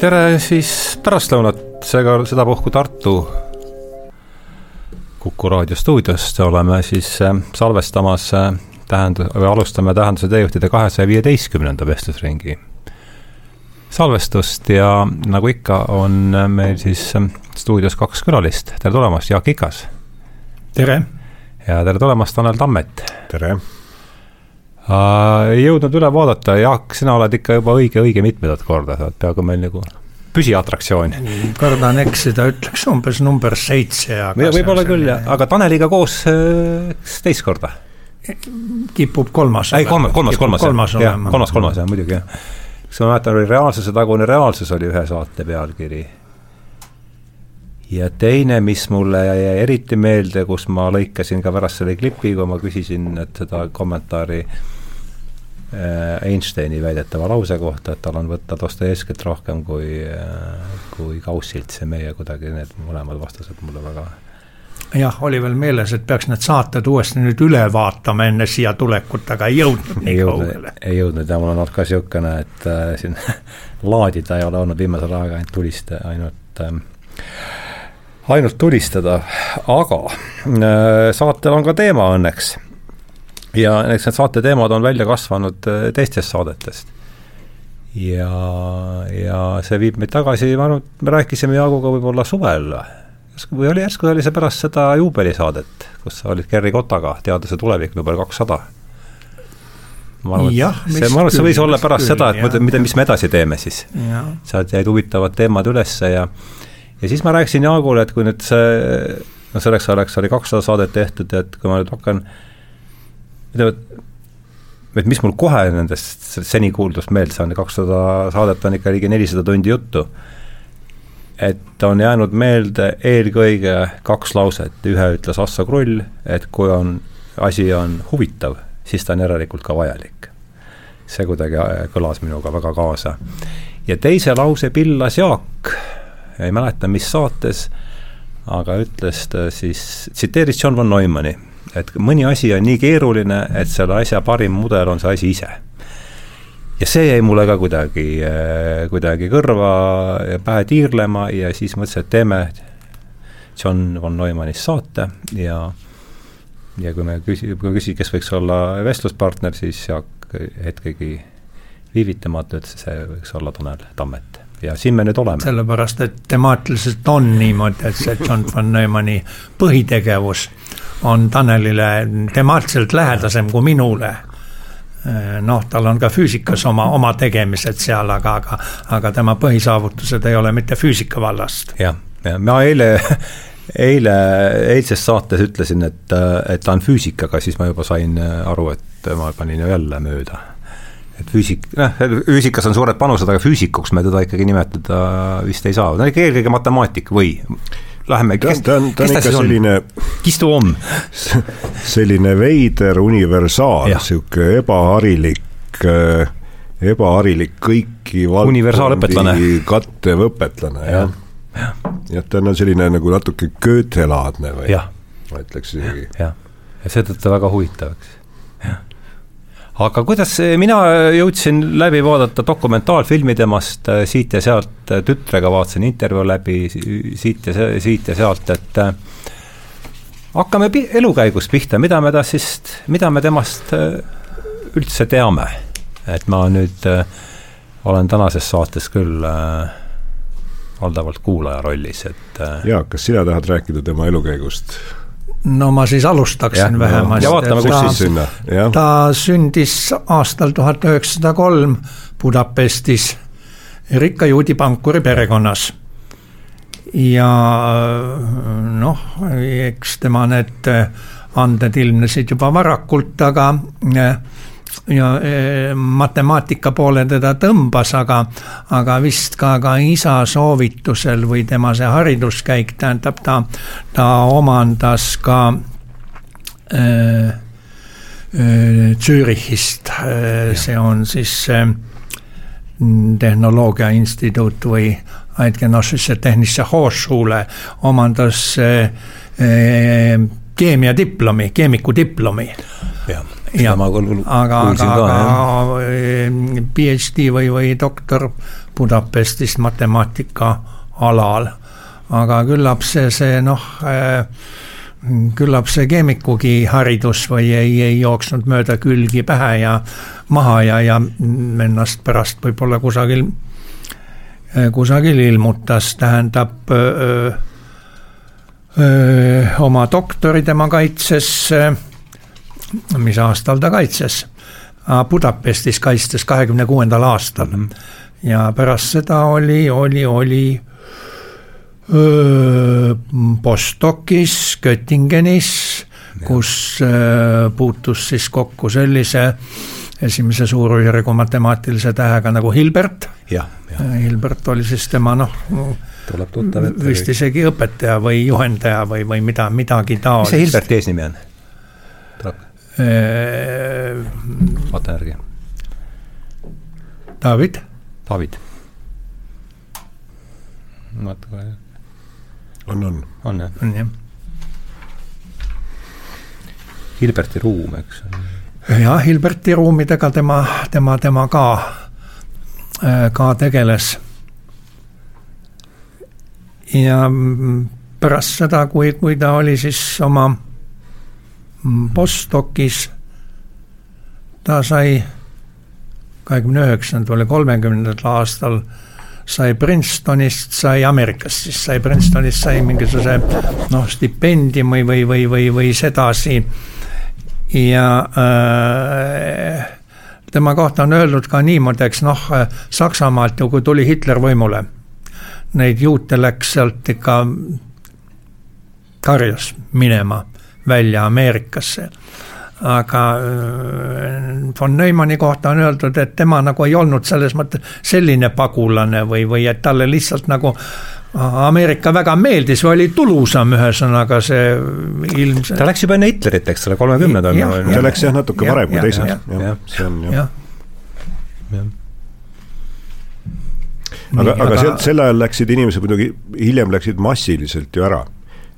tere siis pärastlõunat, seega sedapuhku Tartu Kuku raadio stuudiost oleme siis äh, salvestamas äh, tähend- või alustame Tähenduse teejuhtide kahesaja viieteistkümnenda vestlusringi salvestust ja nagu ikka, on meil siis äh, stuudios kaks külalist, tere tulemast, Jaak Ikas. tere. ja tere tulemast, Tanel Tammet. tere ei jõudnud üle vaadata, Jaak, sina oled ikka juba õige, õige mitmendat korda, sa oled peaaegu meil nagu püsiatraktsioon. kardan eksida, ütleks umbes number seitse. võib-olla küll jah, aga Taneliga koos kas teist korda? kipub kolmas. ei, kolmas, kolmas, kolmas, kolmas, jah, kolmas, kolmas jah, muidugi jah. kas ma mäletan, oli Reaalsuse tagune reaalsus oli ühe saate pealkiri ja teine, mis mulle jäi eriti meelde, kus ma lõikasin ka pärast selle klipi, kui ma küsisin, et seda kommentaari äh, Einsteini väidetava lause kohta, et tal on võtta Dostojevskit rohkem kui, äh, kui Kaussilt, see meie kuidagi need mõlemad vastused mulle väga jah, oli veel meeles, et peaks need saated uuesti nüüd üle vaatama enne siia tulekut, aga ei jõudnud nii kaugele. ei jõudnud ja mul on olnud ka niisugune, et äh, siin laadida ei ole olnud viimasel ajal ainult tulist, ainult äh, ainult tulistada, aga äh, saatel on ka teema õnneks. Ja eks need saate teemad on välja kasvanud äh, teistest saadetest. ja, ja see viib meid tagasi, ma arvan, et me rääkisime Jaaguga võib-olla suvel või oli järsku oli see pärast seda juubelisaadet, kus sa olid Gerri Kotaga, Teaduse tulevik number kakssada ma arvan, et see, ma arvan, et see võis olla pärast küll, seda, et mida, mis me edasi teeme siis. sealt jäid huvitavad teemad ülesse ja ja siis ma rääkisin Jaagule, et kui nüüd see, no selleks ajaks oli kakssada saadet tehtud, et kui ma nüüd hakkan, ütleme, et mis mul kohe nendest seni kuuldust meelde saanud, kakssada saadet on ikka ligi nelisada tundi juttu, et on jäänud meelde eelkõige kaks lauset, ühe ütles Assa Krull, et kui on, asi on huvitav, siis ta on järelikult ka vajalik. see kuidagi kõlas minuga väga kaasa. ja teise lause pillas Jaak ei mäleta, mis saates, aga ütles ta siis, tsiteeris John von Neumanni, et mõni asi on nii keeruline, et selle asja parim mudel on see asi ise. ja see jäi mulle ka kuidagi, kuidagi kõrva ja pähe tiirlema ja siis mõtlesin, et teeme John von Neumannist saate ja ja kui me küsi-, kui küsi-, kes võiks olla vestluspartner, siis Jaak hetkegi viivitamata ütles, see võiks olla Tanel Tammet ja siin me nüüd oleme. sellepärast, et temaatiliselt on niimoodi, et see John von Neumanni põhitegevus on Tanelile temaatiliselt lähedasem kui minule. Noh, tal on ka füüsikas oma, oma tegemised seal, aga, aga, aga tema põhisaavutused ei ole mitte füüsika vallast. jah, ja ma eile, eile, eilses saates ütlesin, et, et ta on füüsik, aga siis ma juba sain aru, et ma panin ju jälle mööda. Et füüsik, noh, füüsikas on suured panused, aga füüsikuks me teda ikkagi nimetada vist ei saa, ta on ikka eelkõige matemaatik või läheme, kes, ta on, ta on ikka selline Kistu on. selline veider universaal, niisugune ebaharilik, äh, ebaharilik kõiki valdkondi kattev õpetlane, jah. jah, ta on selline nagu natuke Goethe-laadne või? Ma ütleks isegi. jah, ja seetõttu väga huvitav, eks aga kuidas, mina jõudsin läbi vaadata dokumentaalfilmi temast äh, siit ja sealt, tütrega vaatasin intervjuu läbi siit ja siit ja sealt, et hakkame elukäigust pihta, mida me tast, mida me temast üldse teame. et ma nüüd olen tänases saates küll valdavalt kuulaja rollis, et. Jaak, kas sina tahad rääkida tema elukäigust? No ma siis alustaksin vähemasti. ja vaatame, kus siis sinna. ta sündis aastal tuhat üheksasada kolm Budapestis rikka juudi pankuri perekonnas. ja noh, eks tema need anded ilmnesid juba varakult, aga ja e, matemaatika poole teda tõmbas, aga, aga vist ka, ka isa soovitusel või tema see hariduskäik, tähendab, ta, ta omandas ka äh, Zürichist, see on siis äh, tehnoloogia instituut või Eidgenössische Tehnische Hochschule omandas äh, keemiadiplomi, keemikudiplomi. Aga, aga, aga PhD või, või doktor Budapestis matemaatika alal. aga küllap see, see noh äh, küllap see keemikugi haridus või ei, ei jooksnud mööda külgi pähe ja maha ja, ja ennast pärast võib-olla kusagil, kusagil ilmutas, tähendab öö, öö, oma doktori tema kaitses, mis aastal ta kaitses? Budapestis kaitstes kahekümne kuuendal aastal ja pärast seda oli, oli, oli Bostokis, Göttingenis, kus puutus siis kokku sellise esimese suurujärgu matemaatilise tähega nagu Hilbert. Hilbert oli siis tema noh, vist isegi õpetaja või juhendaja või, või mida, midagi taolist. mis see Hilberti eesnimi on? Vaata järgi. David. David. vaata kohe on, on. on jah? on jah. Hilberti ruum, eks. jah, Hilberti ruumidega tema, tema, tema ka, äh, ka tegeles. ja pärast seda, kui, kui ta oli siis oma postdoc'is, ta sai kahekümne üheksandal või kolmekümnendal aastal sai Princetonist, sai Ameerikast, siis sai Princetonist, sai mingisuguse noh, stipendiumi või, või, või, või sedasi. ja äh, tema kohta on öeldud ka niimoodi, eks noh, Saksamaalt ju, kui tuli Hitler võimule, neid juute läks sealt ikka karjas minema välja Ameerikasse aga äh, von Neumanni kohta on öeldud, et tema nagu ei olnud selles mõttes selline pagulane või, või et talle lihtsalt nagu Ameerika väga meeldis või oli tulusam, ühesõnaga see ilmselt. ta läks juba enne Hitlerit, eks ole, kolmekümnendal. ta läks jah, natuke varem kui teised, jah, see on jah. aga, aga sealt sel ajal läksid inimesed muidugi, hiljem läksid massiliselt ju ära.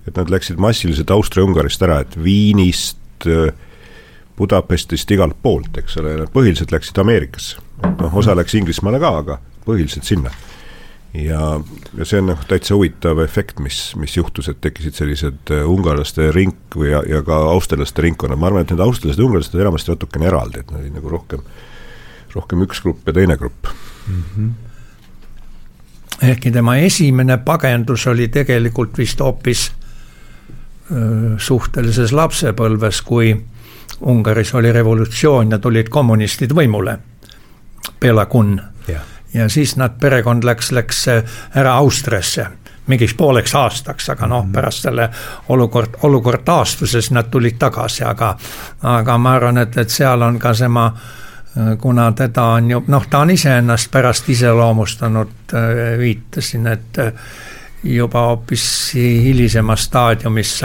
Et nad läksid massiliselt Austria-Ungarist ära, et Viinist äh, Budapestist igalt poolt, eks ole, nad põhiliselt läksid Ameerikasse. noh, osa läks Inglismaale ka, aga põhiliselt sinna. ja, ja see on noh, täitsa huvitav efekt, mis, mis juhtus, et tekkisid sellised äh, ungarlaste ring või ja, ka austerlaste ringkonnad, ma arvan, et need austerlased ja ungarlased on enamasti natukene eraldi, et nad olid nagu rohkem, rohkem üks grupp ja teine grupp mm. -hmm ehkki tema esimene pagendus oli tegelikult vist hoopis suhtelises lapsepõlves, kui Ungaris oli revolutsioon ja tulid kommunistid võimule, Belagun. ja siis nad, perekond läks, läks ära Austriasse mingiks pooleks aastaks, aga noh, mhm. pärast selle olukord, olukord taastuses nad tulid tagasi, aga aga ma arvan, et, et seal on ka tema kuna teda on ju, noh, ta on iseennast pärast iseloomustanud, viitasin, et juba hoopis hilisemas staadiumis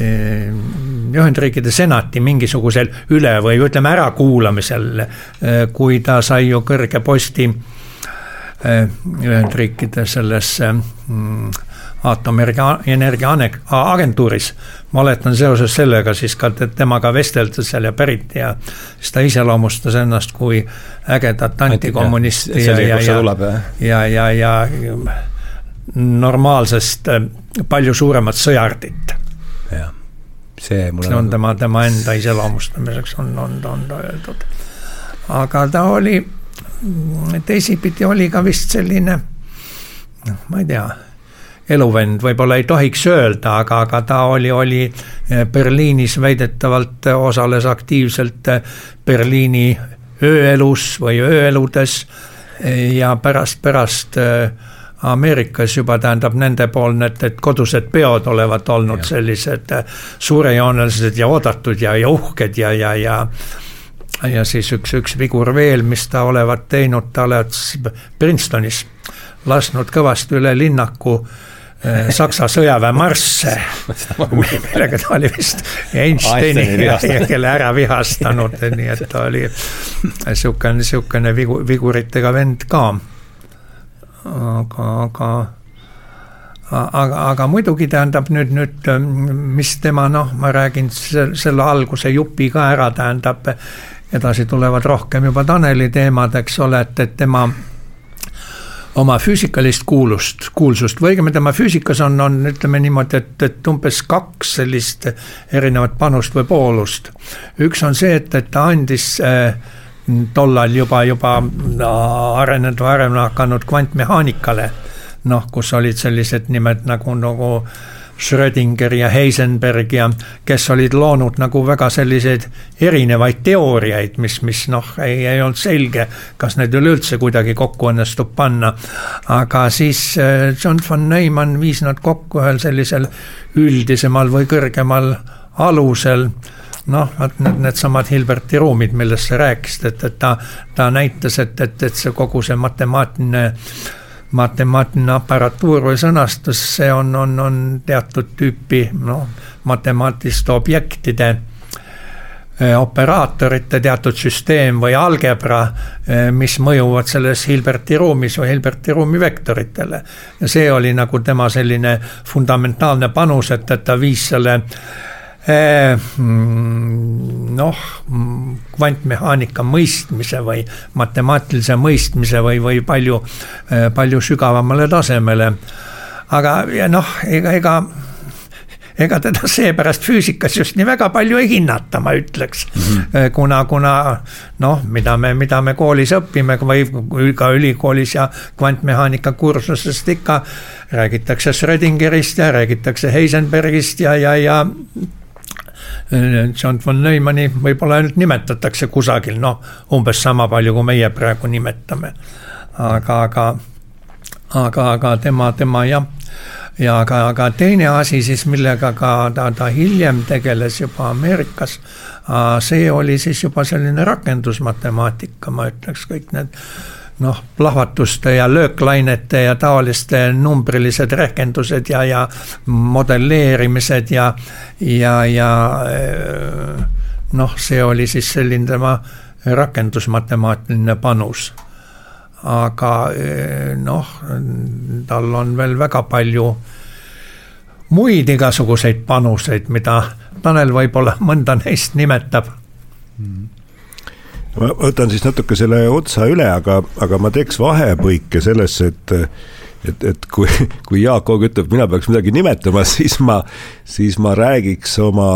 Ehm, Ühendriikide senati mingisugusel üle või ütleme ärakuulamisel, eh, kui ta sai ju kõrge posti eh, Ühendriikide selles mm, aatomienergia agentuuris. ma oletan seoses sellega siis ka temaga vestelda seal ja pärit ja siis ta iseloomustas ennast kui ägedat antikommunisti ja, ja, ja, ja, ja, ja normaalsest eh, palju suuremat sõjardit jah, see mulle see on nagu... tema, tema enda iseloomustamiseks on, on, on ta öeldud. aga ta oli, teisipidi oli ka vist selline, noh, ma ei tea eluvend võib-olla ei tohiks öelda, aga, aga ta oli, oli Berliinis väidetavalt osales aktiivselt Berliini ööelus või ööeludes ja pärast, pärast äh, Ameerikas juba tähendab nendepoolne, et, et kodused peod olevat olnud ja. sellised äh, suurejoonelised ja oodatud ja, ja uhked ja, ja, ja ja siis üks, üks vigur veel, mis ta olevat teinud, ta olevat Princetonis lasknud kõvasti üle linnaku äh, Saksa sõjaväe marsse, millega ta oli vist Einsteini kelle ära vihastanud, nii et ta oli niisugune, niisugune vigu, viguritega vend ka aga, aga, aga, aga muidugi tähendab nüüd, nüüd mis tema noh, ma räägin selle alguse jupi ka ära, tähendab edasi tulevad rohkem juba Taneli teemad, eks ole, et, et tema oma füüsikalist kuulust, kuulsust või õigemini tema füüsikas on, on ütleme niimoodi, et, et umbes kaks sellist erinevat panust või poolust. üks on see, et, et ta andis äh, tollal juba, juba arenenud või arenema hakanud kvantmehaanikale, noh, kus olid sellised nimed nagu, nagu Schrödinger ja Heisenberg ja kes olid loonud nagu väga selliseid erinevaid teooriaid, mis, mis noh, ei, ei olnud selge, kas need üleüldse kuidagi kokku õnnestub panna. aga siis äh, John von Neumann viis nad kokku ühel sellisel üldisemal või kõrgemal alusel noh, vot need, needsamad Hilberti ruumid, millest sa rääkisid, et, et ta, ta näitas, et, et, et see kogu see matemaatiline matemaatiline aparatuur või sõnastus, see on, on, on teatud tüüpi noh, matemaatiliste objektide eh, operaatorite teatud süsteem või algebra, eh, mis mõjuvad selles Hilberti ruumis või Hilberti ruumi vektoritele. ja see oli nagu tema selline fundamentaalne panus, et, et ta viis selle mm, noh, kvantmehaanika mõistmise või matemaatilise mõistmise või, või palju, eh, palju sügavamale tasemele. aga, noh, ega, ega ega teda seepärast füüsikas just nii väga palju ei hinnata, ma ütleks mm. -hmm. kuna, kuna noh, mida me, mida me koolis õpime või ka ülikoolis ja kvantmehaanika kursusest ikka räägitakse Schrödingerist ja räägitakse Heisenbergist ja, ja, ja John von Neumanni võib-olla ainult nimetatakse kusagil, noh, umbes sama palju, kui meie praegu nimetame. aga, aga, aga, aga tema, tema jah, ja aga, aga teine asi siis, millega ka ta, ta hiljem tegeles juba Ameerikas, see oli siis juba selline rakendusmatemaatika, ma ütleks, kõik need noh, plahvatuste ja lööklainete ja taoliste numbrilised rehkendused ja, ja modelleerimised ja, ja, ja eh, noh, see oli siis selline tema rakendusmatemaatiline panus. aga eh, noh, tal on veel väga palju muid igasuguseid panuseid, mida Tanel võib-olla mõnda neist nimetab mm ma võtan siis natuke selle otsa üle, aga, aga ma teeks vahepõike sellesse, et et, et kui, kui Jaak Oog ütleb, mina peaks midagi nimetama, siis ma, siis ma räägiks oma,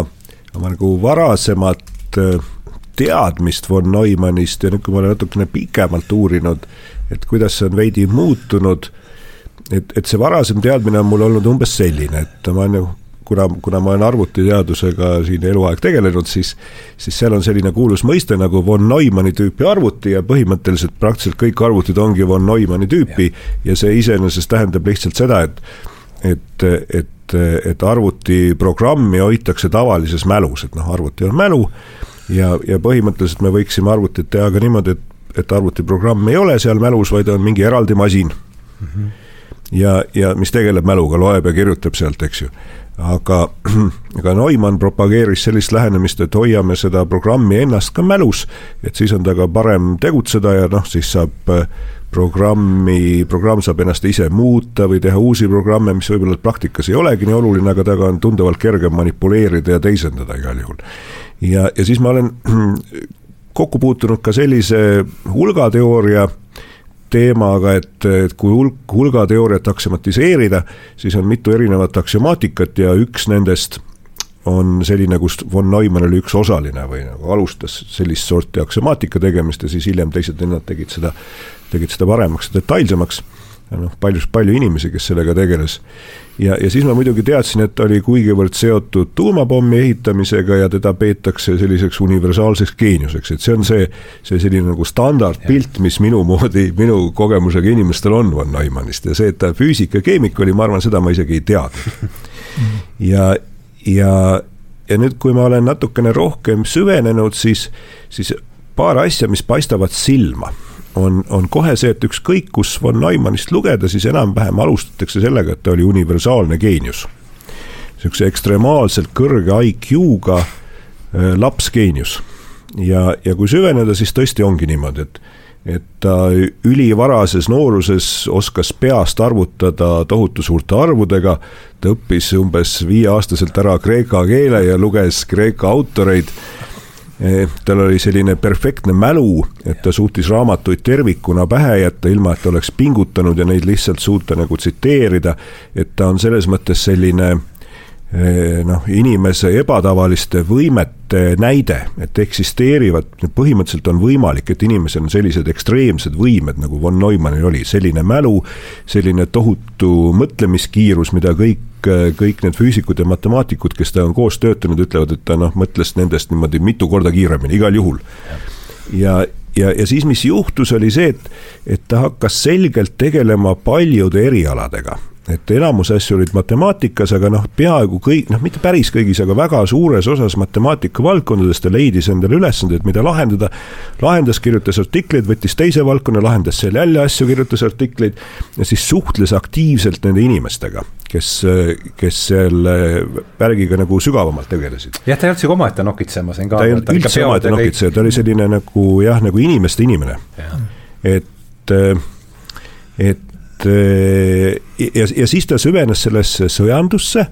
oma nagu varasemat äh, teadmist von Neumannist ja nüüd, kui ma olen natukene pikemalt uurinud, et kuidas see on veidi muutunud, et, et see varasem teadmine on mul olnud umbes selline, et ma olen ju kuna, kuna ma olen arvutiteadusega siin eluaeg tegelenud, siis, siis seal on selline kuulus mõiste nagu von Neumanni tüüpi arvuti ja põhimõtteliselt praktiliselt kõik arvutid ongi von Neumanni tüüpi ja, ja see iseenesest tähendab lihtsalt seda, et, et, et, et arvutiprogrammi hoitakse tavalises mälus, et noh, arvuti on mälu ja, ja põhimõtteliselt me võiksime arvutit teha ka niimoodi, et, et arvutiprogramm ei ole seal mälus, vaid on mingi eraldi masin mm. -hmm ja, ja mis tegeleb mäluga, loeb ja kirjutab sealt, eks ju aga, aga Neumann propageeris sellist lähenemist, et hoiame seda programmi ennast ka mälus, et siis on temaga parem tegutseda ja noh, siis saab äh, programmi, programm saab ennast ise muuta või teha uusi programme, mis võib-olla praktikas ei olegi nii oluline, aga temaga on tunduvalt kergem manipuleerida ja teisendada igal juhul. ja, ja siis ma olen kokku puutunud ka sellise hulgateooria teemaga, et, et kui hulk, hulgateooriat aksimatiseerida, siis on mitu erinevat aksiomaatikat ja üks nendest on selline, kus von Neumann oli üks osaline või nagu alustas sellist sorti aksiomaatika tegemist ja siis hiljem teised vennad tegid seda, tegid seda paremaks, detailsemaks noh, palju, palju inimesi, kes sellega tegeles. Ja, ja siis ma muidugi teadsin, et ta oli kuigivõrd seotud tuumapommi ehitamisega ja teda peetakse selliseks universaalseks geeniuseks, et see on see, see selline nagu standardpilt, mis minu moodi, minu kogemusega inimestel on von Neumannist ja see, et ta füüsik ja keemik oli, ma arvan, seda ma isegi ei teadnud. ja, ja, ja nüüd, kui ma olen natukene rohkem süvenenud, siis, siis paar asja, mis paistavad silma on, on kohe see, et ükskõik, kus von Neumannist lugeda, siis enam-vähem alustatakse sellega, et ta oli universaalne geenius. niisuguse ekstremaalselt kõrge IQ-ga äh, lapsgeenius. ja, ja kui süveneda, siis tõesti ongi niimoodi, et et ta ülivarases nooruses oskas peast arvutada tohutu suurte arvudega, ta õppis umbes viieaastaselt ära kreeka keele ja luges kreeka autoreid tal oli selline perfektne mälu, et ta suutis raamatuid tervikuna pähe jätta, ilma et ta oleks pingutanud ja neid lihtsalt suuta nagu tsiteerida. et ta on selles mõttes selline eh, noh, inimese ebatavaliste võimete näide, et eksisteerivad, põhimõtteliselt on võimalik, et inimesel on sellised ekstreemsed võimed, nagu von Neumannil oli, selline mälu, selline tohutu mõtlemiskiirus, mida kõik kõik, need füüsikud ja matemaatikud, kes temaga koos töötanud, ütlevad, et ta noh, mõtles nendest niimoodi mitu korda kiiremini, igal juhul. ja, ja, ja siis, mis juhtus, oli see, et, et ta hakkas selgelt tegelema paljude erialadega et enamus asju olid matemaatikas, aga noh, peaaegu kõik, noh, mitte päris kõigis, aga väga suures osas matemaatika valdkondades ta leidis endale ülesandeid, mida lahendada. lahendas, kirjutas artikleid, võttis teise valdkonna, lahendas seal jälle asju, kirjutas artikleid ja siis suhtles aktiivselt nende inimestega, kes, kes selle värgiga nagu sügavamalt tegelesid. jah, ta ei olnud sihuke omaette nokitseja, ma sain ka ta ei olnud üldse omaette nokitseja, ta oli selline nagu jah, nagu inimeste inimene. et, et et ja, ja siis ta süvenes sellesse sõjandusse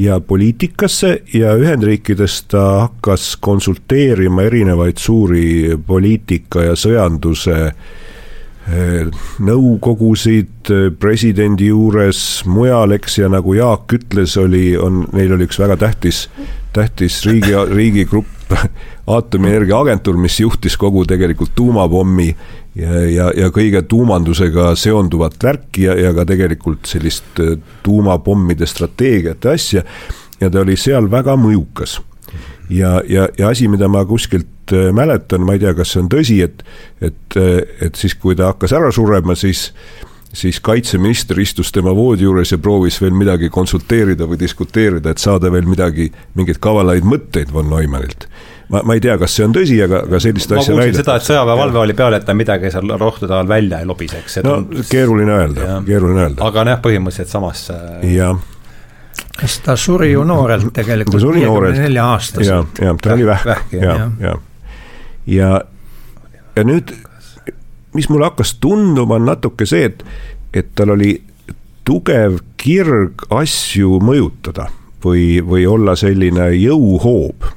ja poliitikasse ja Ühendriikides ta hakkas konsulteerima erinevaid suuri poliitika ja sõjanduse eh, nõukogusid presidendi juures, mujal, eks, ja nagu Jaak ütles, oli, on, neil oli üks väga tähtis, tähtis riigi, riigigrupp, aatomienergia agentuur, mis juhtis kogu tegelikult tuumapommi ja, ja, ja kõige tuumandusega seonduvat värki ja, ja ka tegelikult sellist äh, tuumapommide strateegiat ja asja. ja ta oli seal väga mõjukas. ja, ja, ja asi, mida ma kuskilt äh, mäletan, ma ei tea, kas see on tõsi, et, et, äh, et siis, kui ta hakkas ära surema, siis siis kaitseminister istus tema voodi juures ja proovis veel midagi konsulteerida või diskuteerida, et saada veel midagi, mingeid kavalaid mõtteid von Neumannilt ma, ma ei tea, kas see on tõsi, aga, aga sellist asja ma kuulsin seda, et sõjaväevalve oli peal, et ta midagi seal rohtude all välja ei lobiseks. no on... keeruline öelda, keeruline öelda. aga jah, põhimõtteliselt samasse. jah kas ta suri ju noorelt tegelikult, viiekümne nelja aastaselt. ja, ja ta oli vähk, ja, ja, ja, ja, nüüd, mis mulle hakkas tunduma, on natuke see, et, et tal oli tugev kirg asju mõjutada või, või olla selline jõuhoob.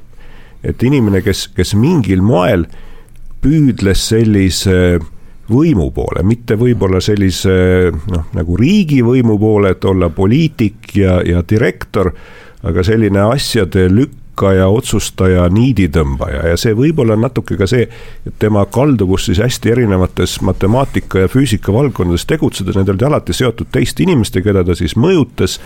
Et inimene, kes, kes mingil moel püüdles sellise võimu poole, mitte võib-olla sellise noh, nagu riigivõimu poole, et olla poliitik ja, ja direktor, aga selline asjade lükkaja, otsustaja, niiditõmbaja. Ja see võib-olla on natuke ka see, et tema kalduvus siis hästi erinevates matemaatika ja füüsika valdkondades tegutsedes, need olid alati seotud teiste inimestega, keda ta siis mõjutas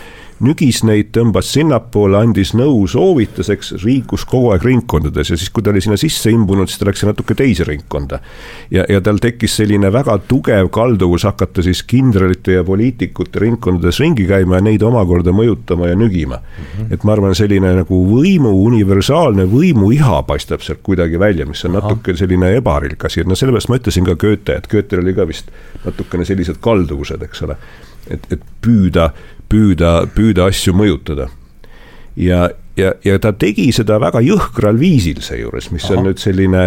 nügis neid, tõmbas sinnapoole, andis nõu, soovitas, eks, liikus kogu aeg ringkondades ja siis, kui ta oli sinna sisse imbunud, siis ta läks natuke teise ringkonda. ja, ja tal tekkis selline väga tugev kalduvus hakata siis kindralite ja poliitikute ringkondades ringi käima ja neid omakorda mõjutama ja nügima mm. -hmm. et ma arvan, selline nagu võimu, universaalne võimuiha paistab sealt kuidagi välja, mis on natuke selline ebaharilik asi, et no sellepärast ma ütlesin ka Goethe, et Goethel oli ka vist natukene sellised kalduvused, eks ole. et, et püüda püüda, püüda asju mõjutada. ja, ja, ja ta tegi seda väga jõhkral viisil seejuures, mis Aha. on nüüd selline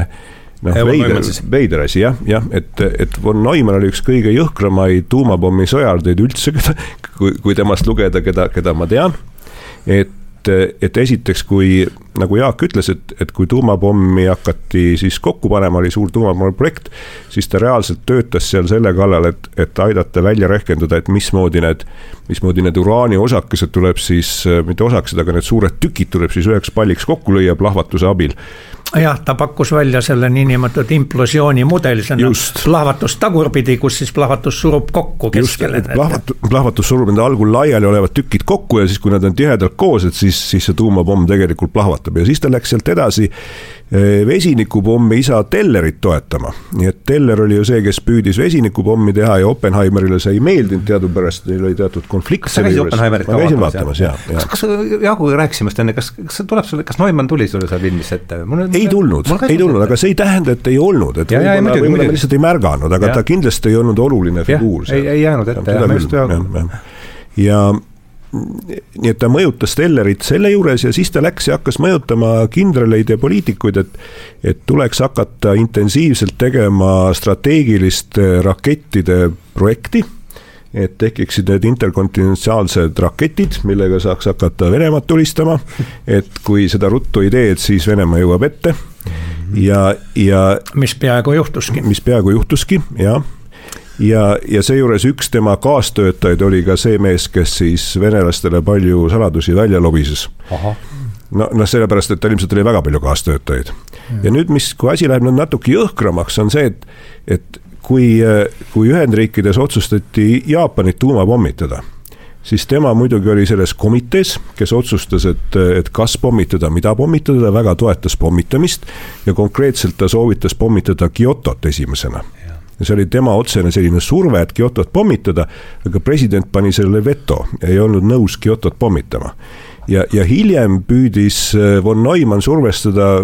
noh, veider, veider asi jah, jah, et, et von Neumann oli üks kõige jõhkramaid tuumapommi sõjardeid üldse, kui, kui temast lugeda, keda, keda ma tean. et et, et esiteks, kui nagu Jaak ütles, et, et kui tuumapommi hakati siis kokku panema, oli suur tuumapommi projekt, siis ta reaalselt töötas seal selle kallal, et, et aidata välja rehkendada, et mismoodi need, mismoodi need uraani osakesed tuleb siis, mitte osakesed, aga need suured tükid tuleb siis üheks palliks kokku lüüa plahvatuse abil jah, ta pakkus välja selle niinimetatud implosiooni mudeli, see on plahvatus tagurpidi, kus siis plahvatus surub kokku keskele. plahvatus, plahvatus surub nende algul laiali olevad tükid kokku ja siis, kui nad on tihedalt koos, et siis, siis see tuumapomm tegelikult plahvatab ja siis ta läks sealt edasi vesinikupommi isa Tellerit toetama. nii et Teller oli ju see, kes püüdis vesinikupommi teha ja Oppenheimerile see ei meeldinud teadupärast, neil oli teatud konflikt. kas sa käisid Oppenheimerit ka vaatamas, jah, kas, kas Jaaguga rääkisime just enne, kas, kas tuleb sulle, kas Neumann tuli sulle seal filmis ette? ei tulnud, ei tulnud, aga see ei tähenda, et ei olnud, et võib-olla, võib-olla me lihtsalt ei märganud, aga ja. ta kindlasti ei olnud oluline figuur ei, ei jäänud ette, jah, just ja, ja, ja nii et ta mõjutas Stellerit selle juures ja siis ta läks ja hakkas mõjutama kindraleid ja poliitikuid, et et tuleks hakata intensiivselt tegema strateegilist rakettide projekti et tekiksid need interkontinentaalsed raketid, millega saaks hakata Venemaad tulistama. et kui seda ruttu ei tee, et siis Venemaa jõuab ette ja, ja. mis peaaegu juhtuski. mis peaaegu juhtuski, jah ja, ja seejuures üks tema kaastöötajaid oli ka see mees, kes siis venelastele palju saladusi välja lobises. no, noh, sellepärast, et tal ilmselt oli väga palju kaastöötajaid. ja nüüd, mis, kui asi läheb nüüd natuke jõhkramaks, on see, et, et kui, kui Ühendriikides otsustati Jaapanit tuumapommitada siis tema muidugi oli selles komitees, kes otsustas, et, et kas pommitada, mida pommitada, ta väga toetas pommitamist ja konkreetselt ta soovitas pommitada Kyotot esimesena ja see oli tema otsene selline surve, et Kyotot pommitada, aga president pani sellele veto, ei olnud nõus Kyotot pommitama. ja, ja hiljem püüdis äh, von Neumann survestada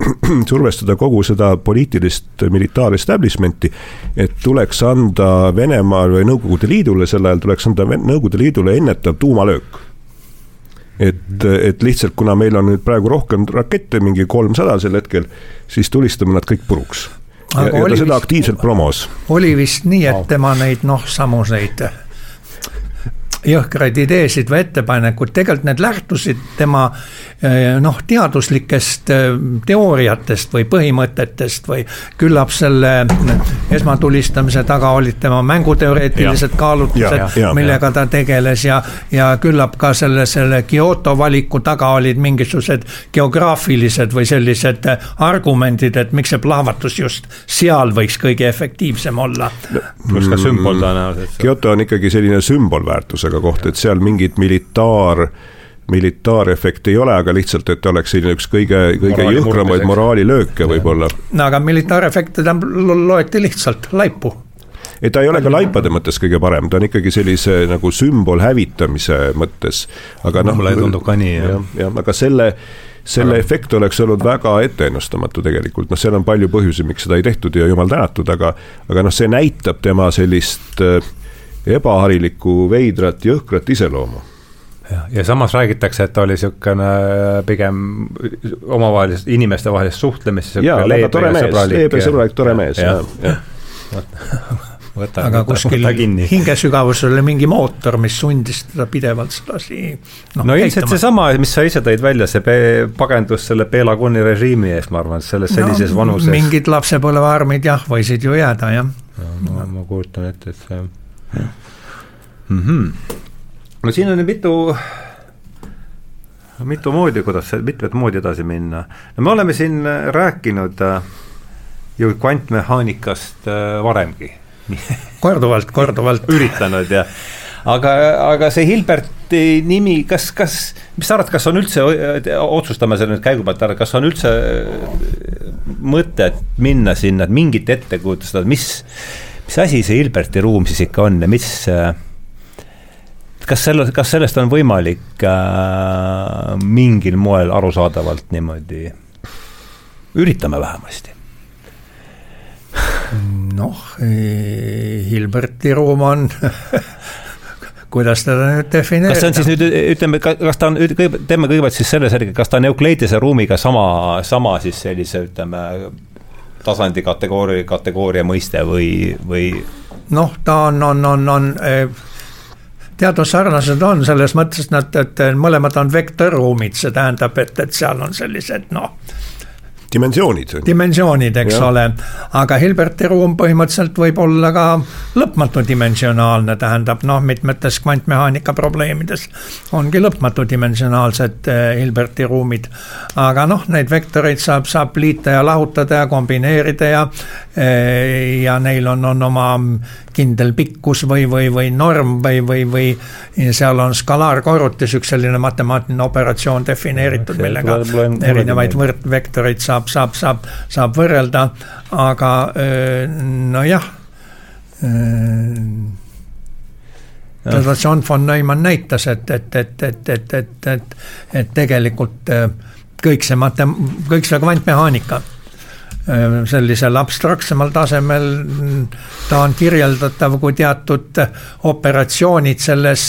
survestada kogu seda poliitilist militaarestablishment'i, et tuleks anda Venemaal või Nõukogude Liidule, sel ajal tuleks anda Nõukogude Liidule ennetav tuumalöök. Et, et lihtsalt kuna meil on nüüd praegu rohkem rakette, mingi kolmsada sel hetkel, siis tulistame nad kõik puruks ja, ja ta seda aktiivselt promos. oli vist nii, et tema neid noh, samuseid jõhkraid ideesid või ettepanekuid, tegelikult need lähtusid tema eh, noh, teaduslikest eh, teooriatest või põhimõtetest või küllap selle esmatulistamise taga olid tema mänguteoreetilised kaalutlused, millega ta tegeles ja, ja küllap ka selle, selle Kyoto valiku taga olid mingisugused geograafilised või sellised argumendid, et miks see plahvatus just seal võiks kõige efektiivsem olla no,. pluss ka sümbol tõenäoliselt. Kyoto on ikkagi selline sümbolväärtusega sellega koht, et seal mingit militaar militaarefekti ei ole, aga lihtsalt, et oleks selline üks kõige, kõige Moraali jõhkramaid moraalilööke võib-olla. no aga militaarefekte ta loeti lihtsalt laipu ei, ta ei ole ka laipade mõttes kõige parem, ta on ikkagi sellise nagu sümbol hävitamise mõttes, aga noh. mulle tundub ka nii, jah. jah, aga selle, selle aga... efekt oleks olnud väga etteennustamatu tegelikult, noh, seal on palju põhjusi, miks seda ei tehtud ja jumal tänatud, aga aga noh, see näitab tema sellist äh, ebaharilikku, veidrat, jõhkrat iseloomu ja, ja samas räägitakse, et ta oli niisugune pigem omavahelist, inimestevahelist suhtlemist. jaa, väga tore mees, leebe, sõbralik, tore mees, jah, jah. Võta, aga võta, kuskil hingesügavuses oli mingi mootor, mis sundis teda pidevalt sedasi no, no ilmselt seesama, mis sa ise tõid välja, see pagendus selle Bela Kuni režiimi ees, ma arvan, selles sellises no, vanuses. mingid lapsepõlvearmid jah, võisid ju jääda, jah. ma, ma kujutan ette, et see mm. -hmm. no siin on mitu, mitu moodi, kuidas, mitmet moodi edasi minna. no me oleme siin rääkinud äh, ju kvantmehaanikast äh, varemgi korduvalt, korduvalt üritanud ja aga, aga see Hilberti nimi, kas, kas, mis sa arvad, kas on üldse, otsustame selle nüüd käigu pealt ära, kas on üldse mõtet minna sinna, mingit ettekujutust, mis mis asi see Hilberti ruum siis ikka on ja mis äh, kas selle, kas sellest on võimalik äh, mingil moel arusaadavalt niimoodi, üritame vähemasti noh, Hilberti ruum on kuidas teda nüüd defineerida? kas see on siis nüüd, ütleme, kas ta on, teeme kõigepealt siis selle selge, kas ta on Eukleidese ruumiga sama, sama siis sellise, ütleme, tasandi kategooria, kategooria mõiste või, või? noh, ta on, on, on, on eh, teadussarnased on selles mõttes, et nad, et mõlemad on vektorruumid, see tähendab, et, et seal on sellised noh dimensioonid. dimensioonid, eks ja. ole, aga Hilberti ruum põhimõtteliselt võib olla ka lõpmatu dimensionaalne, tähendab noh, mitmetes kvantmehaanika probleemides ongi lõpmatu dimensionaalsed eh, Hilberti ruumid. aga noh, neid vektoreid saab, saab liita ja lahutada ja kombineerida ja, eh, ja neil on, on oma kindel pikkus või, või, või norm või, või, või seal on skalaarkorrutis, üks selline matemaatiline operatsioon defineeritud, millega erinevaid võrdvektoreid saab, saab, saab, saab võrrelda, aga nojah John von Neumann näitas, et, et, et, et, et, et, et, et tegelikult kõik see matem-, kõik see kvantmehaanika sellisel abstraktsemal tasemel ta on kirjeldatav kui teatud operatsioonid selles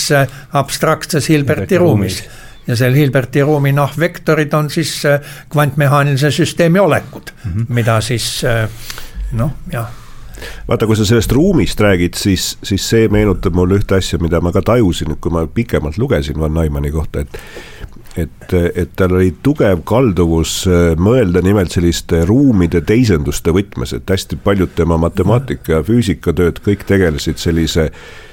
abstraktses Hilberti ruumis. ja seal Hilberti ruumi noh, vektorid on siis kvantmehaanilise süsteemi olekud mm, -hmm. mida siis noh, jah. Vaata, kui sa sellest ruumist räägid, siis, siis see meenutab mulle ühte asja, mida ma ka tajusin, kui ma pikemalt lugesin Van Neumanni kohta, et et, et tal oli tugev kalduvus äh, mõelda nimelt selliste ruumide teisenduste võtmes, et hästi paljud tema matemaatika ja füüsikatööd kõik tegelesid sellise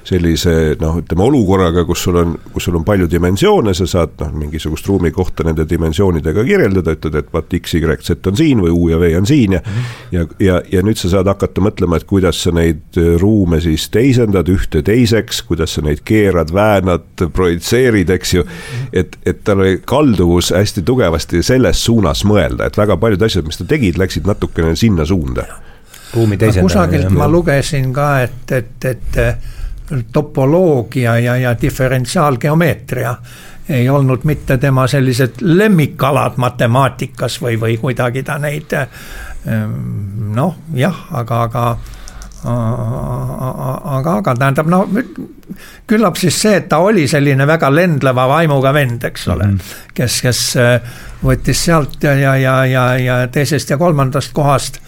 sellise noh, ütleme olukorraga, kus sul on, kus sul on palju dimensioone, sa saad noh, mingisugust ruumi kohta nende dimensioonidega kirjeldada, ütled, et vaat X, Y, Z on siin või U ja V on siin ja mm -hmm. ja, ja, ja nüüd sa saad hakata mõtlema, et kuidas sa neid äh, ruume siis teisendad ühte teiseks, kuidas sa neid keerad, väänad, projitseerid, eks ju. et, et tal oli kalduvus hästi tugevasti selles suunas mõelda, et väga paljud asjad, mis ta tegid, läksid natukene sinna suunda ruumi teisendamine. kusagilt ma lugesin ka, et, et, et topoloogia ja, ja diferentsiaalgeomeetria ei olnud mitte tema sellised lemmikalad matemaatikas või, või kuidagi ta neid ehm, noh, jah, aga, aga aga, aga tähendab, no küllap siis see, et ta oli selline väga lendleva vaimuga vend, eks ole mm, kes, kes äh, võttis sealt ja, ja, ja, ja, ja teisest ja kolmandast kohast.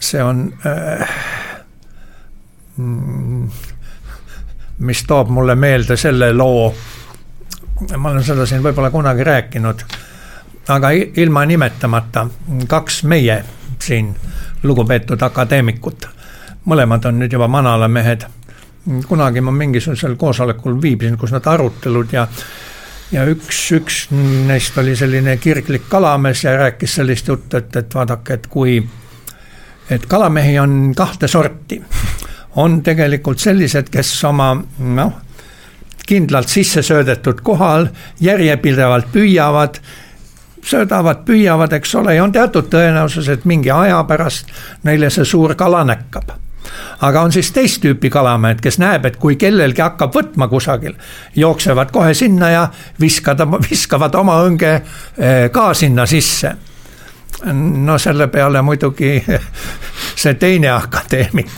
see on äh, mm, mis toob mulle meelde selle loo, ma olen seda siin võib-olla kunagi rääkinud, aga ilma nimetamata, kaks meie siin lugupeetud akadeemikut, mõlemad on nüüd juba manalamehed. kunagi ma mingisugusel koosolekul viibisin, kus nad arutelud ja ja üks, üks neist oli selline kirglik kalamees ja rääkis sellist juttu, et, et vaadake, et kui, et kalamehi on kahte sorti on tegelikult sellised, kes oma noh, kindlalt sisse söödetud kohal järjepidevalt püüavad söödavad, püüavad, eks ole, ja on teatud tõenäosus, et mingi aja pärast neile see suur kala näkkab. aga on siis teist tüüpi kalamehed, kes näeb, et kui kellelgi hakkab võtma kusagil, jooksevad kohe sinna ja viskada, viskavad oma õnge eh, ka sinna sisse no selle peale muidugi see teine akadeemik,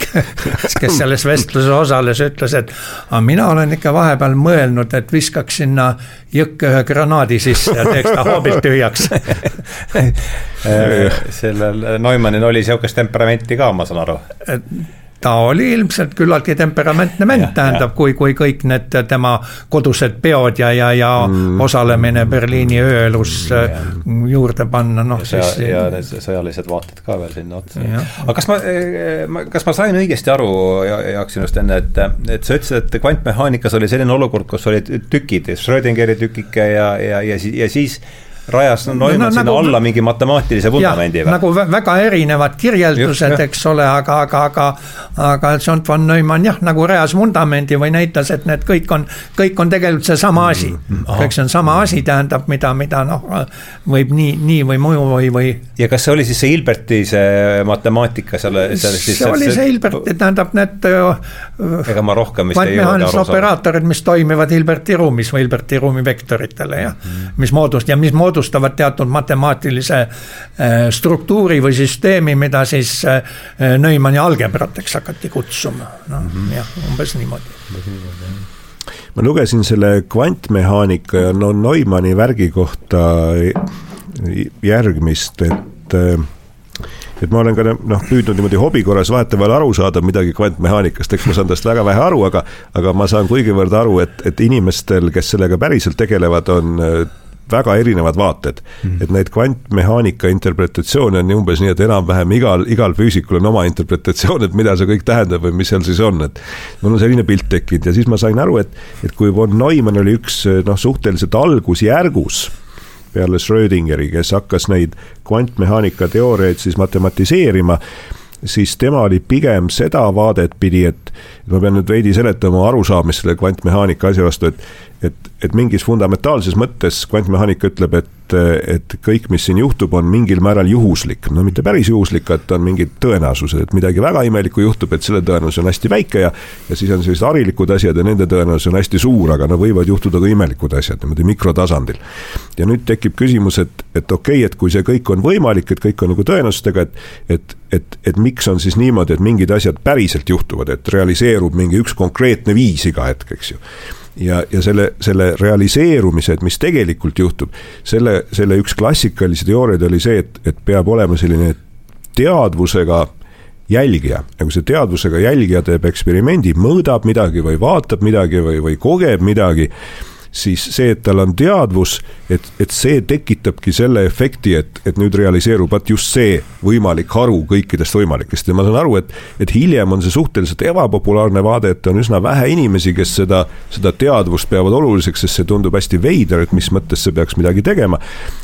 kes selles vestluses osales, ütles, et aga mina olen ikka vahepeal mõelnud, et viskaks sinna jõkke ühe granaadi sisse ja teeks ta hoobilt tühjaks. Sellel Neumannil oli sihukest temperamenti ka, ma saan aru ta oli ilmselt küllaltki temperamentne vend, tähendab, kui, kui kõik need tema kodused peod ja, ja, ja mm. osalemine Berliini ööelus mm, juurde panna, noh siis. ja need sõjalised vaated ka veel sinna otsa. aga kas ma, ma, kas ma sain õigesti aru, Jaak, sinust enne, et, et sa ütlesid, et kvantmehaanikas oli selline olukord, kus olid tükid, Schrödingeri tükike ja, ja, ja, ja siis rajas Neumann no, no, sinna nagu, alla mingi matemaatilise vundamendi või? nagu väga erinevad kirjeldused, eks ole, aga, aga, aga, aga John von Neumann jah, nagu rajas vundamendi või näitas, et need kõik on, kõik on tegelikult seesama asi mm. -hmm. kõik see on sama asi, tähendab, mida, mida noh, võib nii, nii või muju või, või. ja kas see oli siis see Hilberti see matemaatika selle, selle siis see oli see Hilberti, tähendab need. ega ma rohkem vist ei jõua aru saada. operaatorid, mis toimivad Hilberti ruumis või Hilberti ruumi vektoritele ja mm -hmm. mis moodust- ja mis moodust moodustavad teatud matemaatilise äh, struktuuri või süsteemi, mida siis äh, Neumanni algebrateks hakati kutsuma, noh mm -hmm. jah, umbes niimoodi. ma lugesin selle kvantmehaanika ja no Neumanni värgi kohta järgmist, et äh, et ma olen ka noh, püüdnud niimoodi hobi korras vahetevahel aru saada midagi kvantmehaanikast, eks ma saan tast väga vähe aru, aga aga ma saan kuigivõrd aru, et, et inimestel, kes sellega päriselt tegelevad, on väga erinevad vaated mm. -hmm. et neid kvantmehaanika interpretatsioone on umbes nii, et enam-vähem igal, igal füüsikul on oma interpretatsioon, et mida see kõik tähendab või mis seal siis on, et mul on selline pilt tekkinud ja siis ma sain aru, et, et kui von Neumann oli üks noh, suhteliselt algusjärgus peale Schrödingeri, kes hakkas neid kvantmehaanika teooriaid siis matematiseerima siis tema oli pigem seda vaadet pidi, et ma pean nüüd veidi seletama arusaamist selle kvantmehaanika asja vastu, et et, et mingis fundamentaalses mõttes kvantmehaanika ütleb, et et kõik, mis siin juhtub, on mingil määral juhuslik, no mitte päris juhuslik, et on mingid tõenäosused, et midagi väga imelikku juhtub, et selle tõenäosus on hästi väike ja ja siis on sellised harilikud asjad ja nende tõenäosus on hästi suur, aga no võivad juhtuda ka imelikud asjad niimoodi mikrotasandil. ja nüüd tekib küsimus, et, et okei okay,, et kui see kõik on võimalik, et kõik on nagu tõenäosustega, et et, et, et miks on siis niimoodi, et mingid asjad päriselt juhtuvad, et realiseerub mingi üks konkreetne viis iga hetk, eks ju. Ja, ja selle, selle realiseerumise, et mis tegelikult juhtub, selle, selle üks klassikalisi teooriaid oli see, et, et peab olema selline teadvusega jälgija, nagu see teadvusega jälgija teeb eksperimendi, mõõdab midagi või vaatab midagi või, või kogeb midagi siis see, et tal on teadvus, et, et see tekitabki selle efekti, et, et nüüd realiseerub vaat just see võimalik haru kõikidest võimalikest ja ma saan aru, et, et hiljem on see suhteliselt ebapopulaarne vaade, et on üsna vähe inimesi, kes seda, seda teadvust peavad oluliseks, sest see tundub hästi veider, et mis mõttes see peaks midagi tegema.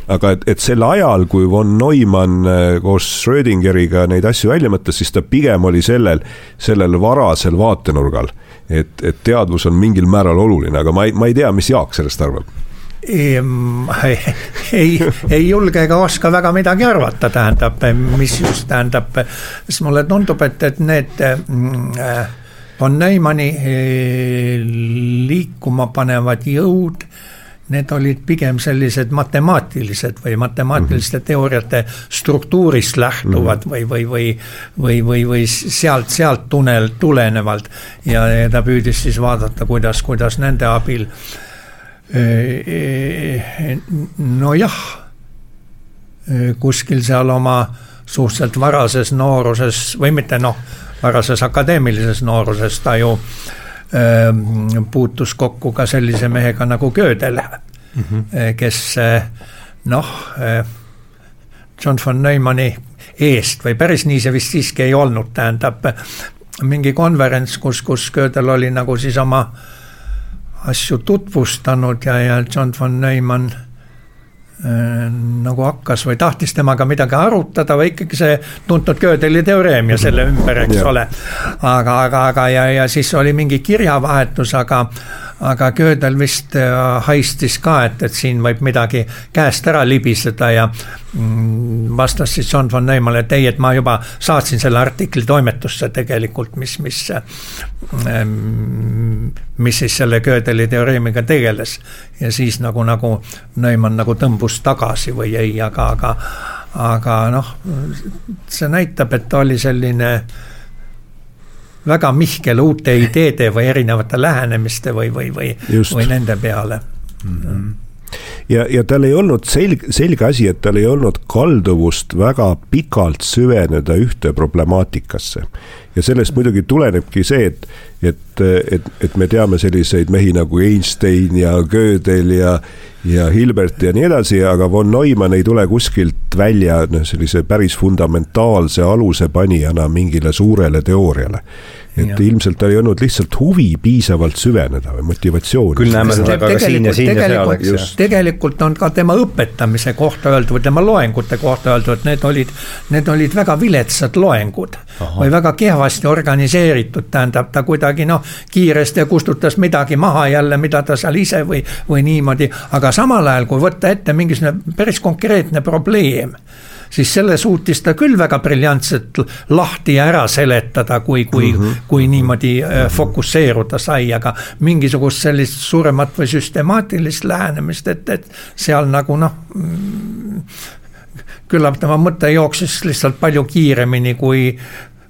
aga et, et sel ajal, kui von Neumann äh, koos Schrödingeriga neid asju välja mõtles, siis ta pigem oli sellel, sellel varasel vaatenurgal et, et teadvus on mingil määral oluline, aga ma ei, ma ei tea, mis Jaak sellest arvab. Ei, ei, ei julge ega oska väga midagi arvata, tähendab, mis just tähendab, sest mulle tundub, et, et need mm, von Neumanni eh, liikuma panevad jõud need olid pigem sellised matemaatilised või matemaatiliste mm -hmm. teooriate struktuurist lähtuvad mm -hmm. või, või, või, või, või, või sealt, sealt tunnel tulenevalt. ja, ja ta püüdis siis vaadata, kuidas, kuidas nende abil. nojah, kuskil seal oma suhteliselt varases nooruses või mitte noh, varases akadeemilises nooruses ta ju äh, puutus kokku ka sellise mehega nagu Gödel mm, -hmm. kes eh, noh, eh, John von Neumanni eest või päris nii see vist siiski ei olnud, tähendab mingi konverents, kus, kus Gödel oli nagu siis oma asju tutvustanud ja, ja John von Neumann nagu hakkas või tahtis temaga midagi arutada või ikkagi see tuntud Gödeli teoreem ja selle ümber, eks ole. aga, aga, aga ja, ja siis oli mingi kirjavahetus, aga aga Gödel vist äh, haistis ka, et, et siin võib midagi käest ära libiseda ja mm, vastas siis John von Neumann, et ei, et ma juba saatsin selle artikli toimetusse tegelikult, mis, mis, ähm, mis siis selle Gödeli teoreemiga tegeles. ja siis nagu, nagu Neumann nagu tõmbus tagasi või ei, aga, aga, aga noh, see näitab, et ta oli selline väga mihkel uute ideede või erinevate lähenemiste või, või, või, või nende peale mm. -hmm ja, ja tal ei olnud selge, selge asi, et tal ei olnud kalduvust väga pikalt süveneda ühte problemaatikasse. ja sellest muidugi tulenebki see, et, et, et, et me teame selliseid mehi nagu Einstein ja Gödel ja, ja Hilbert ja nii edasi, aga von Neumann ei tule kuskilt välja noh, sellise päris fundamentaalse aluse panijana mingile suurele teooriale et ja. ilmselt tal ei olnud lihtsalt huvi piisavalt süveneda või motivatsiooni. küll näeme seda ka siin ja siin ja seal, eks ju. tegelikult on ka tema õpetamise kohta öeldud või tema loengute kohta öeldud, need olid, need olid väga viletsad loengud. või väga kehvasti organiseeritud, tähendab ta kuidagi noh, kiiresti kustutas midagi maha jälle, mida ta seal ise või, või niimoodi, aga samal ajal, kui võtta ette mingisugune päris konkreetne probleem siis selle suutis ta küll väga briljantselt lahti ja ära seletada, kui, kui mm, -hmm. kui niimoodi äh, fokusseeruda sai, aga mingisugust sellist suuremat või süstemaatilist lähenemist, et, et seal nagu noh mm, küllap tema mõte jooksis lihtsalt palju kiiremini kui,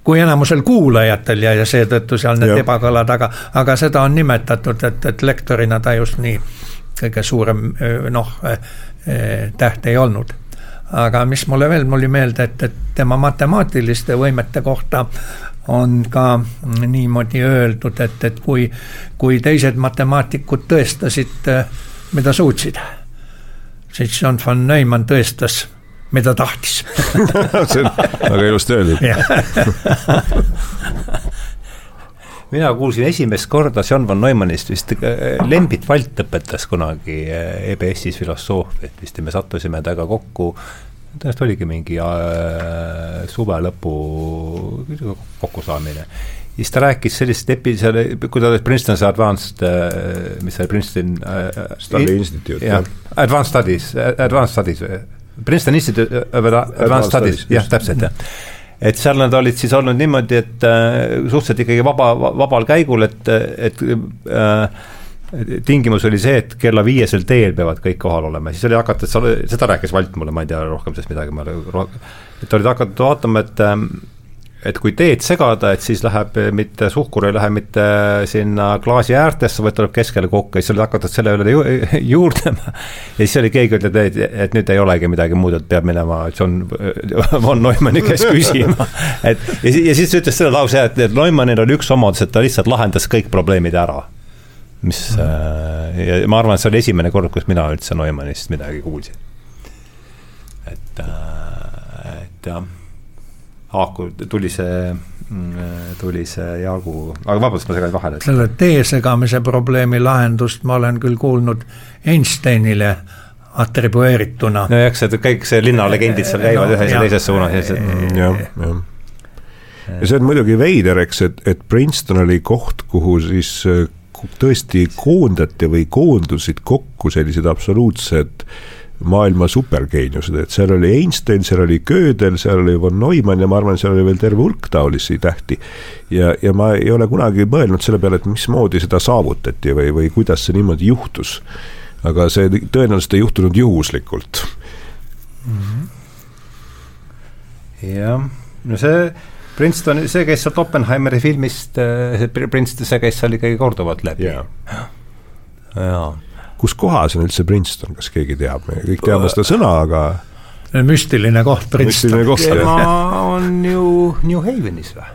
kui enamusel kuulajatel ja, ja seetõttu seal need ebakõlad, aga, aga seda on nimetatud, et, et lektorina ta just nii kõige suurem noh, täht ei olnud aga mis mulle veel tuli meelde, et, et tema matemaatiliste võimete kohta on ka niimoodi öeldud, et, et kui, kui teised matemaatikud tõestasid, mida suutsid, siis John von Neumann tõestas, mida tahtis. See on väga ilusti öeldud mina kuulsin esimest korda John von Neumannist vist, Lembit Valt õpetas kunagi EBS-is filosoofiat vist ja me sattusime temaga kokku. Tõenäoliselt oligi mingi äh, suve lõpu kokkusaamine. siis ta rääkis sellist epi-, seal, kui ta oli Princeton's Advanced, mis see oli, Princeton Study Institute. jah, Advanced Studies, Advanced Studies, Princeton Institute of Advanced Studies, jah, täpselt, jah et seal nad olid siis olnud niimoodi, et äh, suhteliselt ikkagi vaba, vabal käigul, et, et äh, tingimus oli see, et kella viiesel teel peavad kõik kohal olema, siis oli hakatud, seda rääkis Valt mulle, ma ei tea rohkem sellest midagi, ma olen, et olid hakatud vaatama, et ähm, et kui teed segada, et siis läheb mitte suhkur ei lähe mitte sinna klaasi äärtesse, vaid tuleb keskele kokku ja siis hakatud selle üle ju, juurdlema. ja siis oli keegi ütleb, et, et nüüd ei olegi midagi muud, et peab minema John von Neumanni käest küsima. et ja, ja siis ta ütles selle lause, et, et Neumannil oli üks omadus, et ta lihtsalt lahendas kõik probleemid ära mis mm. ja ma arvan, et see oli esimene kord, kus mina üldse Neumannist midagi kuulsin. et, äh, et jah haaku, tuli see, mm, tuli see Jaagu, aga vabandust, ma segan vahele. selle tee segamise probleemi lahendust ma olen küll kuulnud Einsteinile atribueerituna. nojah, eks see kõik see linnalegendid seal käivad no, ühes ja teises suunas ja see jah, jah. ja see on muidugi veider, eks, et, et Princeton oli koht, kuhu siis äh, tõesti koondati või koondusid kokku sellised absoluutsed äh, maailma supergeeniused, et seal oli Einstein, seal oli Gödel, seal oli von Neumann ja ma arvan, seal oli veel terve hulk taolisi tähti. ja, ja ma ei ole kunagi mõelnud selle peale, et mismoodi seda saavutati või, või kuidas see niimoodi juhtus. aga see tõenäoliselt ei juhtunud juhuslikult mm. -hmm. jah, no see Princeton, see käis sealt Oppenheimeri filmist, see Princeton, see käis seal ikkagi korduvalt läbi. jaa ja kus kohas on üldse Princeton, kas keegi teab, me kõik teame seda sõna, aga müstiline koht, Princeton. tema on ju New Havenis või?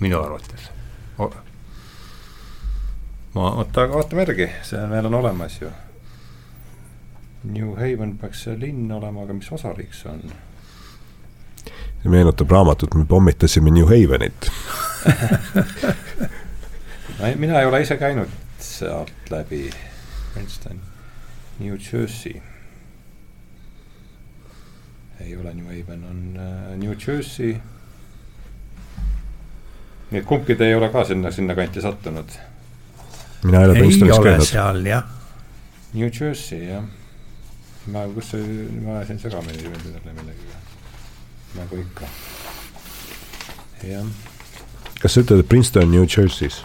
minu arvates. ma, oota, aga vaatame järgi, see meil on olemas ju. New Haven peaks see linn olema, aga mis osariik see on? see meenutab raamatut, me pommitasime New Havenit mina ei ole ise käinud sealt läbi Princeton, New Jersey. ei ole New Haven, on uh, New Jersey. nii et kumbki te ei ole ka sinna, sinnakanti sattunud? mina ei ole Princetonis käinud. seal jah. New Jersey jah. ma, kus see, ma ajasin segamini selle millegagi. nagu ikka. jah. kas sa ütled, et Princeton on New Jersey's?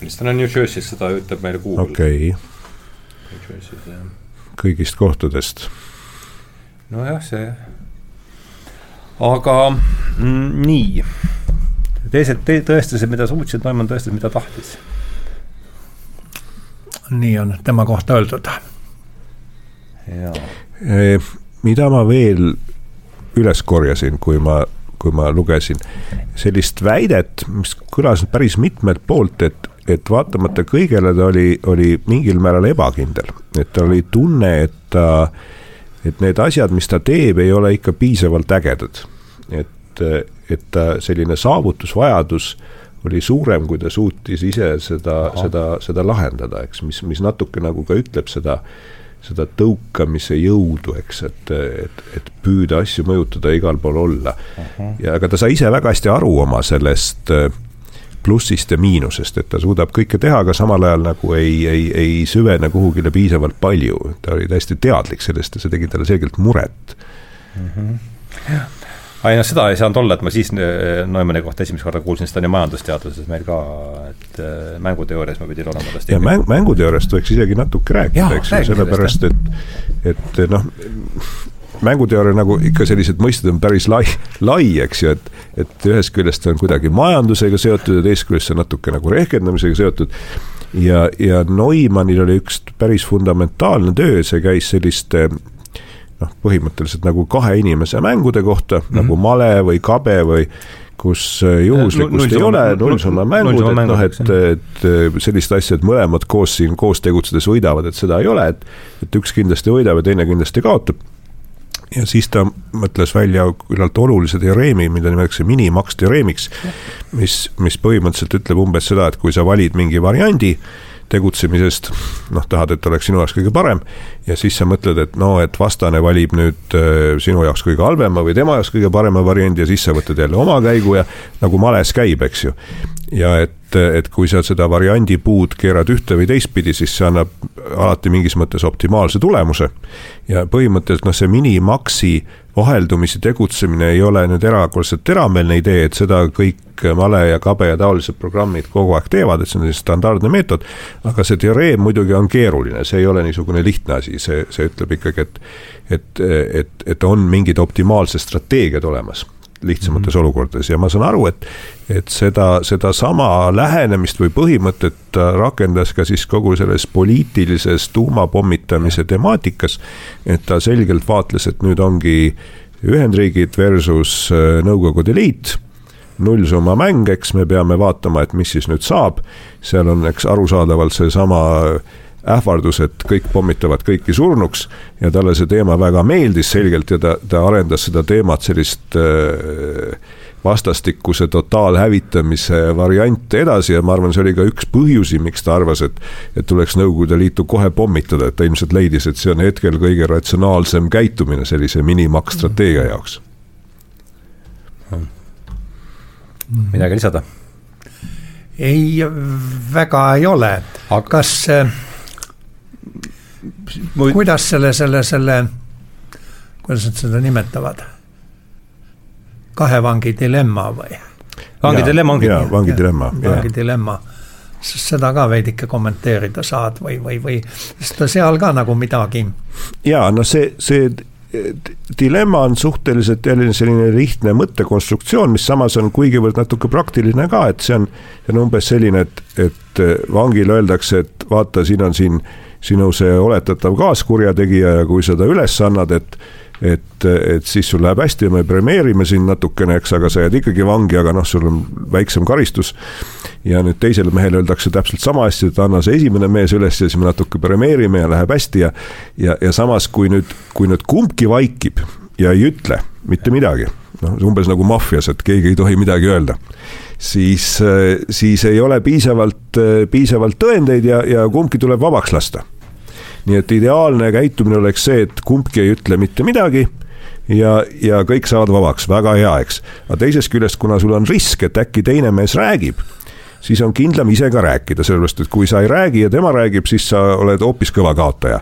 Princeton on New Jersey's, seda ütleb meile Google. okei okay kõigist kohtadest. nojah, see, aga mm, nii, teised te, tõestasid, mida suutsid, Neumann tõestas, mida tahtis. nii on tema kohta öeldud. E, mida ma veel üles korjasin, kui ma kui ma lugesin sellist väidet, mis kõlas päris mitmelt poolt, et et vaatamata kõigele ta oli, oli mingil määral ebakindel, et tal oli tunne, et ta, et need asjad, mis ta teeb, ei ole ikka piisavalt ägedad. et, et ta selline saavutusvajadus oli suurem, kui ta suutis ise seda, seda, seda lahendada, eks, mis, mis natuke nagu ka ütleb seda, seda tõukamise jõudu, eks, et, et, et püüda asju mõjutada, igal pool olla. Ja aga ta sai ise väga hästi aru oma sellest äh, plussist ja miinusest, et ta suudab kõike teha, aga samal ajal nagu ei, ei, ei süvene kuhugile piisavalt palju. ta oli täiesti teadlik sellest ja see tegi talle selgelt muret mm. -hmm. ei noh, seda ei saanud olla, et ma siis äh, Neumanni kohta esimest korda kuulsin, sest ta on ju majandusteaduses meil ka, et äh, mänguteoorias ma pidin olema tast. ja mäng, mänguteooriast võiks isegi natuke rääkida, eks ju, sellepärast et, et noh, mänguteooria nagu ikka sellised mõisted on päris lai, lai, eks ju, et, et ühest küljest on kuidagi majandusega seotud ja teisest küljest on natuke nagu rehkendamisega seotud. ja, ja Neumannil oli üks päris fundamentaalne töö, see käis selliste noh, põhimõtteliselt nagu kahe inimese mängude kohta mm, -hmm. nagu male või kabe või kus juhuslikkust ei ole, nullsumma mängud, et noh, et, et sellist asja, et mõlemad koos siin koos tegutsedes võidavad, et seda ei ole, et et üks kindlasti võidab ja teine kindlasti kaotab ja siis ta mõtles välja küllalt olulise teoreemi, mida nimetatakse minimaks teoreemiks, mis, mis põhimõtteliselt ütleb umbes seda, et kui sa valid mingi variandi, tegutsemisest, noh, tahad, et oleks sinu jaoks kõige parem. ja siis sa mõtled, et no, et vastane valib nüüd äh, sinu jaoks kõige halvema või tema jaoks kõige parema variandi ja siis sa võtad jälle oma käigu ja nagu males käib, eks ju. ja et et, kui sa seda variandi puud keerad ühte või teistpidi, siis see annab alati mingis mõttes optimaalse tulemuse. ja põhimõtteliselt noh, see minimaksi vaheldumisi tegutsemine ei ole nüüd erakordselt teravmeelne idee, et seda kõik male ja kabe ja taolised programmid kogu aeg teevad, et see on standardne meetod. aga see teoreem muidugi on keeruline, see ei ole niisugune lihtne asi, see, see ütleb ikkagi, et, et, et, et on mingid optimaalsed strateegiad olemas lihtsamates mm -hmm. olukordades ja ma saan aru, et, et seda, sedasama lähenemist või põhimõtet rakendas ka siis kogu selles poliitilises tuumapommitamise temaatikas. et ta selgelt vaatles, et nüüd ongi Ühendriigid versus äh, Nõukogude Liit nullsumma mäng, eks me peame vaatama, et mis siis nüüd saab. seal on, eks arusaadavalt seesama ähvardus, et kõik pommitavad kõiki surnuks ja talle see teema väga meeldis selgelt ja ta, ta arendas seda teemat sellist äh, vastastikuse totaalhävitamise variante edasi ja ma arvan, see oli ka üks põhjusi, miks ta arvas, et et tuleks Nõukogude Liitu kohe pommitada, et ta ilmselt leidis, et see on hetkel kõige ratsionaalsem käitumine sellise minimaks strateegia jaoks. midagi lisada? ei, väga ei ole, kas äh, Või... kuidas selle, selle, selle, kuidas nad seda nimetavad? kahe vangi dilemma või? vangi dilemma ongi. jaa, vangi dilemma. vangi dilemma, seda ka veidike kommenteerida saad või, või, või, sest seal ka nagu midagi. jaa, no see, see dilemma on suhteliselt jälle selline lihtne mõttekonstruktsioon, mis samas on kuigivõrd natuke praktiline ka, et see on, see on umbes selline, et, et vangile öeldakse, et vaata, siin on siin sinu see oletatav kaaskurjategija ja kui sa ta üles annad, et et, et siis sul läheb hästi ja me premeerime sind natukene, eks, aga sa jääd ikkagi vangi, aga noh, sul on väiksem karistus. ja nüüd teisele mehele öeldakse täpselt sama asja, et anna see esimene mees üles ja siis me natuke premeerime ja läheb hästi ja. ja, ja samas, kui nüüd, kui nüüd kumbki vaikib ja ei ütle mitte midagi, noh, umbes nagu maffias, et keegi ei tohi midagi öelda siis, siis ei ole piisavalt, piisavalt tõendeid ja, ja kumbki tuleb vabaks lasta nii et ideaalne käitumine oleks see, et kumbki ei ütle mitte midagi ja, ja kõik saavad vabaks, väga hea, eks. aga teisest küljest, kuna sul on risk, et äkki teine mees räägib, siis on kindlam ise ka rääkida, sellepärast et kui sa ei räägi ja tema räägib, siis sa oled hoopis kõva kaotaja.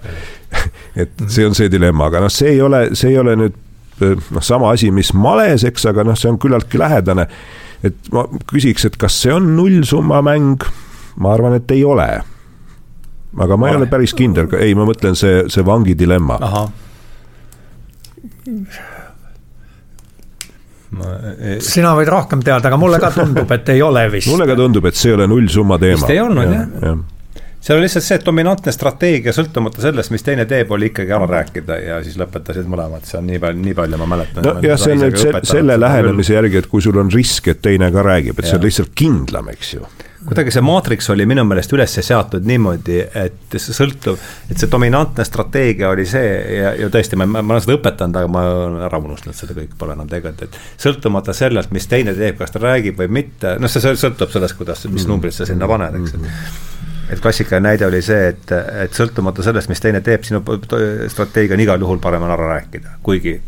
et see on see dilemma, aga noh, see ei ole, see ei ole nüüd noh, sama asi, mis males, eks, aga noh, see on küllaltki lähedane. et ma küsiks, et kas see on nullsumma mäng? ma arvan, et ei ole aga ma ei ole päris kindel, ei, ma mõtlen see, see vangi dilemma. Ma, ei... sina võid rohkem teada, aga mulle ka tundub, et ei ole vist. mulle ka tundub, et see ei ole nullsumma teema. vist ei olnud ja, jah ja. seal on lihtsalt see, et dominantne strateegia, sõltumata sellest, mis teine teeb, oli ikkagi ära rääkida ja siis lõpetasid mõlemad, see on nii palju, nii palju ma mäletan. nojah, see on nüüd se, selle lähenemise järgi, et kui sul on risk, et teine ka räägib, et ja. see on lihtsalt kindlam, eks ju kuidagi see maatriks oli minu meelest üles seatud niimoodi, et see sõltub, et see dominantne strateegia oli see ja, ja tõesti, ma, ma olen seda õpetanud, aga ma olen ära unustanud seda kõik, pole enam tegelikult, et sõltumata sellelt, mis teine teeb, kas ta räägib või mitte, noh, see sõltub sellest, kuidas, mis mhm. numbrit sa sinna paned, eks mhm. et klassikaline näide oli see, et, et sõltumata sellest, mis teine teeb, sinu strateegia on igal juhul parem on ära rääkida, kuigi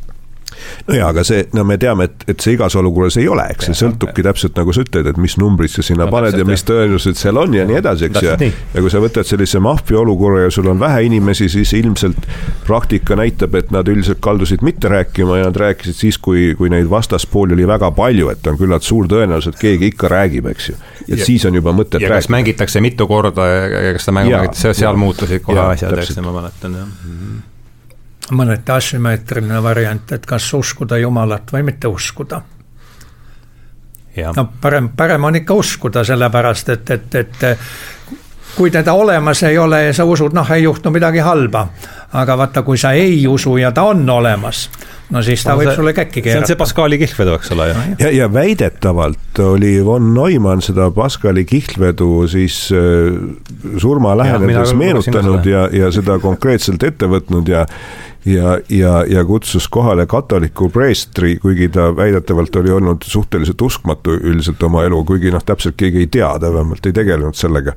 no jaa, aga see, no me teame, et, et see igas olukorras ei ole, eks see sõltubki täpselt nagu sa ütled, et mis numbrid sa sinna no, paned ja mis tõenäosused seal on ja nii edasi, eks ja. ja kui sa võtad sellise maffia olukorra ja sul on vähe inimesi, siis ilmselt praktika näitab, et nad üldiselt kaldusid mitte rääkima ja nad rääkisid siis, kui, kui neid vastaspooli oli väga palju, et on küllalt suur tõenäosus, et keegi ikka räägib, eks ju. et ja, siis on juba mõtet rääkida. kas mängitakse mitu korda ja kas seda mängu mängitakse, seal muutusid kohe asjad, eks ma mäletan jah. Mm -hmm mõneti asümmeetriline variant, et kas uskuda Jumalat või mitte uskuda. no parem, parem on ikka uskuda, sellepärast et, et, et kui teda olemas ei ole ja sa usud, noh, ei juhtu midagi halba. aga vaata, kui sa ei usu ja ta on olemas, no siis ta no, võib see, sulle käkki keerata. see on see Pascali kihlvedu, eks ole ju. ja, ja väidetavalt oli von Neumann seda Pascali kihlvedu siis äh, surma lähenedes meenutanud ja, ja seda konkreetselt ette võtnud ja ja, ja, ja kutsus kohale katoliku preestri, kuigi ta väidetavalt oli olnud suhteliselt uskmatu üldiselt oma elu, kuigi noh, täpselt keegi ei tea, ta vähemalt ei tegelenud sellega.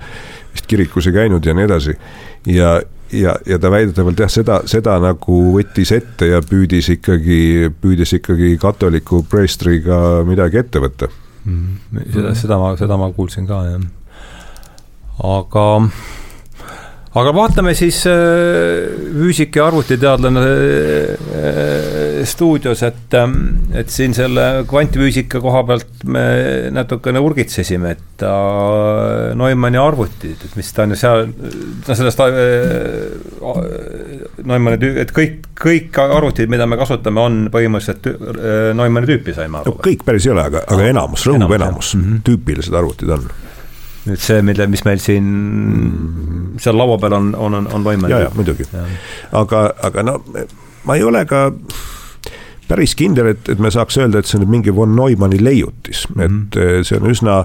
vist kirikus ei käinud ja nii edasi. ja, ja, ja ta väidetavalt jah, seda, seda nagu võttis ette ja püüdis ikkagi, püüdis ikkagi katoliku preestriga midagi ette võtta mm,. seda, seda ma, seda ma kuulsin ka, jah. aga aga vaatame siis äh, füüsik- ja arvutiteadlane äh, stuudios, et, ähm, et siin selle kvantfüüsika koha pealt me natukene urgitsesime, et äh, Neumanni arvutid, et mis ta on ju seal, no sellest Neumanni, et kõik, kõik arvutid, mida me kasutame, on põhimõtteliselt Neumanni tüüpi, saime aru no,. kõik päris ei ole, aga, aga enamus, rõhuv enamus, enamus, mm -hmm. tüüpilised arvutid on nüüd see, mille, mis meil siin seal laua peal on, on, on, on võimalik. ja, ja muidugi, aga, aga no ma ei ole ka päris kindel, et, et me saaks öelda, et see on nüüd mingi von Neumanni leiutis -hmm. et see on üsna,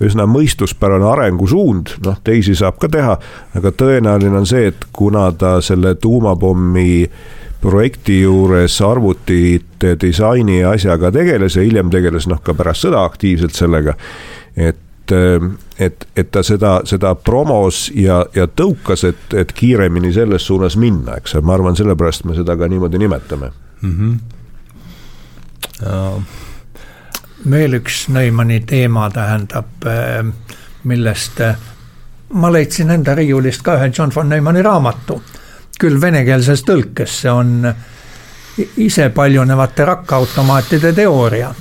üsna mõistuspärane arengusuund, noh, teisi saab ka teha, aga tõenäoline on see, et kuna ta selle tuumapommi projekti juures arvutite disaini ja asjaga tegeles ja hiljem tegeles noh, ka pärast sõda aktiivselt sellega, et et, et ta seda, seda promos ja, ja tõukas, et, et kiiremini selles suunas minna, eks, ma arvan, sellepärast me seda ka niimoodi nimetame mm. -hmm. Ja. veel üks Neumanni teema tähendab, äh, millest äh, ma leidsin enda riiulist ka ühe John von Neumanni raamatu, küll venekeelses tõlkes, see on ise paljunevate rakkautomaatide teooria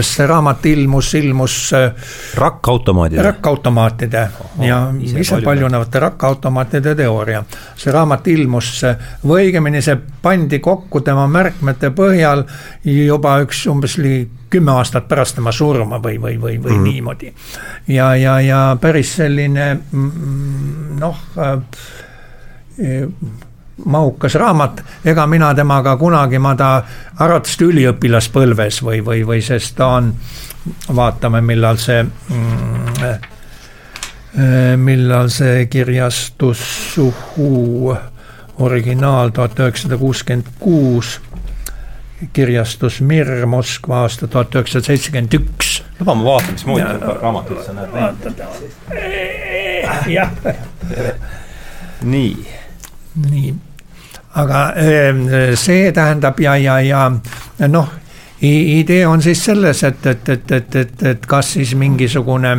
see raamat ilmus, ilmus. Äh, rakkautomaadide. rakkautomaatide oh, ja ise, ise paljunevate rakkautomaatide teooria. see raamat ilmus või õigemini see pandi kokku tema märkmete põhjal juba üks umbes ligi kümme aastat pärast tema surma või, või, või, või mm niimoodi. ja, ja, ja päris selline mm, noh äh, mahukas raamat, ega mina temaga kunagi, ma ta arvatavasti üliõpilaspõlves või, või, või sest ta on, vaatame, millal see mm, äh, millal see kirjastus Suhu originaal tuhat üheksasada kuuskümmend kuus, kirjastus Mir Moskva aasta tuhat üheksasada seitsekümmend üks. luba ma vaatan, mismoodi see raamat üldse näeb välja. jah. nii nii, aga ehm, see tähendab ja, ja, ja noh, idee on siis selles, et, et, et, et, et, et kas siis mingisugune,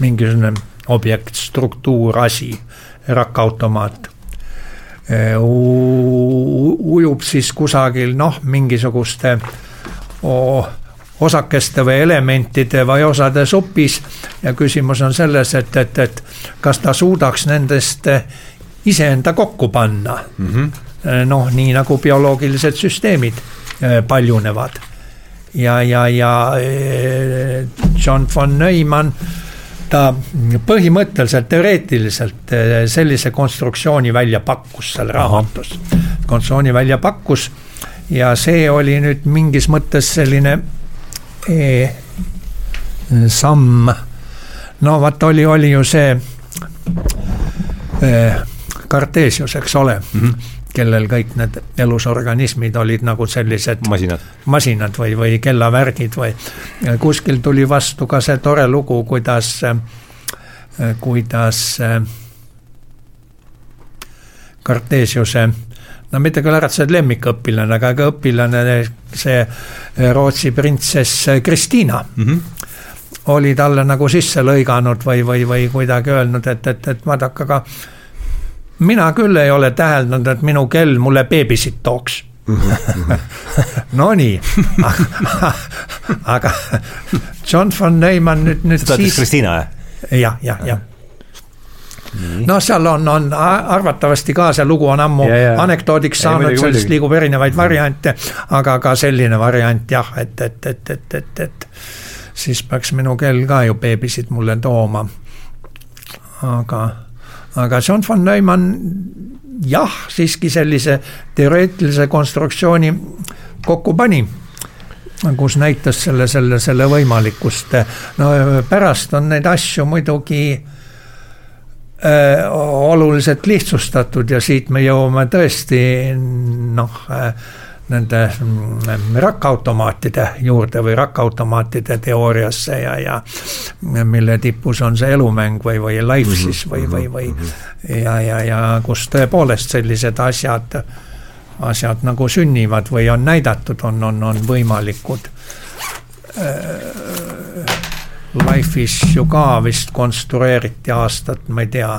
mingisugune objekt, struktuur, asi, rakkautomaat ujub siis kusagil noh, mingisuguste oh, osakeste või elementide või osade supis ja küsimus on selles, et, et, et kas ta suudaks nendest iseenda kokku panna mm. -hmm. noh, nii nagu bioloogilised süsteemid eh, paljunevad. ja, ja, ja eh, John von Neumann ta põhimõtteliselt teoreetiliselt sellise konstruktsiooni välja pakkus seal raamatus. konstruktsiooni välja pakkus ja see oli nüüd mingis mõttes selline E samm, no vot oli, oli ju see Cartesius, eks ole mm, -hmm. kellel kõik need elusorganismid olid nagu sellised masinad, masinad või, või kellavärgid või kuskil tuli vastu ka see tore lugu, kuidas, kuidas Cartesiuse no mitte küll äratused lemmikõpilane, aga ka õpilane, see Rootsi printsess Kristiina mm. -hmm. oli talle nagu sisse lõiganud või, või, või kuidagi öelnud, et, et, et vaadake, aga mina küll ei ole täheldanud, et minu kell mulle beebisit tooks Nonii, aga John von Neumann nüüd, nüüd seda ütles Kristiina, jah? jah, jah, jah noh, seal on, on arvatavasti ka see lugu on ammu ja, ja. anekdoodiks saanud, sellest liigub erinevaid variante, aga ka selline variant jah, et, et, et, et, et, et siis peaks minu kell ka ju beebisid mulle tooma. aga, aga John von Neumann jah, siiski sellise teoreetilise konstruktsiooni kokku pani kus näitas selle, selle, selle võimalikkust. no pärast on neid asju muidugi oluliselt lihtsustatud ja siit me jõuame tõesti noh nende mm, rakkautomaatide juurde või rakkautomaatide teooriasse ja, ja mille tipus on see elumäng või, või life mhm, siis või, või, või mhm. ja, ja, ja kus tõepoolest sellised asjad, asjad nagu sünnivad või on näidatud, on, on, on võimalikud. Äh, Life'is ju ka vist konstrueeriti aastat, ma ei tea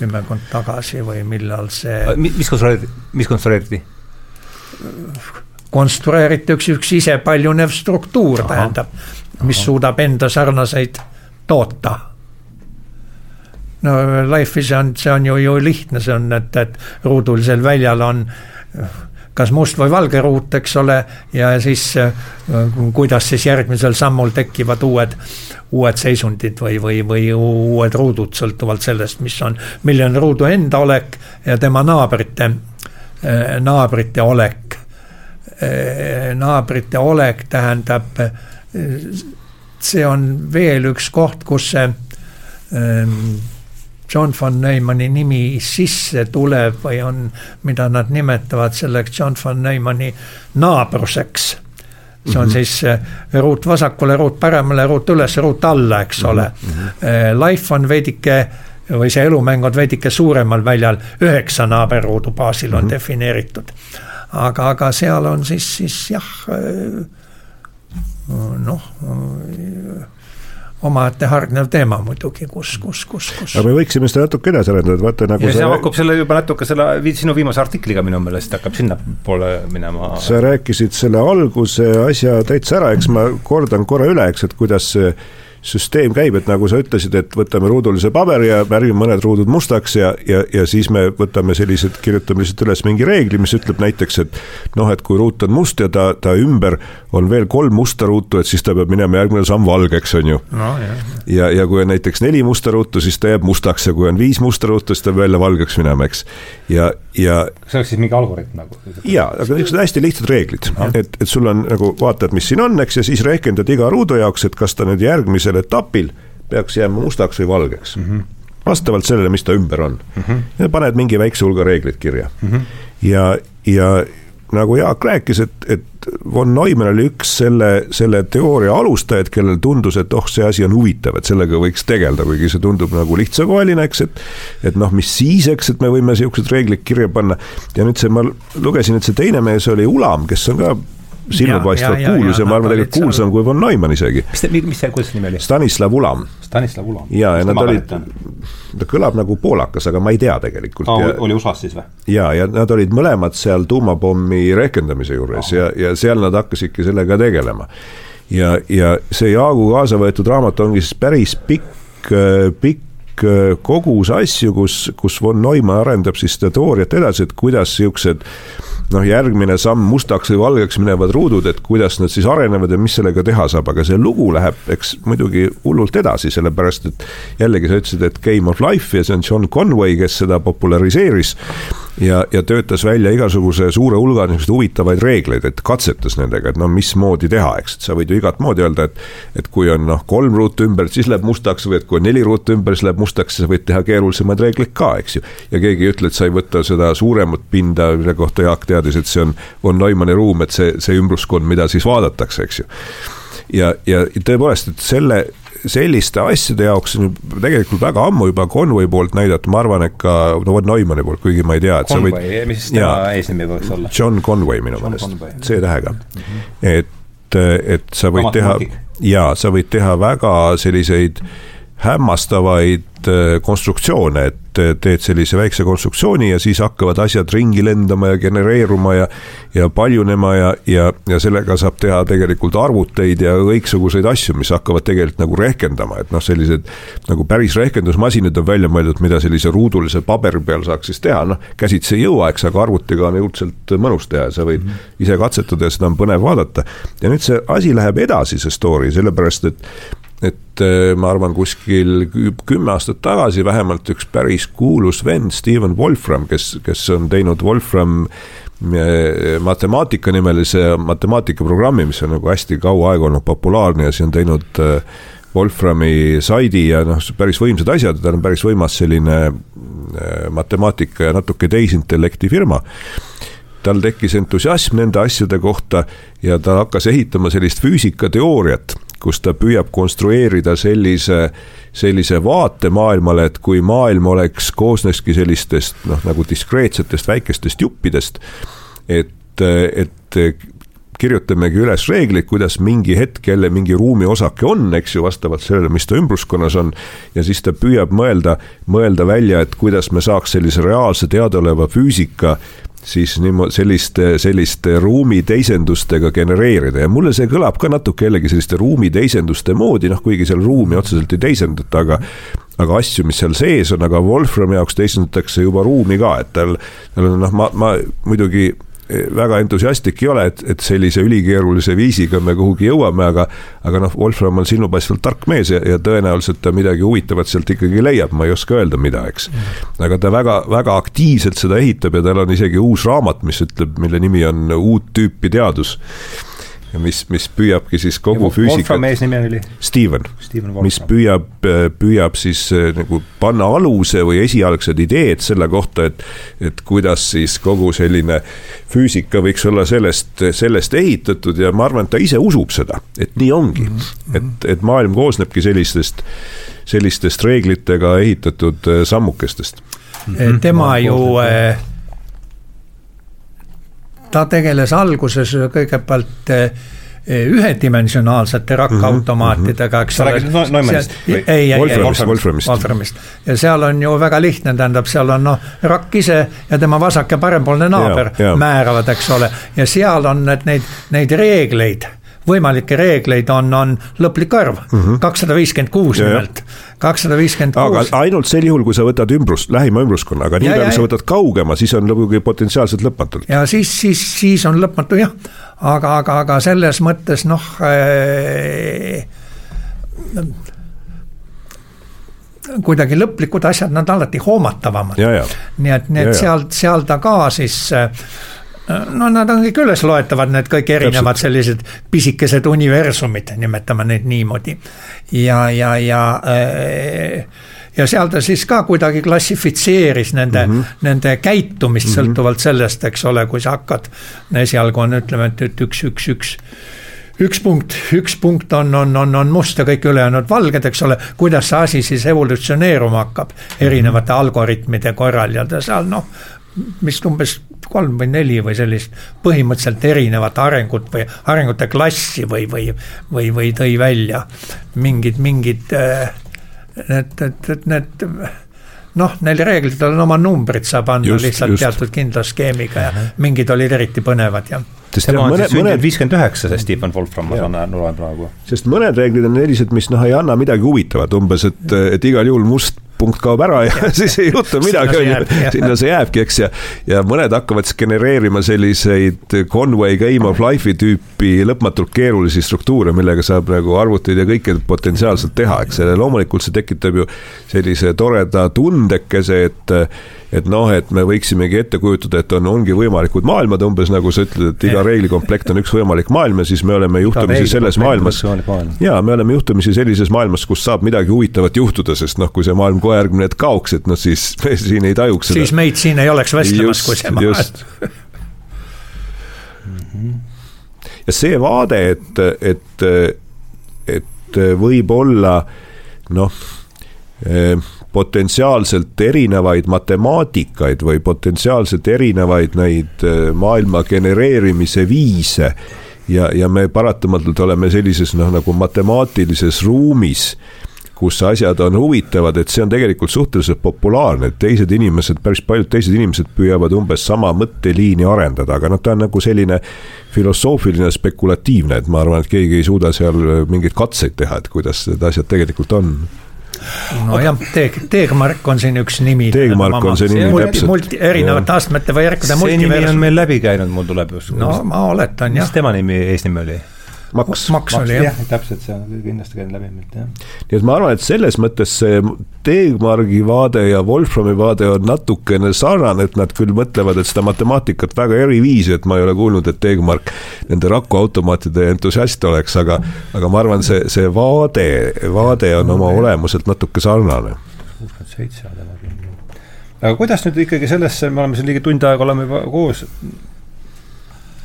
kümmekond tagasi või millal see. mis konstrueeriti, mis konstrueeriti? konstrueeriti üks, üks isepaljunev struktuur, tähendab, mis Aha. suudab enda sarnaseid toota. no Life'is on, see on ju, ju lihtne, see on, et, et ruudulisel väljal on kas must või valge ruut, eks ole, ja siis kuidas siis järgmisel sammul tekivad uued, uued seisundid või, või, või uued ruudud, sõltuvalt sellest, mis on, milline on ruudu enda olek ja tema naabrite, naabrite olek. Eh, naabrite olek tähendab, see on veel üks koht, kus see ehm, John von Neumanni nimi sisse tuleb või on, mida nad nimetavad selleks John von Neumanni naabruseks. see on mm -hmm. siis eh, ruut vasakule, ruut paremale, ruut üles, ruut alla, eks ole mm. -hmm. Life on veidike või see elumäng on veidike suuremal väljal, üheksa naaberruudu baasil on mm -hmm. defineeritud aga, aga seal on siis, siis jah, noh omaette hargnev teema muidugi, kus, kus, kus, kus. aga me võiksime seda natuke edasi arendada, et vaata nagu ja see hakkab selle juba natuke selle sinu viimase artikliga minu meelest hakkab sinnapoole minema. sa rääkisid selle alguse asja täitsa ära, eks ma kordan korra üle, eks, et kuidas see süsteem käib, et nagu sa ütlesid, et võtame ruudulise paberi ja värvime mõned ruudud mustaks ja, ja, ja siis me võtame sellised, kirjutame lihtsalt üles mingi reegli, mis ütleb näiteks, et noh, et kui ruut on must ja ta, ta ümber on veel kolm musta ruutu, et siis ta peab minema järgmine samm valgeks, on ju no,. ja, ja kui on näiteks neli musta ruutu, siis ta jääb mustaks ja kui on viis musta ruutu, siis ta peab jälle valgeks minema, eks. ja, ja. see oleks siis mingi algoritm nagu? jaa, aga niisugused hästi lihtsad reeglid, et, et sul on nagu vaatad, mis siin on, eks, ja siis rehkendad iga ruudu jaoks, et kas ta nüüd järgmise järgmisel etapil peaks jääma mustaks või valgeks mm. -hmm vastavalt sellele, mis ta ümber on mm. -hmm. ja paned mingi väikse hulga reegleid kirja mm. -hmm. ja, ja nagu Jaak rääkis, et, et von Neumann oli üks selle, selle teooria alustajaid, kellel tundus, et oh, see asi on huvitav, et sellega võiks tegeleda, kuigi see tundub nagu lihtsakoeline, eks, et et noh, mis siis, eks, et me võime niisugused reeglid kirja panna. ja nüüd see, ma lugesin, et see teine mees oli Ulam, kes on ka silmapaistvalt kuulus ja, ja ma arvan, tegelikult kuulsam kui von Neumann isegi. mis, mis see, kuidas see nimi oli? Stanislav Ulam. Stanislav Ulam. ja, ja nad olid, ta kõlab nagu poolakas, aga ma ei tea tegelikult ah,. oli USA-s siis või? ja, ja nad olid mõlemad seal tuumapommi rehkendamise juures ah. ja, ja seal nad hakkasidki sellega tegelema. ja, ja see Jaagu kaasa võetud raamat ongi siis päris pikk, pikk kogus asju, kus, kus von Neumann arendab siis seda teooriat edasi, et kuidas siuksed noh, järgmine samm mustaks või valgeks minevad ruudud, et kuidas nad siis arenevad ja mis sellega teha saab, aga see lugu läheb, eks muidugi hullult edasi, sellepärast et jällegi sa ütlesid, et Game of Life ja see on John Conway, kes seda populariseeris ja, ja töötas välja igasuguse suure hulga niisuguseid huvitavaid reegleid, et katsetas nendega, et no mismoodi teha, eks, et sa võid ju igat moodi öelda, et et kui on noh, kolm ruutu ümber, siis läheb mustaks või et kui on neli ruutu ümber, siis läheb mustaks, siis sa võid teha keerulisemaid reegleid ka, eks ju. ja keegi ei ütle, et sa ei võta seda suuremat pinda, mille kohta Jaak teadis teadis, et see on, on Neumanni ruum, et see, see ümbruskond, mida siis vaadatakse, eks ju. ja, ja tõepoolest, et selle, selliste asjade jaoks on tegelikult väga ammu juba Conway poolt näidatud, ma arvan, et ka no vot Neumanni poolt, kuigi ma ei tea, et Conway, sa võid. mis tema eesnimi võiks olla? John Conway minu meelest, C-tähega mm, -hmm. et, et sa võid Amat teha, jaa, sa võid teha väga selliseid hämmastavaid äh, konstruktsioone, et teed sellise väikse konstruktsiooni ja siis hakkavad asjad ringi lendama ja genereeruma ja ja paljunema ja, ja, ja sellega saab teha tegelikult arvuteid ja kõiksuguseid asju, mis hakkavad tegelikult nagu rehkendama, et noh, sellised nagu päris rehkendusmasinad on välja mõeldud, mida sellise ruudulise paberi peal saaks siis teha, noh, käsitsi ei jõua, eks, aga arvutiga on õudselt mõnus teha ja sa võid mm -hmm. ise katsetada ja seda on põnev vaadata. ja nüüd see asi läheb edasi, see story, sellepärast et et äh, ma arvan, kuskil kümme aastat tagasi vähemalt üks päris kuulus vend, Steven Wolfram, kes, kes on teinud Wolfram äh, matemaatika nimelise matemaatikaprogrammi, mis on nagu hästi kaua aega olnud populaarne ja siis on teinud äh, Wolframi saidi ja noh, päris võimsad asjad, ta on päris võimas selline matemaatika ja natuke tehisintellekti firma. Tal tekkis entusiasm nende asjade kohta ja ta hakkas ehitama sellist füüsikateooriat, kus ta püüab konstrueerida sellise, sellise vaate maailmale, et kui maailm oleks, koosneski sellistest noh, nagu diskreetsetest väikestest juppidest, et, et kirjutamegi üles reeglid, kuidas mingi hetk jälle mingi ruumiosake on, eks ju, vastavalt sellele, mis ta ümbruskonnas on. ja siis ta püüab mõelda, mõelda välja, et kuidas me saaks sellise reaalse teadaoleva füüsika siis niimoodi selliste, selliste ruumiteisendustega genereerida. Ja mulle see kõlab ka natuke jällegi selliste ruumiteisenduste moodi, noh, kuigi seal ruumi otseselt ei teisendata, aga aga asju, mis seal sees on, aga Wolframi jaoks teisendatakse juba ruumi ka, et tal, tal on noh, ma, ma muidugi väga entusiastlik ei ole, et, et sellise ülikeerulise viisiga me kuhugi jõuame, aga aga noh, Wolfram on silmapaistvalt tark mees ja, ja tõenäoliselt ta midagi huvitavat sealt ikkagi leiab, ma ei oska öelda, mida, eks. aga ta väga, väga aktiivselt seda ehitab ja tal on isegi uus raamat, mis ütleb, mille nimi on Uut tüüpi teadus mis, mis püüabki siis kogu füüsikat. Wolfram mees nimi oli? Steven, Steven, mis püüab, püüab siis äh, nagu panna aluse või esialgsed ideed selle kohta, et, et kuidas siis kogu selline füüsika võiks olla sellest, sellest ehitatud ja ma arvan, et ta ise usub seda, et nii ongi mm. -hmm. et, et maailm koosnebki sellistest, sellistest reeglitega ehitatud äh, sammukestest. tema ju äh, ta tegeles alguses kõigepealt eh, ühedimensionaalsete rakkautomaatidega, eks ole. sa räägid Neumannist? ei, ei, ei, Wolframist. ja seal on ju väga lihtne, tähendab, seal on noh, rakk ise ja tema vasak- ja parempoolne naaber ja, ja. määravad, eks ole, ja seal on need, neid, neid reegleid võimalikke reegleid on, on lõplik arv, mhm. kakssada viiskümmend kuus nimelt, kakssada viiskümmend kuus. aga ainult sel juhul, kui sa võtad ümbrust, lähima ümbruskonnaga, aga niipea, kui sa võtad kaugema, siis on lõpugi potentsiaalselt lõpmatult. ja siis, siis, siis on lõpmatu jah, aga, aga, aga selles mõttes noh äh, kuidagi lõplikud asjad, nad alati hoomatavamad. nii et, nii et seal, seal ta ka siis äh, no nad on kõik ülesloetavad, need kõik erinevad Täpselt. sellised pisikesed universumid, nimetame neid niimoodi. ja, ja, ja äh, ja seal ta siis ka kuidagi klassifitseeris nende mm, -hmm. nende käitumist mm -hmm. sõltuvalt sellest, eks ole, kui sa hakkad. esialgu on, ütleme, et, et üks, üks, üks üks punkt, üks punkt on, on, on, on must ja kõik ülejäänud valged, eks ole, kuidas see asi siis evolutsioneeruma hakkab erinevate algoritmide korral ja ta seal noh, vist umbes kolm või neli või sellist põhimõtteliselt erinevat arengut või arengute klassi või, või, või, või tõi välja mingid, mingid äh, need, need, need, need noh, neil reeglitel on oma numbrid, saab anda just, lihtsalt just. teatud kindla skeemiga ja mingid olid eriti põnevad ja sest tema on mõne, siis sündinud viiskümmend üheksa, see Stephen Wolfram, ma saan, loen praegu. sest mõned reeglid on sellised, mis noh, ei anna midagi huvitavat, umbes et, et igal juhul must punkt kaob ära ja, ja siis ei juhtu midagi, sinna see jääbki, eks, ja ja mõned hakkavad siis genereerima selliseid Conway Game of Life'i tüüpi lõpmatult keerulisi struktuure, millega saab nagu arvuteid ja kõike potentsiaalselt teha, eks, loomulikult see tekitab ju sellise toreda tundekese, et et noh, et me võiksimegi ette kujutada, et on, ongi võimalikud maailmad, umbes nagu sa ütled, et iga reeglikomplekt on üks võimalik maailm ja siis me oleme juhtumisi selles maailmas. ja me oleme juhtumisi sellises maailmas, kus saab midagi huvitavat juhtuda, sest noh, kui see maailm kohe järgmine hetk kaoks, et noh, siis me siin ei tajuks seda. siis meid siin ei oleks vestlemas, kui see maailm. ja see vaade, et, et, et võib olla noh potentsiaalselt erinevaid matemaatikaid või potentsiaalselt erinevaid neid äh, maailma genereerimise viise. ja, ja me paratamatult oleme sellises noh, nagu matemaatilises ruumis kus asjad on huvitavad, et see on tegelikult suhteliselt populaarne, et teised inimesed, päris paljud teised inimesed püüavad umbes sama mõtteliini arendada, aga noh, ta on nagu selline filosoofiline, spekulatiivne, et ma arvan, et keegi ei suuda seal mingeid katseid teha, et kuidas need asjad tegelikult on nojah, Teeg, Teegmark on siin üks nimi. Teegmark on see nimi täpselt. multi, erinevate astmete või järkude see nimi on meil läbi käinud, mul tuleb just. no ma oletan jah. mis tema nimi, eesnimi oli? Maks, maks oli jah ja,. täpselt, see on kindlasti käinud läbi meilt, jah. nii et ma arvan, et selles mõttes see Tegmargi vaade ja Wolframi vaade on natukene sarnane, et nad küll mõtlevad, et seda matemaatikat väga eri viisi, et ma ei ole kuulnud, et Tegmark nende rakuautomaatide entusiast oleks, aga aga ma arvan, see, see vaade, vaade on oma olemuselt natuke sarnane. kuuskümmend seitse on tema küll. aga kuidas nüüd ikkagi sellesse, me oleme siin ligi tund aega oleme juba koos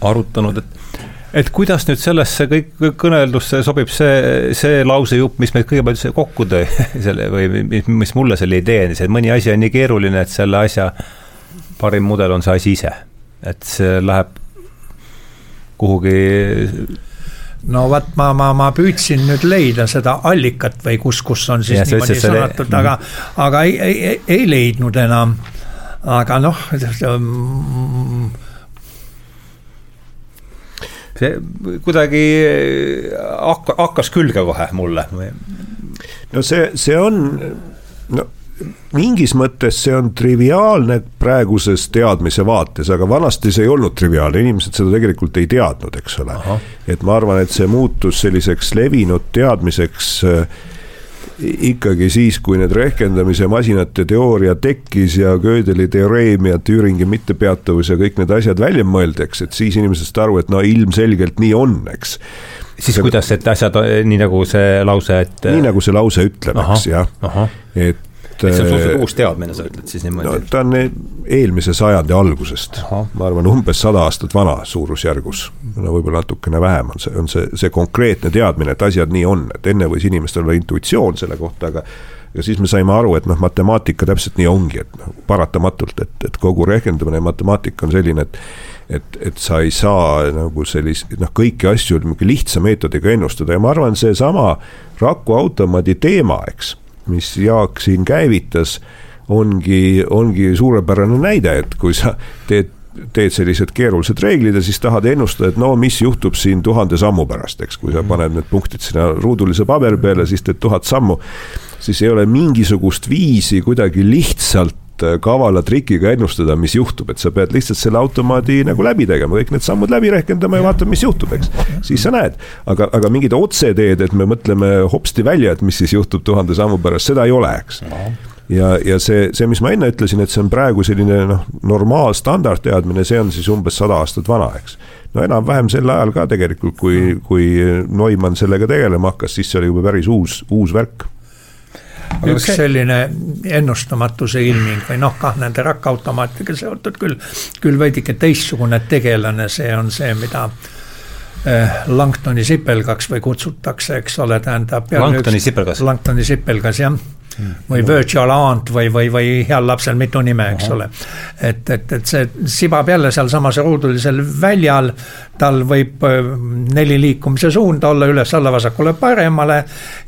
arutanud, et et kuidas nüüd sellesse kõik, kõneldusse sobib see, see lausejupp, mis meid kõigepealt kokku tõi, selle või mis, mulle selle idee andis, et mõni asi on nii keeruline, et selle asja parim mudel on see asi ise. et see läheb kuhugi no vot, ma, ma, ma püüdsin nüüd leida seda allikat või kus, kus on siis ja, niimoodi sõnatud, aga, aga ei, ei, ei leidnud enam. aga noh, see kuidagi hakka, hakkas külge kohe mulle. no see, see on, no mingis mõttes see on triviaalne praeguses teadmise vaates, aga vanasti see ei olnud triviaalne, inimesed seda tegelikult ei teadnud, eks ole. et ma arvan, et see muutus selliseks levinud teadmiseks äh, ikkagi siis, kui need rehkendamise masinate teooria tekkis ja Gödeli teoreem ja Turingi mittepeatuvus ja kõik need asjad välja mõeldi, eks, et siis inimesed said aru, et no ilmselgelt nii on, eks. siis see, kuidas, et asjad, nii nagu see lause, et. nii nagu see lause ütleb, eks jah, et et see on suhteliselt uus teadmine, sa ütled siis niimoodi no,? ta on eelmise sajandi algusest, ma arvan, umbes sada aastat vana suurusjärgus. no võib-olla natukene vähem on see, on see, see konkreetne teadmine, et asjad nii on, et enne võis inimestel olla intuitsioon selle kohta, aga ja siis me saime aru, et noh, matemaatika täpselt nii ongi, et noh, paratamatult, et, et kogu rehkendamine ja matemaatika on selline, et et, et sa ei saa nagu sellist, noh, kõiki asju niisugune lihtsa meetodiga ennustada ja ma arvan, seesama rakuautomaadi teema, eks mis Jaak siin käivitas, ongi, ongi suurepärane näide, et kui sa teed teed sellised keerulised reeglid ja siis tahad ennustada, et no mis juhtub siin tuhande sammu pärast, eks, kui sa mhm. paned need punktid sinna ruudulise paberi peale, siis teed tuhat sammu. siis ei ole mingisugust viisi kuidagi lihtsalt kavala trikiga ennustada, mis juhtub, et sa pead lihtsalt selle automaadi nagu läbi tegema, kõik need sammud läbi rehkendama ja vaatama, mis juhtub, eks. siis sa näed, aga, aga mingid otseteed, et me mõtleme hopsti välja, et mis siis juhtub tuhande sammu pärast, seda ei ole, eks. Ja, ja see, see, mis ma enne ütlesin, et see on praegu selline noh, normaal standardteadmine, see on siis umbes sada aastat vana, eks. no enam-vähem sel ajal ka tegelikult, kui, kui Neumann sellega tegelema hakkas, siis see oli juba päris uus, uus värk üks see... selline ennustamatuse ilming või noh, kah nende rakkautomaatidega seotud küll, küll veidike teistsugune tegelane, see on see, mida eh, Langtoni sipelgaks või kutsutakse, eks ole, tähendab. Langtoni sipelgas. Langtoni sipelgas, jah või virtual aunt või, või, või heal lapsel mitu nime, eks ole. et, et, et see sibab jälle sealsamas ruudulisel väljal, tal võib neli liikumise suunda olla üles-alla, vasakule, paremale.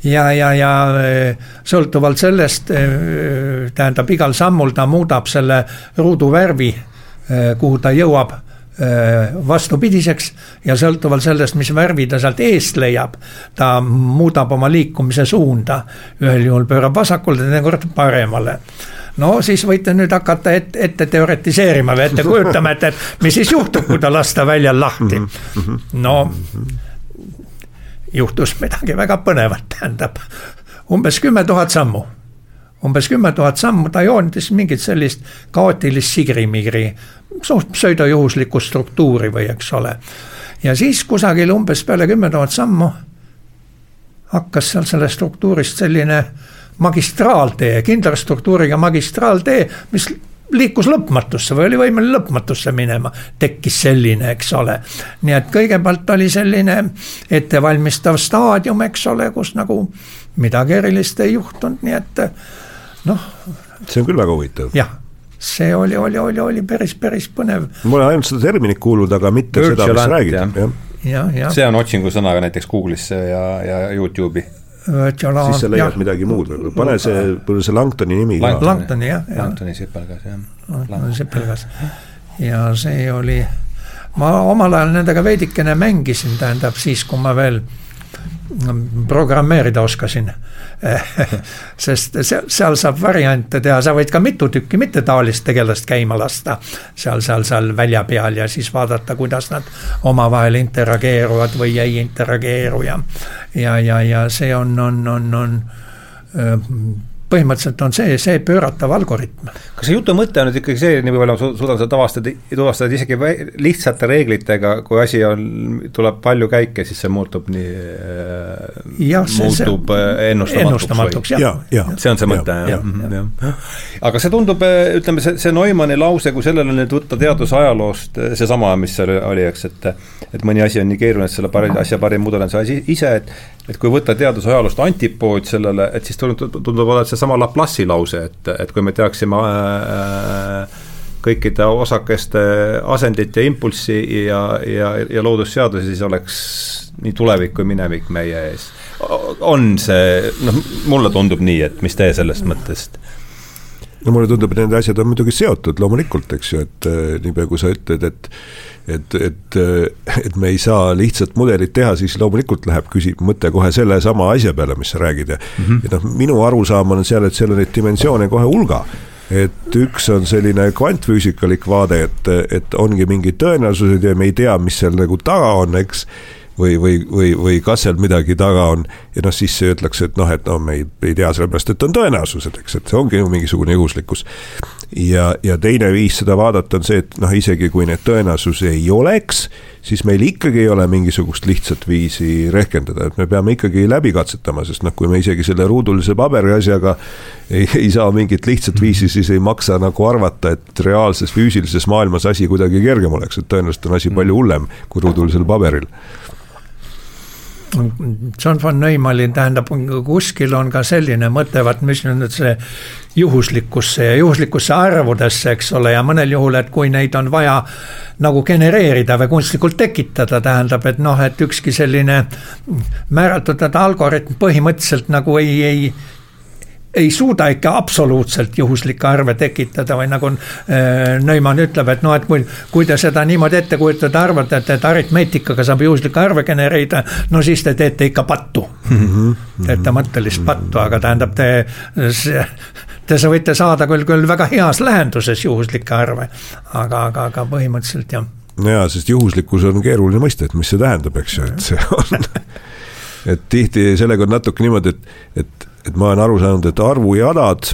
Ja, ja, ja sõltuvalt sellest äh, tähendab, igal sammul ta muudab selle ruudu värvi, kuhu ta jõuab vastupidiseks ja sõltuvalt sellest, mis värvi ta sealt eest leiab, ta muudab oma liikumise suunda. ühel juhul pöörab vasakule, teinekord paremale no siis võite nüüd hakata ette, ette teoretiseerima või ette kujutama, et, et mis siis juhtub, kui ta lasta väljal lahti. no juhtus midagi väga põnevat, tähendab umbes kümme tuhat sammu umbes kümme tuhat sammu, ta joonitas mingit sellist kaootilist sigrimigri, suht pseudojuhuslikku struktuuri või eks ole. ja siis kusagil umbes peale kümme tuhat sammu hakkas seal sellest struktuurist selline magistraaltee, kindlastruktuuriga magistraaltee, mis liikus lõpmatusse või oli võimeline lõpmatusse minema, tekkis selline, eks ole. nii et kõigepealt oli selline ettevalmistav staadium, eks ole, kus nagu midagi erilist ei juhtunud, nii et noh. see on küll väga huvitav. jah, see oli, oli, oli, oli päris, päris põnev. ma olen ainult seda terminit kuulnud, aga mitte Virtual seda, mis räägib, jah ja, ja. see on otsingusõnaga näiteks Google'isse ja, ja Youtube'i. siis sa leiad ja. midagi muud, pane see, see Langtoni nimi Langtoni, jah, jah. Langtoni sipelgas jah. Langtoni sipelgas ja see oli, ma omal ajal nendega veidikene mängisin, tähendab siis, kui ma veel programmeerida oskasin. Sest seal, saab variante teha, sa võid ka mitu tükki mittetaolist tegelast käima lasta. Seal, seal, seal välja peal ja siis vaadata, kuidas nad omavahel interageeruvad või ei interageeru ja ja, ja, ja see on, on, on, on põhimõtteliselt on see, see pööratav algoritm. kas see jutu mõte on nüüd ikkagi see, nii palju ma suudan seda tavastada, tuvastada, et isegi lihtsate reeglitega, kui asi on, tuleb palju käike, siis see muutub nii, ja, muutub see, äh, ennustamatuks, ennustamatuks. Ja, ja, see on see mõte, jah, jah, jah. aga see tundub, äh, ütleme, see, see Neumanni lause, kui sellele nüüd võtta teadusajaloost äh, seesama, mis seal oli, eks, et et mõni asi on nii keeruline, et selle pari, asja parim mudel on see asi ise, et et kui võtta teadusajaloost antipood sellele, et siis tundub, tundub olevat seesama Laplace'i lause, et, et kui me teaksime äh, kõikide osakeste asendit ja impulssi ja, ja, ja loodusseadusi, siis oleks nii tulevik kui minevik meie ees. on see, noh, mulle tundub nii, et mis teie sellest mõttest? No mulle tundub, et need asjad on muidugi seotud loomulikult, eks ju, et äh, niipea kui sa ütled, et et, et, et me ei saa lihtsat mudelit teha, siis loomulikult läheb küsib mõte kohe sellesama asja peale, mis sa räägid ja mm, -hmm. ja noh, minu arusaam on seal, et seal on neid dimensioone kohe hulga et üks on selline kvantfüüsikalik vaade, et, et ongi mingid tõenäosused ja me ei tea, mis seal nagu taga on, eks või, või, või, või kas seal midagi taga on. ja noh, siis öeldakse, et noh, et no me ei, ei tea sellepärast, et on tõenäosused, eks, et see ongi ju mingisugune juhuslikkus. ja, ja teine viis seda vaadata on see, et noh, isegi kui neid tõenäosusi ei oleks, siis meil ikkagi ei ole mingisugust lihtsat viisi rehkendada, et me peame ikkagi läbi katsetama, sest noh, kui me isegi selle ruudulise paberi asjaga ei, ei saa mingit lihtsat viisi, siis ei maksa nagu arvata, et reaalses füüsilises maailmas asi kuidagi kergem oleks, et tõenäoliselt on asi palju hullem kui ruudulisel paberil John von Neumannil tähendab, kuskil on ka selline mõte, vaat mis nüüd see juhuslikkusse ja juhuslikkusse arvudesse, eks ole, ja mõnel juhul, et kui neid on vaja nagu genereerida või kunstlikult tekitada, tähendab, et noh, et ükski selline määratletud algoritm põhimõtteliselt nagu ei, ei ei suuda ikka absoluutselt juhuslikke arve tekitada või nagu äh, Neumann ütleb, et noh, et kui, kui te seda niimoodi ette kujutate, arvate, et, et aritmeetikaga saab juhuslikke arve genereerida, no siis te teete ikka pattu mm. -hmm. teete mõttelist pattu, aga tähendab, te, te võite saada küll, küll väga heas lähenduses juhuslikke arve, aga, aga, aga põhimõtteliselt jah. jaa, sest juhuslikkus on keeruline mõiste, et mis see tähendab, eks ju, et see on et tihti sellega on natuke niimoodi, et, et et ma olen aru saanud, et arvujalad,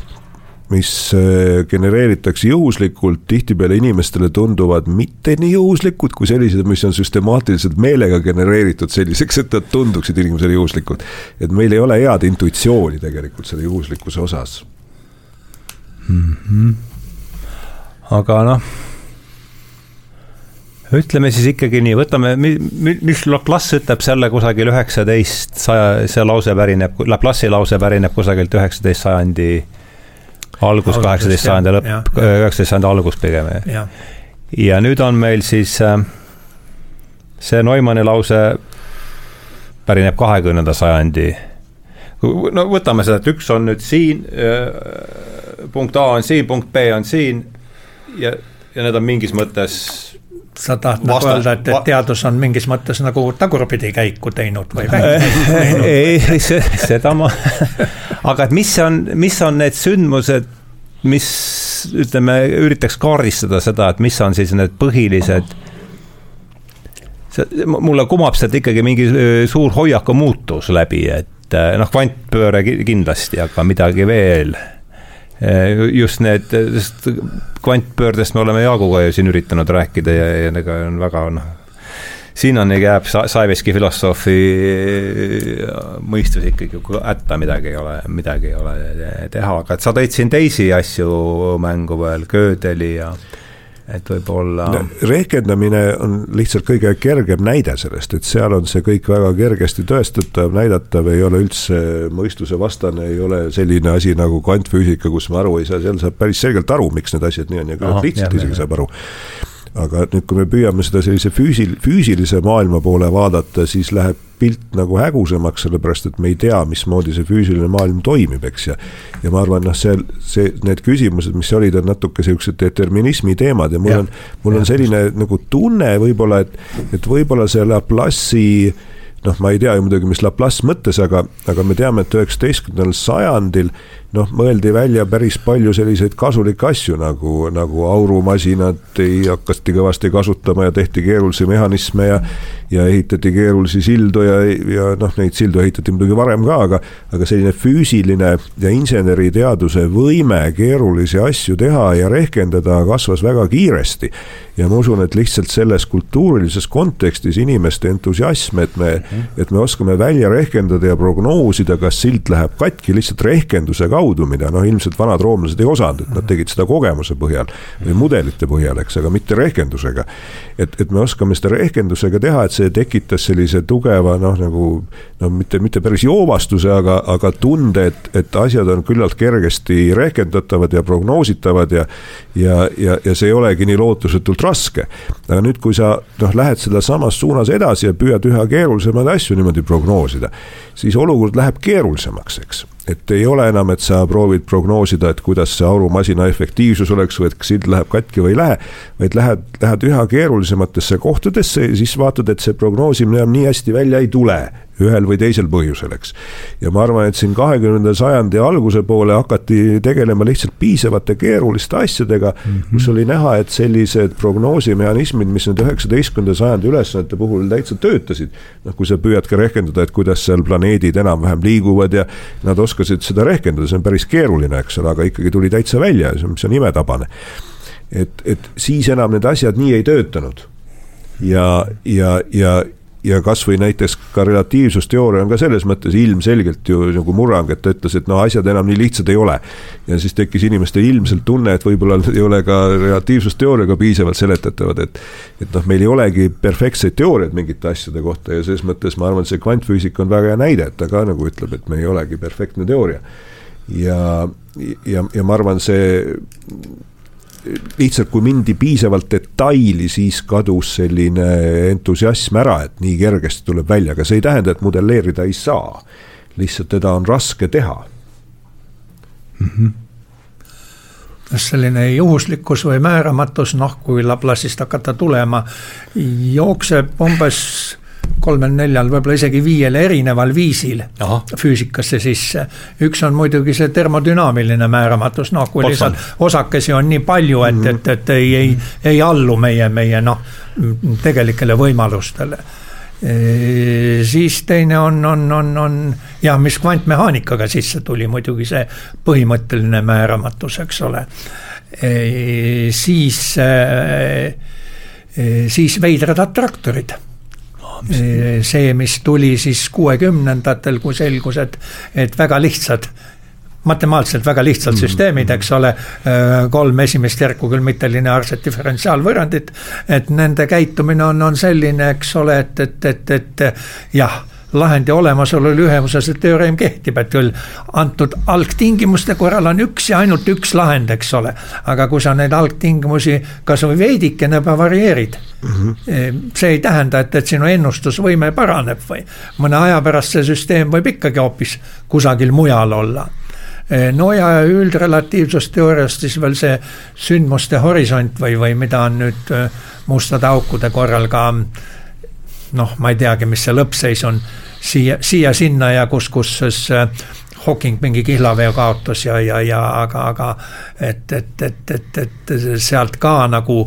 mis äh, genereeritakse juhuslikult, tihtipeale inimestele tunduvad mitte nii juhuslikud kui sellised, mis on süstemaatiliselt meelega genereeritud selliseks, et nad tunduksid inimesele juhuslikud. et meil ei ole head intuitsiooni tegelikult selle juhuslikkuse osas mm. -hmm. aga noh ütleme siis ikkagi nii, võtame, mis Laplace ütleb selle kusagil üheksateist saja, see lause pärineb, Laplace'i lause pärineb kusagilt üheksateist sajandi algus, kaheksateist sajandi lõpp, üheksateist sajandi algus pigem. ja nüüd on meil siis äh, see Neumanni lause pärineb kahekümnenda sajandi. no võtame seda, et üks on nüüd siin, äh, punkt A on siin, punkt B on siin ja, ja need on mingis mõttes sa tahad nagu öelda, et, et teadus on mingis mõttes nagu tagurpidi käiku teinud või ei, seda ma, aga et mis on, mis on need sündmused, mis ütleme, üritaks kaardistada seda, et mis on siis need põhilised see, mulle kumab sealt ikkagi mingi suur hoiaku muutus läbi, et noh, kvantpööre kindlasti, aga midagi veel just need, sest kvantpöördest me oleme Jaaguga ju siin üritanud rääkida ja, ja ega on väga noh, sinnani jääb Saiveski filosoofi mõistus ikkagi hätta, midagi ei ole, midagi ei ole teha, aga sa tõid siin teisi asju mängu veel, Gödeli ja et võib-olla no,. rehkendamine on lihtsalt kõige kergem näide sellest, et seal on see kõik väga kergesti tõestatav, näidatav, ei ole üldse mõistuse vastane, ei ole selline asi nagu kvantfüüsika, kus me aru ei saa, seal saab päris selgelt aru, miks need asjad nii on ja küllalt lihtsalt isegi saab aru aga nüüd, kui me püüame seda sellise füüsil-, füüsilise maailma poole vaadata, siis läheb pilt nagu hägusamaks, sellepärast et me ei tea, mismoodi see füüsiline maailm toimib, eks, ja ja ma arvan, noh, see, see, need küsimused, mis olid, on natuke niisugused determinismi teemad ja mul ja, on, mul ja, on selline just. nagu tunne võib-olla, et et võib-olla see Laplace'i noh, ma ei tea ju muidugi, mis Laplace mõtles, aga, aga me teame, et üheksateistkümnendal sajandil noh, mõeldi välja päris palju selliseid kasulikke asju nagu, nagu aurumasinad hakati kõvasti kasutama ja tehti keerulisi mehhanisme ja ja ehitati keerulisi sildu ja, ja noh, neid sildu ehitati muidugi varem ka, aga aga selline füüsiline ja inseneriteaduse võime keerulisi asju teha ja rehkendada kasvas väga kiiresti. Ja ma usun, et lihtsalt selles kultuurilises kontekstis inimeste entusiasm, et me, et me oskame välja rehkendada ja prognoosida, kas sild läheb katki lihtsalt rehkenduse kaudu, mida noh, ilmselt vanad roomlased ei osanud, et nad tegid seda kogemuse põhjal või mudelite põhjal, eks, aga mitte rehkendusega. et, et me oskame seda rehkendusega teha, et see tekitas sellise tugeva noh, nagu no mitte, mitte päris joovastuse, aga, aga tunde, et, et asjad on küllalt kergesti rehkendatavad ja prognoositavad ja ja, ja, ja see ei olegi nii lootusetult raske. aga nüüd, kui sa noh, lähed selles samas suunas edasi ja püüad üha keerulisemaid asju niimoodi prognoosida, siis olukord läheb keerulisemaks, eks et ei ole enam, et sa proovid prognoosida, et kuidas see aurumasina efektiivsus oleks või et kas sild läheb katki või ei lähe. vaid lähed, lähed üha keerulisematesse kohtadesse ja siis vaatad, et see prognoosimine enam nii hästi välja ei tule ühel või teisel põhjusel, eks. ja ma arvan, et siin kahekümnenda sajandi alguse poole hakati tegelema lihtsalt piisavate keeruliste asjadega mm, -hmm. kus oli näha, et sellised prognoosimehhanismid, mis nüüd üheksateistkümnenda sajandi ülesannete puhul täitsa töötasid. noh, kui sa püüad ka rehkendada, et kuidas seal planeedid enam-vähem liiguvad ja nad oskasid seda rehkendada, see on päris keeruline, eks ole, aga ikkagi tuli täitsa välja, see on imetabane. et, et siis enam need asjad nii ei töötanud ja, ja, ja ja kasvõi näiteks ka relatiivsusteooria on ka selles mõttes ilmselgelt ju nagu murrang, et ta ütles, et no asjad enam nii lihtsad ei ole. ja siis tekkis inimestel ilmselt tunne, et võib-olla ei ole ka relatiivsusteooriaga piisavalt seletatavad, et. et noh, meil ei olegi perfektseid teooriaid mingite asjade kohta ja selles mõttes ma arvan, et see kvantfüüsika on väga hea näide, et ta ka nagu ütleb, et me ei olegi perfektne teooria. ja, ja, ja ma arvan, see lihtsalt kui mindi piisavalt detaili, siis kadus selline entusiasm ära, et nii kergesti tuleb välja, aga see ei tähenda, et modelleerida ei saa. lihtsalt teda on raske teha mm. -hmm kas selline juhuslikkus või määramatus, noh, kui Laplace'ist hakata tulema, jookseb umbes kolmel-neljal, võib-olla isegi viiel erineval viisil Aha. füüsikasse sisse. üks on muidugi see termodünaamiline määramatus, noh, kui lihtsalt osakesi on nii palju, et, mhm. et, et ei, ei, ei allu meie, meie noh, tegelikele võimalustele e,. siis teine on, on, on, on jah, mis kvantmehaanikaga sisse tuli, muidugi see põhimõtteline määramatus, eks ole e,. siis e,, siis veidrad attraktorid see, mis tuli siis kuuekümnendatel, kui selgus, et, et väga lihtsad matemaatiliselt väga lihtsad mm -hmm. süsteemid, eks ole, äh, kolm esimest järku küll mitte lineaarset diferentsiaalvõrrandit, et nende käitumine on, on selline, eks ole, et, et, et, et jah lahendi olemasolu ühemusesse teoreem kehtib, et küll antud algtingimuste korral on üks ja ainult üks lahend, eks ole. aga kui sa neid algtingimusi kasvõi veidikene varieerid mm, -hmm. see ei tähenda, et, et sinu ennustusvõime paraneb või mõne aja pärast see süsteem võib ikkagi hoopis kusagil mujal olla e, no ja üldrelatiivsusteooriast siis veel see sündmuste horisont või, või mida on nüüd e, mustade aukude korral ka noh, ma ei teagi, mis see lõppseis on siia, siia-sinna ja kus, kus siis äh, Hawking mingi kihlaveo kaotas ja, ja, ja aga, aga et, et, et, et, et sealt ka nagu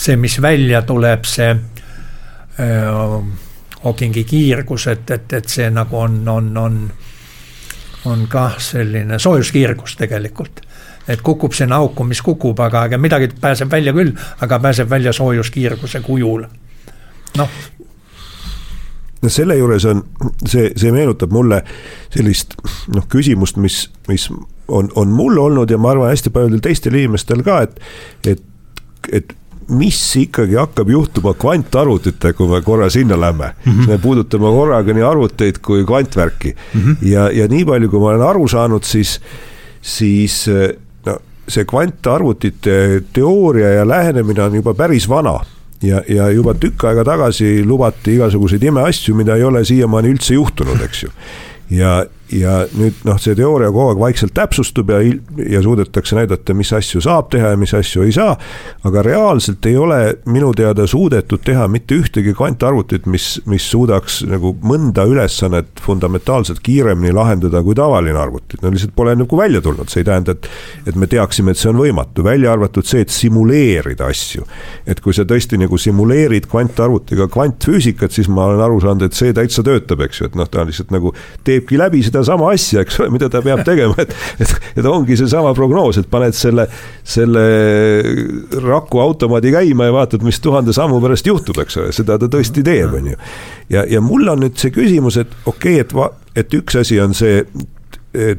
see, mis välja tuleb, see äh, Hawkingi kiirgus, et, et, et see nagu on, on, on, on kah selline soojuskiirgus tegelikult et kukub sinna auku, mis kukub, aga, aga midagi pääseb välja küll, aga pääseb välja soojuskiirguse kujul. Noh, no selle juures on, see, see meenutab mulle sellist noh, küsimust, mis, mis on, on mul olnud ja ma arvan, hästi paljudel teistel inimestel ka, et, et, et mis ikkagi hakkab juhtuma kvantarvutitega, kui me korra sinna lähme mm. -hmm. me puudutame korraga nii arvuteid kui kvantvärki mm. -hmm. ja, ja nii palju, kui ma olen aru saanud, siis, siis no see kvantarvutite teooria ja lähenemine on juba päris vana ja, ja juba tükk aega tagasi lubati igasuguseid imeasju, mida ei ole siiamaani üldse juhtunud, eks ju. ja, ja nüüd noh, see teooria kogu aeg vaikselt täpsustub ja, ja suudetakse näidata, mis asju saab teha ja mis asju ei saa. aga reaalselt ei ole minu teada suudetud teha mitte ühtegi kvantarvutit, mis, mis suudaks nagu mõnda ülesannet fundamentaalselt kiiremini lahendada kui tavaline arvuti. no lihtsalt pole nagu välja tulnud, see ei tähenda, et, et me teaksime, et see on võimatu, välja arvatud see, et simuleerida asju. et kui sa tõesti nagu simuleerid kvantarvutiga kvantfüüsikat, siis ma olen aru saanud, et see täitsa töötab, eks ju, et noh, ta lihtsalt nagu teebki läbi seda sedasama asja, eks ole, mida ta peab tegema, et, et, et ongi seesama prognoos, et paned selle, selle raku automaadi käima ja vaatad, mis tuhande sammu pärast juhtub, eks ole, seda ta tõesti teeb, on ju. ja, ja mul on nüüd see küsimus, et okei okay,, et va-, et üks asi on see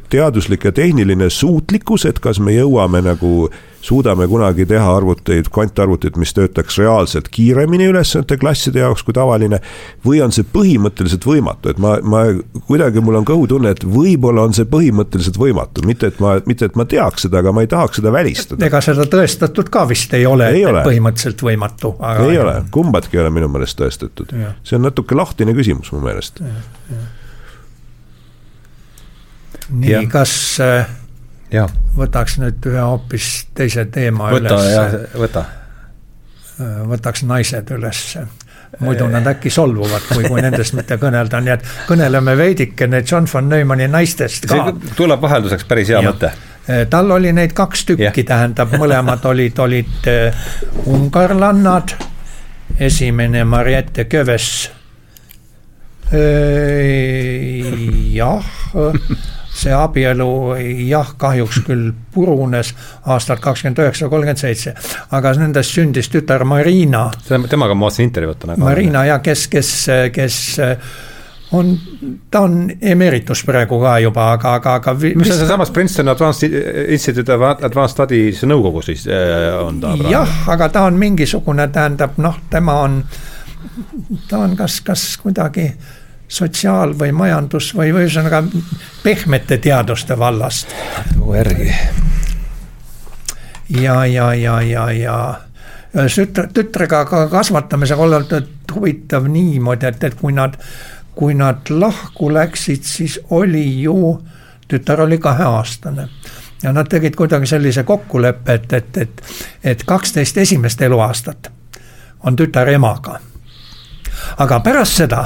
teaduslik ja tehniline suutlikkus, et kas me jõuame nagu suudame kunagi teha arvuteid, kvantarvuteid, mis töötaks reaalselt kiiremini ülesannete klasside jaoks kui tavaline. või on see põhimõtteliselt võimatu, et ma, ma kuidagi, mul on kõhutunne, et võib-olla on see põhimõtteliselt võimatu, mitte et ma, mitte et ma teaks seda, aga ma ei tahaks seda välistada. ega seda tõestatud ka vist ei ole, et ole. põhimõtteliselt võimatu. ei ole, kumbadki ei ole minu meelest tõestatud. see on natuke lahtine küsimus mu meelest. Nii, kas äh, ja. võtaks nüüd ühe hoopis teise teema võta, üles. võta. Äh, võtaks naised ülesse muidu nad äkki solvuvad, kui, kui nendest mitte kõnelda, nii et kõneleme veidikene John von Neumanni naistest ka. tuleb vahelduseks päris hea ja. mõte. Äh, tal oli neid kaks tükki, tähendab, mõlemad olid, olid ungarlannad, esimene Mariette Köves jah see abielu jah, kahjuks küll purunes aastal kakskümmend üheksa, kolmkümmend seitse, aga nendest sündis tütar Marina. temaga ma vaatasin intervjuud täna. Marina ja kes, kes, kes on, ta on emeritus praegu ka juba, aga, aga, aga. mis on sealsamas Princeton Advanced Institute of Advanced Studies nõukogu siis äh, on ta praegu? jah, aga ta on mingisugune, tähendab noh, tema on, ta on kas, kas kuidagi sotsiaal- või majandus- või ühesõnaga pehmete teaduste vallast. järgi. ja, ja, ja, ja, ja tütre, tütrega ka kasvatamisega olnud huvitav niimoodi, et, et kui nad, kui nad lahku läksid, siis oli ju, tütar oli kaheaastane ja nad tegid kuidagi sellise kokkuleppe, et, et, et, et kaksteist esimest eluaastat on tütar emaga. aga pärast seda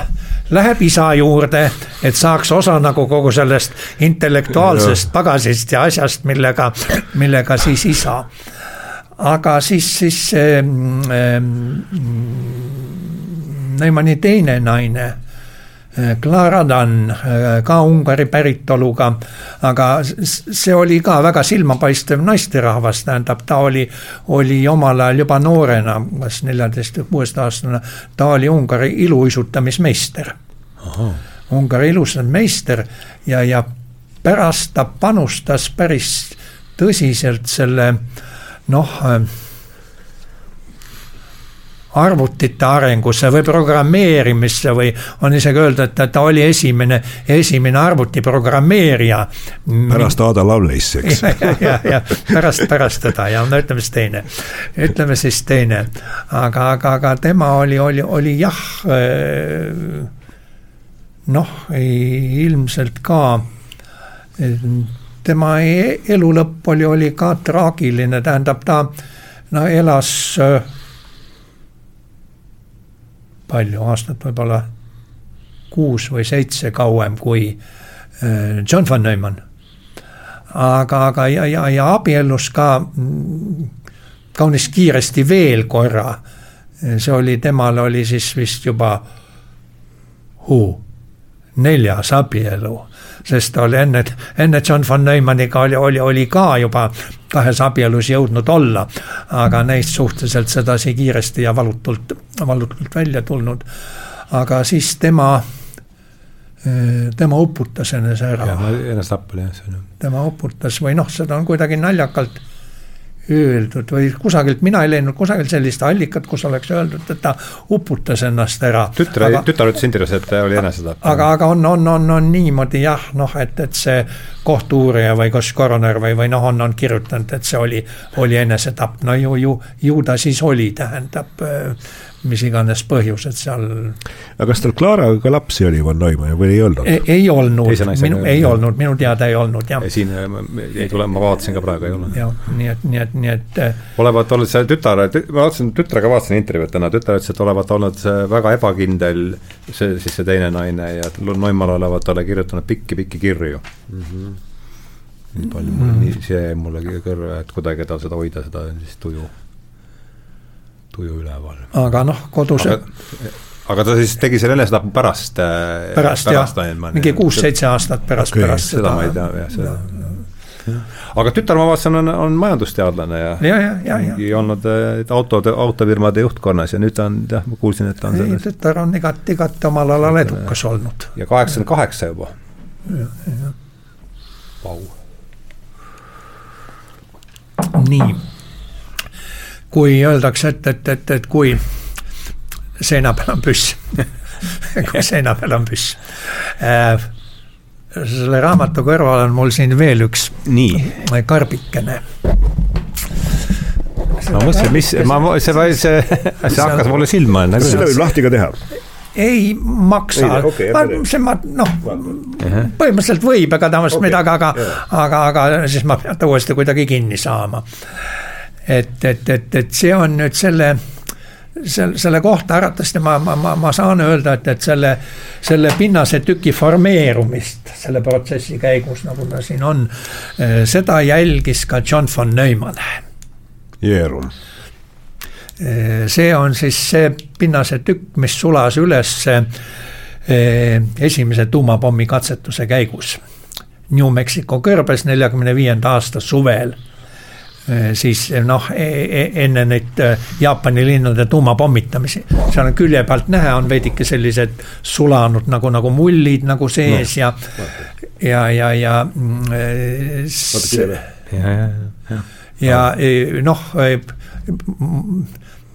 läheb isa juurde, et saaks osa nagu kogu sellest intellektuaalsest pagasist ja asjast, millega, millega siis isa. aga siis, siis äh, Neumanni teine naine Clara Dunn, ka Ungari päritoluga, aga see oli ka väga silmapaistev naisterahvas, tähendab, ta oli, oli omal ajal juba noorena, kas neljateist või kuueteistaastane, ta oli Ungari iluuisutamismeister. Ungari ilustusmeister ja, ja pärast ta panustas päris tõsiselt selle noh arvutite arengusse või programmeerimisse või on isegi öelda, et ta oli esimene, esimene arvutiprogrammeerija. pärast Ada Lovelace'i, eks. ja, ja, ja pärast, pärast teda ja no ütleme siis teine, ütleme siis teine, aga, aga, aga tema oli, oli, oli jah, eh, noh, ilmselt ka tema e-, elu lõpp oli, oli ka traagiline, tähendab ta no elas palju, aastat võib-olla kuus või seitse kauem kui äh, John von Neumann. aga, aga ja, ja, ja abiellus ka mm, kaunis kiiresti veel korra. see oli, temal oli siis vist juba huu, neljas abielu sest ta oli enne, enne John von Neumanniga oli, oli, oli ka juba kahes abielus jõudnud olla, aga neist suhteliselt sedasi kiiresti ja valutult, valutult välja tulnud. aga siis tema, tema uputas enese ära. ennast tappa jah, see on ju. tema uputas või noh, seda on kuidagi naljakalt öeldud või kusagilt, mina ei leidnud kusagilt sellist allikat, kus oleks öeldud, et ta uputas ennast ära. tütre, tütar ütles intervjuus, et oli enesetapp. aga, aga on, on, on, on niimoodi jah, noh, et, et see kohtu-uurija või kas koroner või, või noh, on, on kirjutanud, et see oli, oli enesetapp, no ju, ju, ju ta siis oli, tähendab mis iganes põhjused seal. aga kas tal Klaaraga ka lapsi oli, Von Neumann, või ei olnud? ei olnud, minu, ei olnud, minu teada ei olnud, jah. siin äh, ei tule, ma vaatasin ka praegu, ei ole. jah, nii et, nii et, nii et. Äh, olevat olnud see tütar, ma vaatasin, tütrega vaatasin intervjuud täna, tütar ütles, et olevat olnud väga ebakindel, see siis see teine naine ja Neumann olevat talle kirjutanud pikki-pikki kirju mm. -hmm. nii palju mm, -hmm. nii, see jäi mulle kõrva, et kuidagi tal seda hoida, seda siis tuju tuju üleval. aga noh, kodus aga ta siis tegi selle enesetapu pärast? Äh, pärast, pärast jah, mingi kuus-seitse aastat pärast okay,, pärast seda. seda ma ei tea jah, seda aga tütar, ma vaatasin, on, on majandusteadlane ja, ja, ja, ja, ja. olnud äh, autode, autofirmade juhtkonnas ja nüüd ta on, jah, ma kuulsin, et ta on selles. tütar on igati, igati omal alal edukas olnud. ja kaheksakümmend kaheksa juba. Vau. nii kui öeldakse, et, et, et, et kui seina peal on püss kui seina peal on püss äh,. selle raamatu kõrval on mul siin veel üks nii karbikene. ma mõtlesin, mis, ma, see, see, see hakkas mulle silma enne. seda võib lahti ka teha ei maksa, okay, see ma noh, põhimõtteliselt võib, ega tavaliselt okay. midagi, aga, aga, aga siis ma pean ta uuesti kuidagi kinni saama et, et, et, et see on nüüd selle selle, selle kohta äratasti ma, ma, ma, ma saan öelda, et, et selle, selle pinnase tüki formeerumist selle protsessi käigus, nagu ta siin on, eh, seda jälgis ka John von Neumann. Jeerum. Eh, see on siis see pinnase tükk, mis sulas üles eh, esimese tuumapommi katsetuse käigus. New Mexico kõrbes neljakümne viienda aasta suvel siis noh, e, e, enne neid äh, Jaapani linnade tuumapommitamisi. seal on külje pealt näha, on veidike sellised sulanud nagu, nagu mullid nagu sees no, ja, ja, ja, ja. ja, ja, ja, ja noh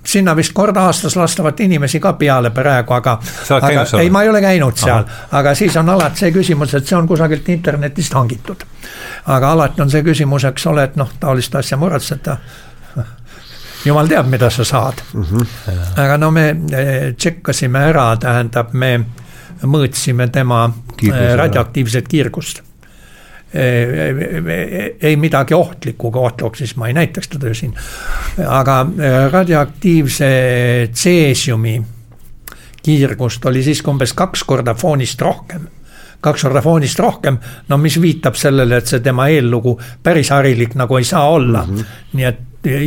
sinna vist kord aastas lastavat inimesi ka peale praegu, aga, aga ei, ma ei ole käinud seal, aga siis on alati see küsimus, et see on kusagilt internetist hangitud. aga alati on see küsimus, eks ole, et noh, taolist asja muretseda jumal teab, mida sa saad mm. -hmm. aga no me eh, tšekkasime ära, tähendab, me mõõtsime tema eh, radioaktiivset kiirgust ei midagi ohtlikku, kui ohtlikuks siis ma ei näitaks teda ju siin. aga äh, radioaktiivse tseesiumi kiirgust oli siiski umbes kaks korda foonist rohkem kaks korda foonist rohkem, no mis viitab sellele, et see tema eellugu päris harilik nagu ei saa olla mm. -hmm. nii et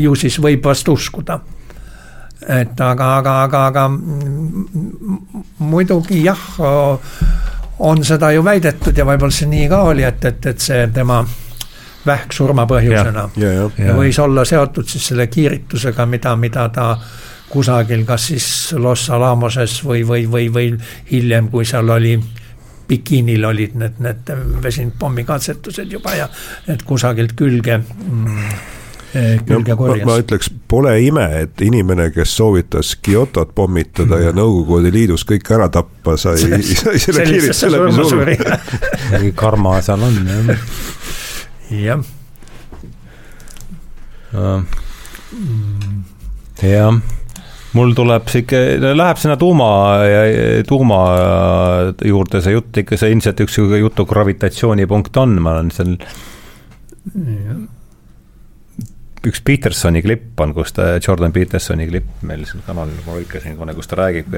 ju siis võib vast uskuda. et aga, aga, aga, aga muidugi jah on seda ju väidetud ja võib-olla see nii ka oli, et, et, et see tema vähk surmapõhjusena ja, ja, ja. võis olla seotud siis selle kiiritusega, mida, mida ta kusagil, kas siis Los Alamoses või, või, või, või hiljem, kui seal oli bikiinil olid need, need vesinikpommikatsetused juba ja et kusagilt külge mm, Eh, külge korjas. ma ütleks, pole ime, et inimene, kes soovitas Kyotot pommitada ja Nõukogude Liidus kõik ära tappa, sai, sai selle kiirituse läbi suruda. mingi karma seal on jah. jah. jah mul tuleb sihuke, läheb sinna tuuma, tuuma juurde see jutt ikka, see ilmselt üks jutu gravitatsioonipunkt on, ma olen seal üks Petersoni klipp on, kus ta, Jordan Petersoni klipp meil siin kanalil, ma lõikasin kohe, kus ta räägib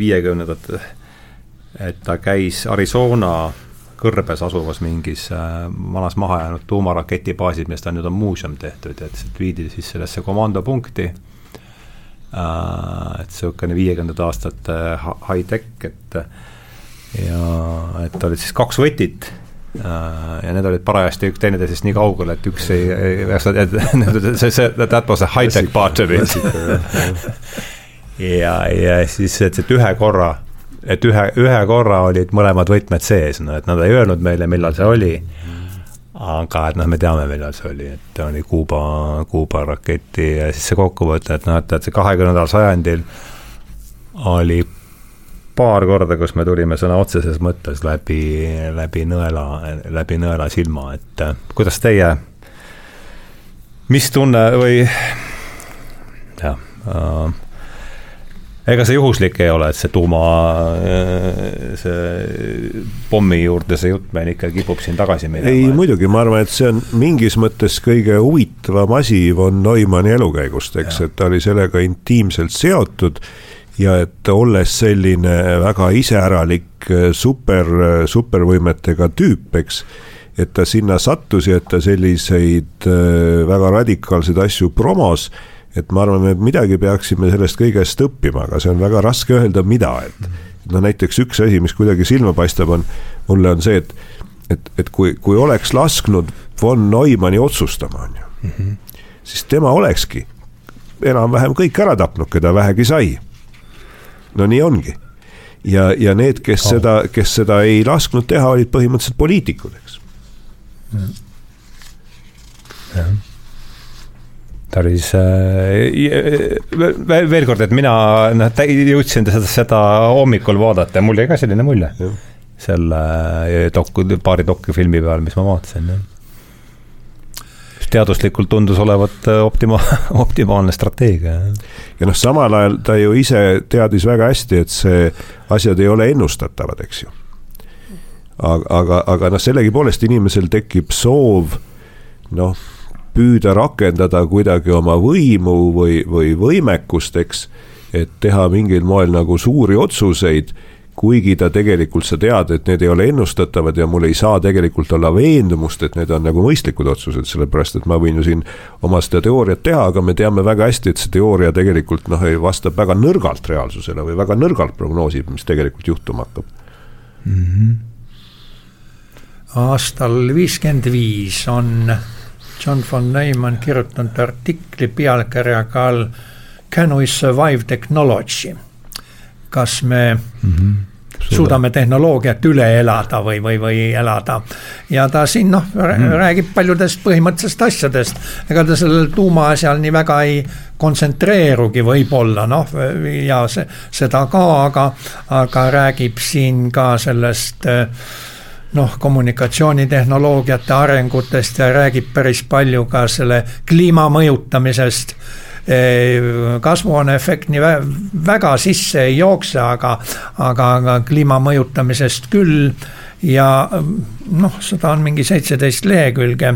viiekümnendat, et ta käis Arizona kõrbes asuvas mingis äh, vanas mahajäänud tuumaraketi baasis, millest on nüüd on muuseum tehtud et viidi siis sellesse komandopunkti äh,. et niisugune viiekümnendate aastate high-tech, et ja et olid siis kaks võtit Äh, ja need olid parajasti teineteisest nii kaugel, et üks ei, ei, see, see, that was a high-tech part of it. ja, ja siis, et, et ühe korra, et ühe, ühe korra olid mõlemad võtmed sees, no et nad ei öelnud meile, millal see oli. aga et noh, me teame, millal see oli, et oli Kuuba, Kuuba raketi ja siis see kokkuvõte, et noh, et, et see kahekümnendal sajandil oli paar korda, kus me tulime sõna otseses mõttes läbi, läbi nõela, läbi nõela silma, et kuidas teie, mis tunne või jah äh,, ega see juhuslik ei ole, et see tuuma, see pommi juurde see jutt meil ikka kipub siin tagasi minema. ei muidugi, ma arvan, et see on mingis mõttes kõige huvitavam asi von Neumanni elukäigust, eks, et ta oli sellega intiimselt seotud ja et olles selline väga iseäralik super, supervõimetega tüüp, eks, et ta sinna sattus ja et ta selliseid äh, väga radikaalseid asju promos, et ma arvan, et midagi peaksime sellest kõigest õppima, aga see on väga raske öelda, mida, et no näiteks üks asi, mis kuidagi silma paistab, on, mulle on see, et et, et kui, kui oleks lasknud von Neumanni otsustama, on ju mm, -hmm. siis tema olekski enam-vähem kõik ära tapnud, keda vähegi sai no nii ongi. ja, ja need, kes oh. seda, kes seda ei lasknud teha, olid põhimõtteliselt poliitikud, eks. jah tarvis äh, veel, veel kord, et mina noh, jõudsin seda, seda hommikul vaadata ja mul jäi ka selline mulje. selle doku, paari dokufilmi peal, mis ma vaatasin, jah teaduslikult tundus olevat äh, optima-, optimaalne strateegia. ja noh, samal ajal ta ju ise teadis väga hästi, et see, asjad ei ole ennustatavad, eks ju. aga, aga, aga noh, sellegipoolest inimesel tekib soov noh, püüda rakendada kuidagi oma võimu või, või võimekust, eks, et teha mingil moel nagu suuri otsuseid kuigi ta tegelikult, sa tead, et need ei ole ennustatavad ja mul ei saa tegelikult olla veendumust, et need on nagu mõistlikud otsused, sellepärast et ma võin ju siin oma seda teooriat teha, aga me teame väga hästi, et see teooria tegelikult noh, vastab väga nõrgalt reaalsusele või väga nõrgalt prognoosib, mis tegelikult juhtuma hakkab mm. -hmm. aastal viiskümmend viis on John von Neumann kirjutanud artikli pealkirjaga all Can we survive technology? kas me mm -hmm suudame tehnoloogiat üle elada või, või, või elada. ja ta siin noh mm. räägib paljudest põhimõttelistest asjadest, ega ta sellel tuumaasjal nii väga ei kontsentreerugi võib-olla noh, ja see, seda ka, aga, aga räägib siin ka sellest noh, kommunikatsioonitehnoloogiate arengutest ja räägib päris palju ka selle kliima mõjutamisest kasvuhooneefekt nii väga sisse ei jookse, aga, aga, aga kliima mõjutamisest küll. ja noh, seda on mingi seitseteist lehekülge.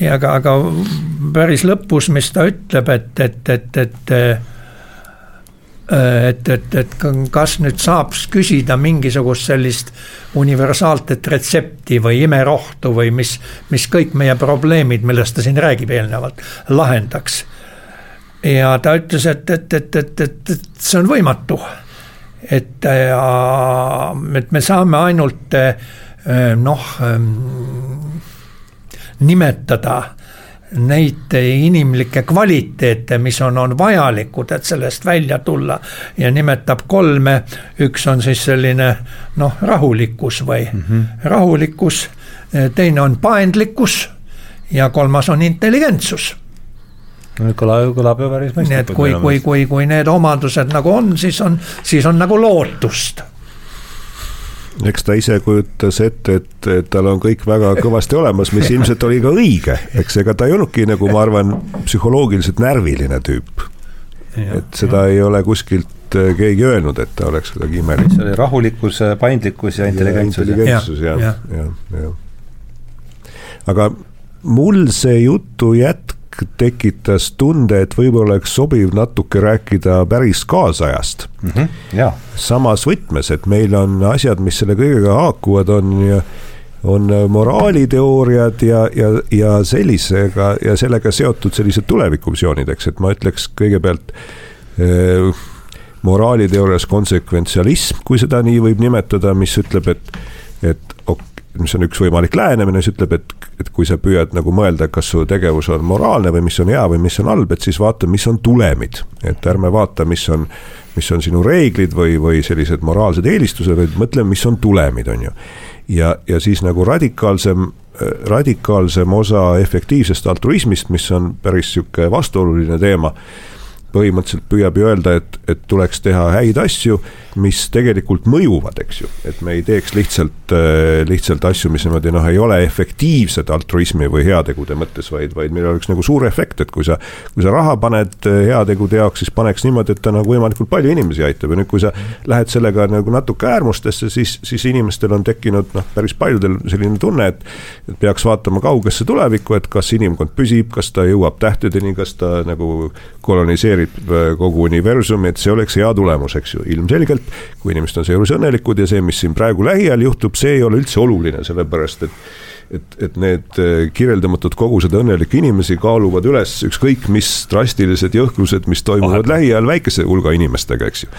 ja aga, aga päris lõpus, mis ta ütleb, et, et, et, et et, et, et kas nüüd saab küsida mingisugust sellist universaalset retsepti või imerohtu või mis, mis kõik meie probleemid, millest ta siin räägib eelnevalt, lahendaks ja ta ütles, et, et, et, et, et, et see on võimatu. et, et me saame ainult noh, nimetada neid inimlikke kvaliteete, mis on, on vajalikud, et sellest välja tulla. ja nimetab kolme, üks on siis selline noh, rahulikkus või mm -hmm. rahulikkus, teine on paindlikkus ja kolmas on intelligentsus kõlab, kõlab ju päris mõistlikult. nii et kui, kui, kui, kui need omadused nagu on, siis on, siis on nagu lootust eks ta ise kujutas ette, et, et tal on kõik väga kõvasti olemas, mis ilmselt oli ka õige, eks ega ta ei olnudki nagu ma arvan, psühholoogiliselt närviline tüüp. et seda ja. ei ole kuskilt äh, keegi öelnud, et ta oleks kuidagi imelik. see oli rahulikkus, paindlikkus ja intelligentsus. intelligentsus jah, jah, jah. aga mul see jutu jätk tekitas tunde, et võib-olla oleks sobiv natuke rääkida päris kaasajast mm. -hmm, ja. samas võtmes, et meil on asjad, mis selle kõigega haakuvad, on on moraaliteooriad ja, ja, ja sellisega ja sellega seotud sellised tulevikuvisioonid, eks, et ma ütleks kõigepealt eh, moraaliteoorias konsekventsialism, kui seda nii võib nimetada, mis ütleb, et, et mis on üks võimalik lähenemine, mis ütleb, et, et kui sa püüad nagu mõelda, kas su tegevus on moraalne või mis on hea või mis on halb, et siis vaata, mis on tulemid. et ärme vaata, mis on, mis on sinu reeglid või, või sellised moraalsed eelistused, vaid mõtle, mis on tulemid, on ju. ja, ja siis nagu radikaalsem radikaalsem osa efektiivsest altruismist, mis on päris sihuke vastuoluline teema põhimõtteliselt püüab ju öelda, et, et tuleks teha häid asju, mis tegelikult mõjuvad, eks ju. et me ei teeks lihtsalt, äh, lihtsalt asju, mis niimoodi noh, ei ole efektiivsed altruismi või heategude mõttes, vaid, vaid meil oleks nagu suur efekt, et kui sa. kui sa raha paned äh, heategude jaoks, siis paneks niimoodi, et ta nagu võimalikult palju inimesi aitab ja nüüd, kui sa lähed sellega nagu natuke äärmustesse, siis, siis inimestel on tekkinud noh, päris paljudel selline tunne, et. et peaks vaatama kaugesse tulevikku, et kas inimkond püsib, kas ta jõuab tähtedeni, kas ta nagu koloniseerib äh, kogu universumi, et see oleks hea tulemus, eks ju, ilmselgelt. Kui inimesed on seejuures õnnelikud ja see, mis siin praegu lähiajal juhtub, see ei ole üldse oluline, sellepärast et et, et need äh, kirjeldamatud kogused õnnelikke inimesi kaaluvad üles ükskõik mis drastilised jõhkrused, mis toimuvad Vahet. lähiajal väikese hulga inimestega, eks ju.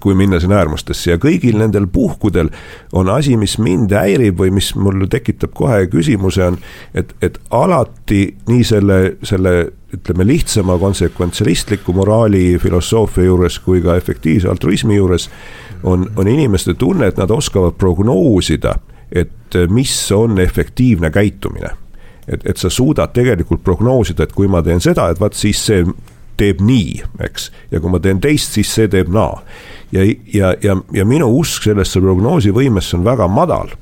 kui minna sinna äärmustesse ja kõigil nendel puhkudel on asi, mis mind häirib või mis mul tekitab kohe küsimuse, on, et, et alati nii selle, selle ütleme, lihtsama konsekventsialistliku moraali filosoofia juures kui ka efektiivse altruismi juures on, on inimeste tunne, et nad oskavad prognoosida, et mis on efektiivne käitumine. et, et sa suudad tegelikult prognoosida, et kui ma teen seda, et vaat siis see teeb nii, eks, ja kui ma teen teist, siis see teeb naa. ja, ja, ja, ja minu usk sellesse prognoosivõimesse on väga madal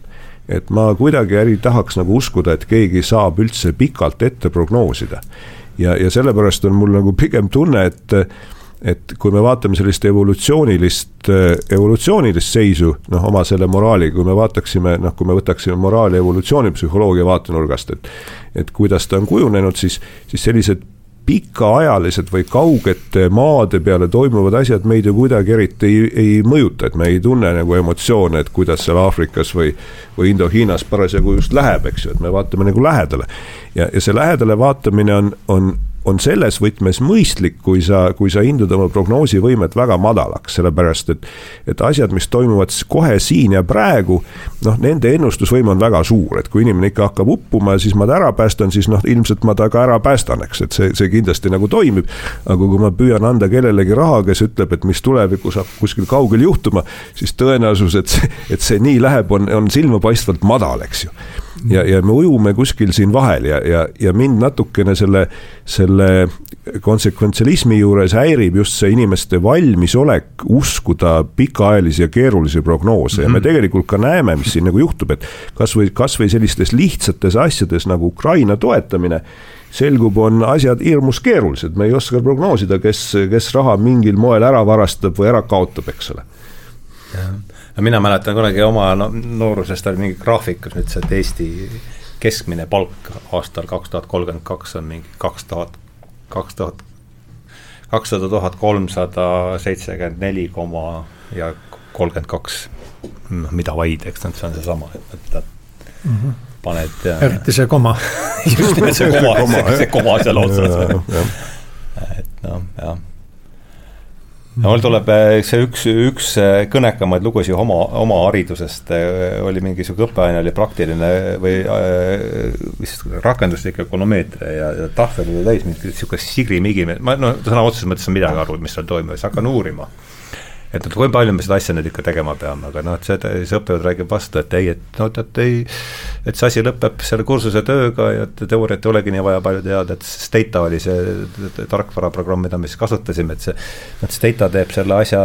et ma kuidagi ei tahaks nagu uskuda, et keegi saab üldse pikalt ette prognoosida ja, ja sellepärast on mul nagu pigem tunne, et et kui me vaatame sellist evolutsioonilist, evolutsioonilist seisu, noh, oma selle moraali, kui me vaataksime, noh, kui me võtaksime moraali evolutsioonipsühholoogia vaatenurgast, et et kuidas ta on kujunenud, siis, siis sellised pikaajalised või kaugete maade peale toimuvad asjad meid ju kuidagi eriti ei, ei mõjuta, et me ei tunne nagu emotsioone, et kuidas seal Aafrikas või, või Indo-Hiinas parasjagu just läheb, eks ju, et me vaatame nagu lähedale. ja, ja see lähedale vaatamine on, on on selles võtmes mõistlik, kui sa, kui sa hindad oma prognoosivõimet väga madalaks, sellepärast et. et asjad, mis toimuvad kohe siin ja praegu, noh, nende ennustusvõime on väga suur, et kui inimene ikka hakkab uppuma ja siis ma ta ära päästan, siis noh, ilmselt ma ta ka ära päästan, eks, et see, see kindlasti nagu toimib. aga kui ma püüan anda kellelegi raha, kes ütleb, et mis tulevikus hakkab kuskil kaugel juhtuma, siis tõenäosus, et see, et see nii läheb, on, on silmapaistvalt madal, eks ju ja, ja me ujume kuskil siin vahel ja, ja, ja mind natukene selle, selle konsekventsialismi juures häirib just see inimeste valmisolek uskuda pikaajalisi ja keerulisi prognoose ja me mhm. tegelikult ka näeme, mis siin nagu juhtub, et kasvõi, kasvõi sellistes lihtsates asjades nagu Ukraina toetamine selgub, on asjad hirmus keerulised, me ei oska prognoosida, kes, kes raha mingil moel ära varastab või ära kaotab, eks ole. jah mina mäletan kunagi oma no, noorusest oli mingi graafik, kus ütles, et Eesti keskmine palk aastal kaks tuhat kolmkümmend kaks on mingi kaks tuhat, kaks tuhat, kakssada tuhat kolmsada seitsekümmend neli koma ja kolmkümmend kaks, noh mida vaid, eks see on seesama, et, et mm -hmm. paned. eriti see koma just nimelt see koma, see koma seal otsas. et noh, jah mul tuleb eh, see üks, üks eh, kõnekamaid lugusid oma, oma haridusest eh, oli mingisugune õppeaine oli praktiline või vist rakenduslik ökonomeetria ja, ja tahvel oli täis mingit sihukest sigrimigi, ma no sõna otseses mõttes ei saa midagi aru, mis seal toimub, siis hakkan uurima et, et kui palju me seda asja nüüd ikka tegema peame, aga noh, et see, see õppejõud räägib vastu, et ei, et no tead, ei, et see asi lõpeb selle kursuse tööga ja teooriat ei olegi nii vaja palju teada, et Stata oli see tarkvaraprogramm, mida me siis kasutasime, et see, et Stata teeb selle asja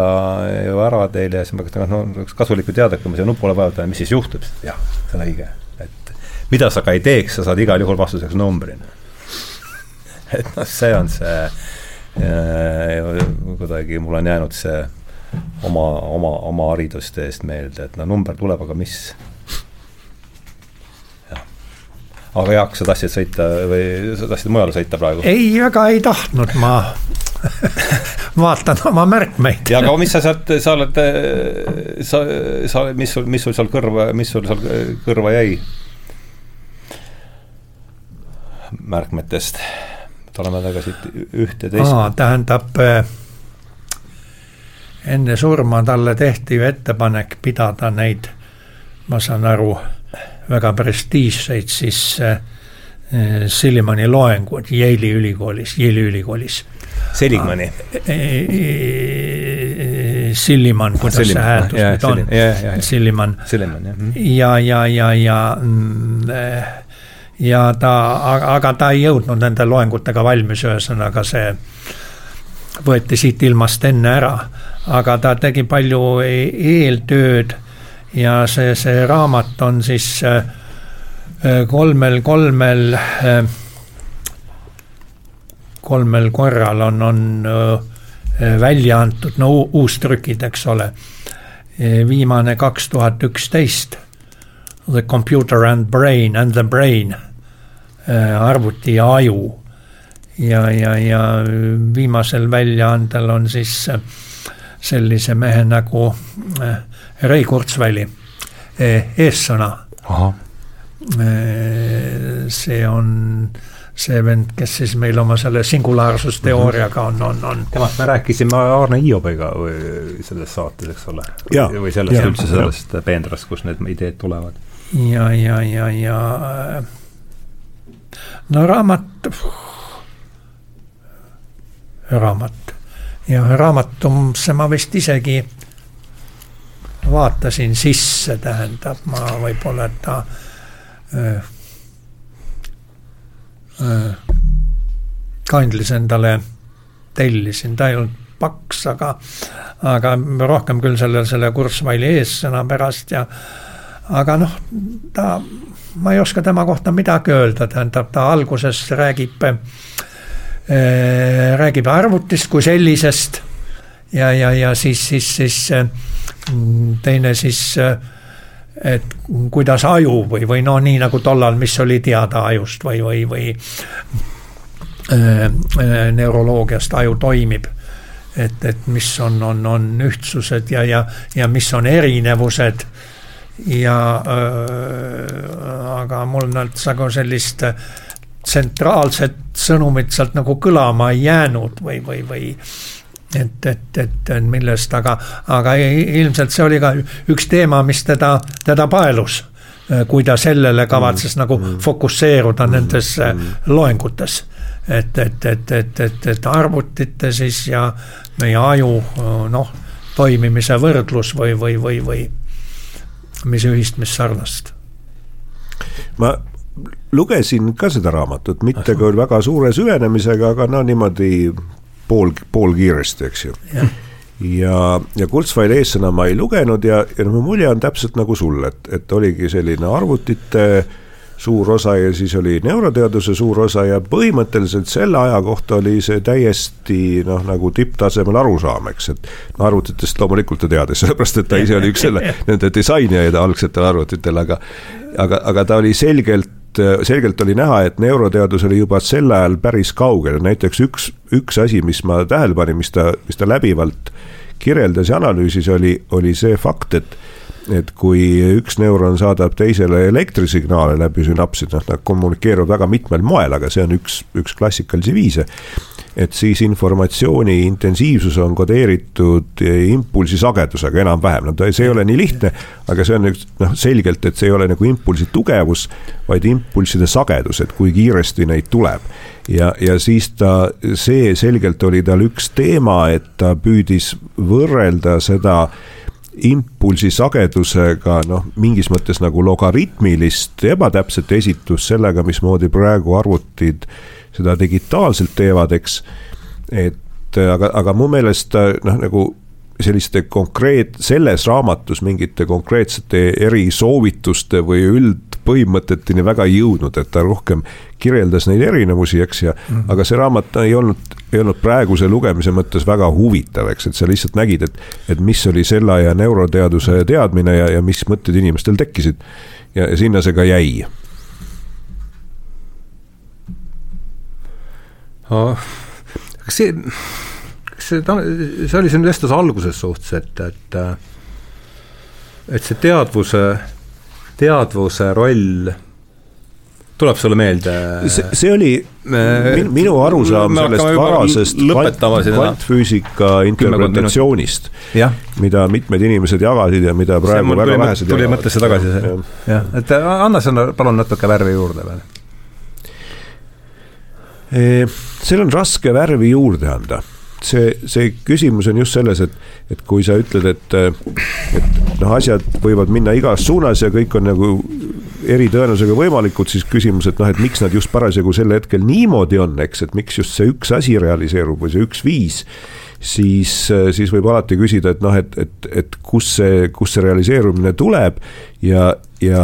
ju ära teile ja siis ma mõtlen, noh, oleks kasulik ju teada, kui ma siia nupule vajutan, mis siis juhtub, jah, see on õige, et mida sa ka ei teeks, sa saad igal juhul vastuseks numbri. et noh, see on see äh, kuidagi mul on jäänud see oma, oma, oma hariduste eest meelde, et no number tuleb, aga mis. aga Jaak, sa tahtsid sõita või sa tahtsid mujale sõita praegu? ei, väga ei tahtnud, ma vaatan oma märkmeid. ja aga mis sa sealt, sa oled, sa, sa, mis sul, mis sul seal kõrva, mis sul seal kõrva jäi? märkmetest, tuleme tagasi ühte teist. tähendab äh, enne surma talle tehti ju ettepanek pidada neid, ma saan aru, väga prestiižseid siis äh, Sillimani loengud Yale'i ülikoolis, Yale'i ülikoolis. Seligmani. Silliman, kuidas Silliman, see hääldus nüüd on, Silliman. Jah. ja, ja, ja, ja ja ta, aga ta ei jõudnud nende loengutega valmis, ühesõnaga see võeti siit ilmast enne ära, aga ta tegi palju e-, eeltööd ja see, see raamat on siis äh, kolmel, kolmel, äh, kolmel korral on, on äh, välja antud, no uustrükid, eks ole. viimane kaks tuhat üksteist, The computer and brain and the brain, arvuti ja aju. ja, ja, ja viimasel väljaandel on siis sellise mehe nagu Rei Kurzweili eessõna see on see vend, kes siis meil oma selle singulaarsusteooriaga on, on, on. temast me rääkisime Arne Hiobiga selles saates, eks ole. või sellest üldse sellest Peendrast, kust need ideed tulevad. ja, ja, ja, ja no raamat, raamat ja raamatusse ma vist isegi vaatasin sisse, tähendab, ma võib-olla ta äh, äh, Kindlis endale tellisin, ta ei olnud paks, aga, aga rohkem küll selle, selle Kurzweili eessõna pärast ja aga noh, ta, ma ei oska tema kohta midagi öelda, tähendab, ta alguses räägib äh,, räägib arvutist kui sellisest ja, ja, ja siis, siis, siis äh, teine siis, et kuidas aju või, või no nii nagu tollal, mis oli teada ajust või, või, või äh, neuroloogiast aju toimib. et, et mis on, on, on ühtsused ja, ja, ja mis on erinevused ja äh, aga mul nagu sellist tsentraalset sõnumit sealt nagu kõlama ei jäänud või, või, või et, et, et millest, aga, aga ilmselt see oli ka üks teema, mis teda, teda paelus. kui ta sellele kavatses mm, nagu mm, fokusseeruda mm, nendes mm, loengutes. et, et, et, et, et, et arvutite siis ja meie aju noh, toimimise võrdlus või, või, või, või mis ühist, mis sarnast. ma lugesin ka seda raamatut, mitte küll väga suure süvenemisega, aga no niimoodi pool, poolkiiresti, eks ju. ja, ja Kurzweili eessõna ma ei lugenud ja, ja no mulje on täpselt nagu sul, et, et oligi selline arvutite suur osa ja siis oli neuroteaduse suur osa ja põhimõtteliselt selle aja kohta oli see täiesti noh, nagu tipptasemel arusaam, eks, et no arvutitest loomulikult ta teadis, sellepärast et ta ise oli üks selle, nende disainijaid algsetel arvutitel, aga aga, aga ta oli selgelt selgelt oli näha, et neuroteadus oli juba sel ajal päris kaugel, näiteks üks, üks asi, mis ma tähele panin, mis ta, mis ta läbivalt kirjeldas ja analüüsis, oli, oli see fakt, et et kui üks neuron saadab teisele elektrisignaale läbi sünapsid, noh, nad kommunikeeruvad väga mitmel moel, aga see on üks, üks klassikalisi viise et siis informatsiooni intensiivsus on kodeeritud impulsi sagedusega enam-vähem, no ta, see ei ole nii lihtne, aga see on üks noh, selgelt, et see ei ole nagu impulsi tugevus, vaid impulsside sagedus, et kui kiiresti neid tuleb. ja, ja siis ta, see selgelt oli tal üks teema, et ta püüdis võrrelda seda impulsi sagedusega noh, mingis mõttes nagu logaritmilist ebatäpset esitust sellega, mismoodi praegu arvutid seda digitaalselt teevad, eks. et aga, aga mu meelest noh, nagu selliste konkreet-, selles raamatus mingite konkreetsete erisoovituste või üldpõhimõteteni väga ei jõudnud, et ta rohkem kirjeldas neid erinevusi, eks, ja mm aga see raamat ei olnud, ei olnud praeguse lugemise mõttes väga huvitav, eks, et sa lihtsalt nägid, et et mis oli selle aja neuroteaduse teadmine ja, ja mis mõtted inimestel tekkisid. ja, ja sinna see ka jäi kas see, kas see, see oli siin vestluse alguses suhtes, et, et et see teadvuse, teadvuse roll tuleb sulle meelde? see oli min, minu arusaam sellest varasest kvant, kvantfüüsika interpretatsioonist, mida mitmed inimesed jagasid ja mida praegu väga vähesed tuli mõttesse tagasi see, jah, et anna sinna palun natuke värvi juurde veel seal on raske värvi juurde anda. See, see küsimus on just selles, et, et kui sa ütled, et, et noh, asjad võivad minna igas suunas ja kõik on nagu eritõenäosusega võimalikud, siis küsimus, et noh, et miks nad just parasjagu sel hetkel niimoodi on, eks, et miks just see üks asi realiseerub või see üks viis siis, siis võib alati küsida, et noh, et, et, et kus see, kus see realiseerumine tuleb ja, ja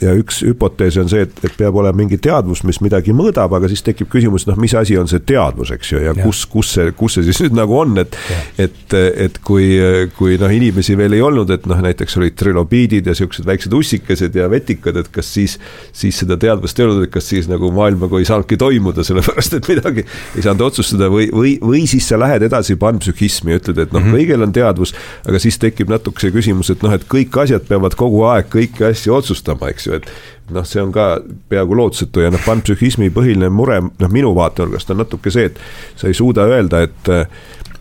ja üks hüpotees on see, et, et peab olema mingi teadvus, mis midagi mõõdab, aga siis tekib küsimus, noh, mis asi on see teadvus, eks ju, ja, ja kus, kus see, kus see siis nüüd nagu on, et. et, et kui, kui noh, inimesi veel ei olnud, et noh, näiteks olid trilobiidid ja siuksed väiksed ussikesed ja vetikad, et kas siis. siis seda teadvust ei olnud, et kas siis nagu maailmaga ei saanudki toimuda, sellepärast et midagi ei saanud otsustada või, või, või siis sa lähed edasi panpsühhismi ja ütled, et noh mm -hmm., kõigil on teadvus. aga siis tekib natuke see küsimus, et noh, et kõik asjad peavad kogu aeg kõiki asju otsustama, eks ju, et noh, see on ka peaaegu lootusetu ja noh, panpsühhismi põhiline mure, noh minu vaatenurgast on natuke see, et sa ei suuda öelda, et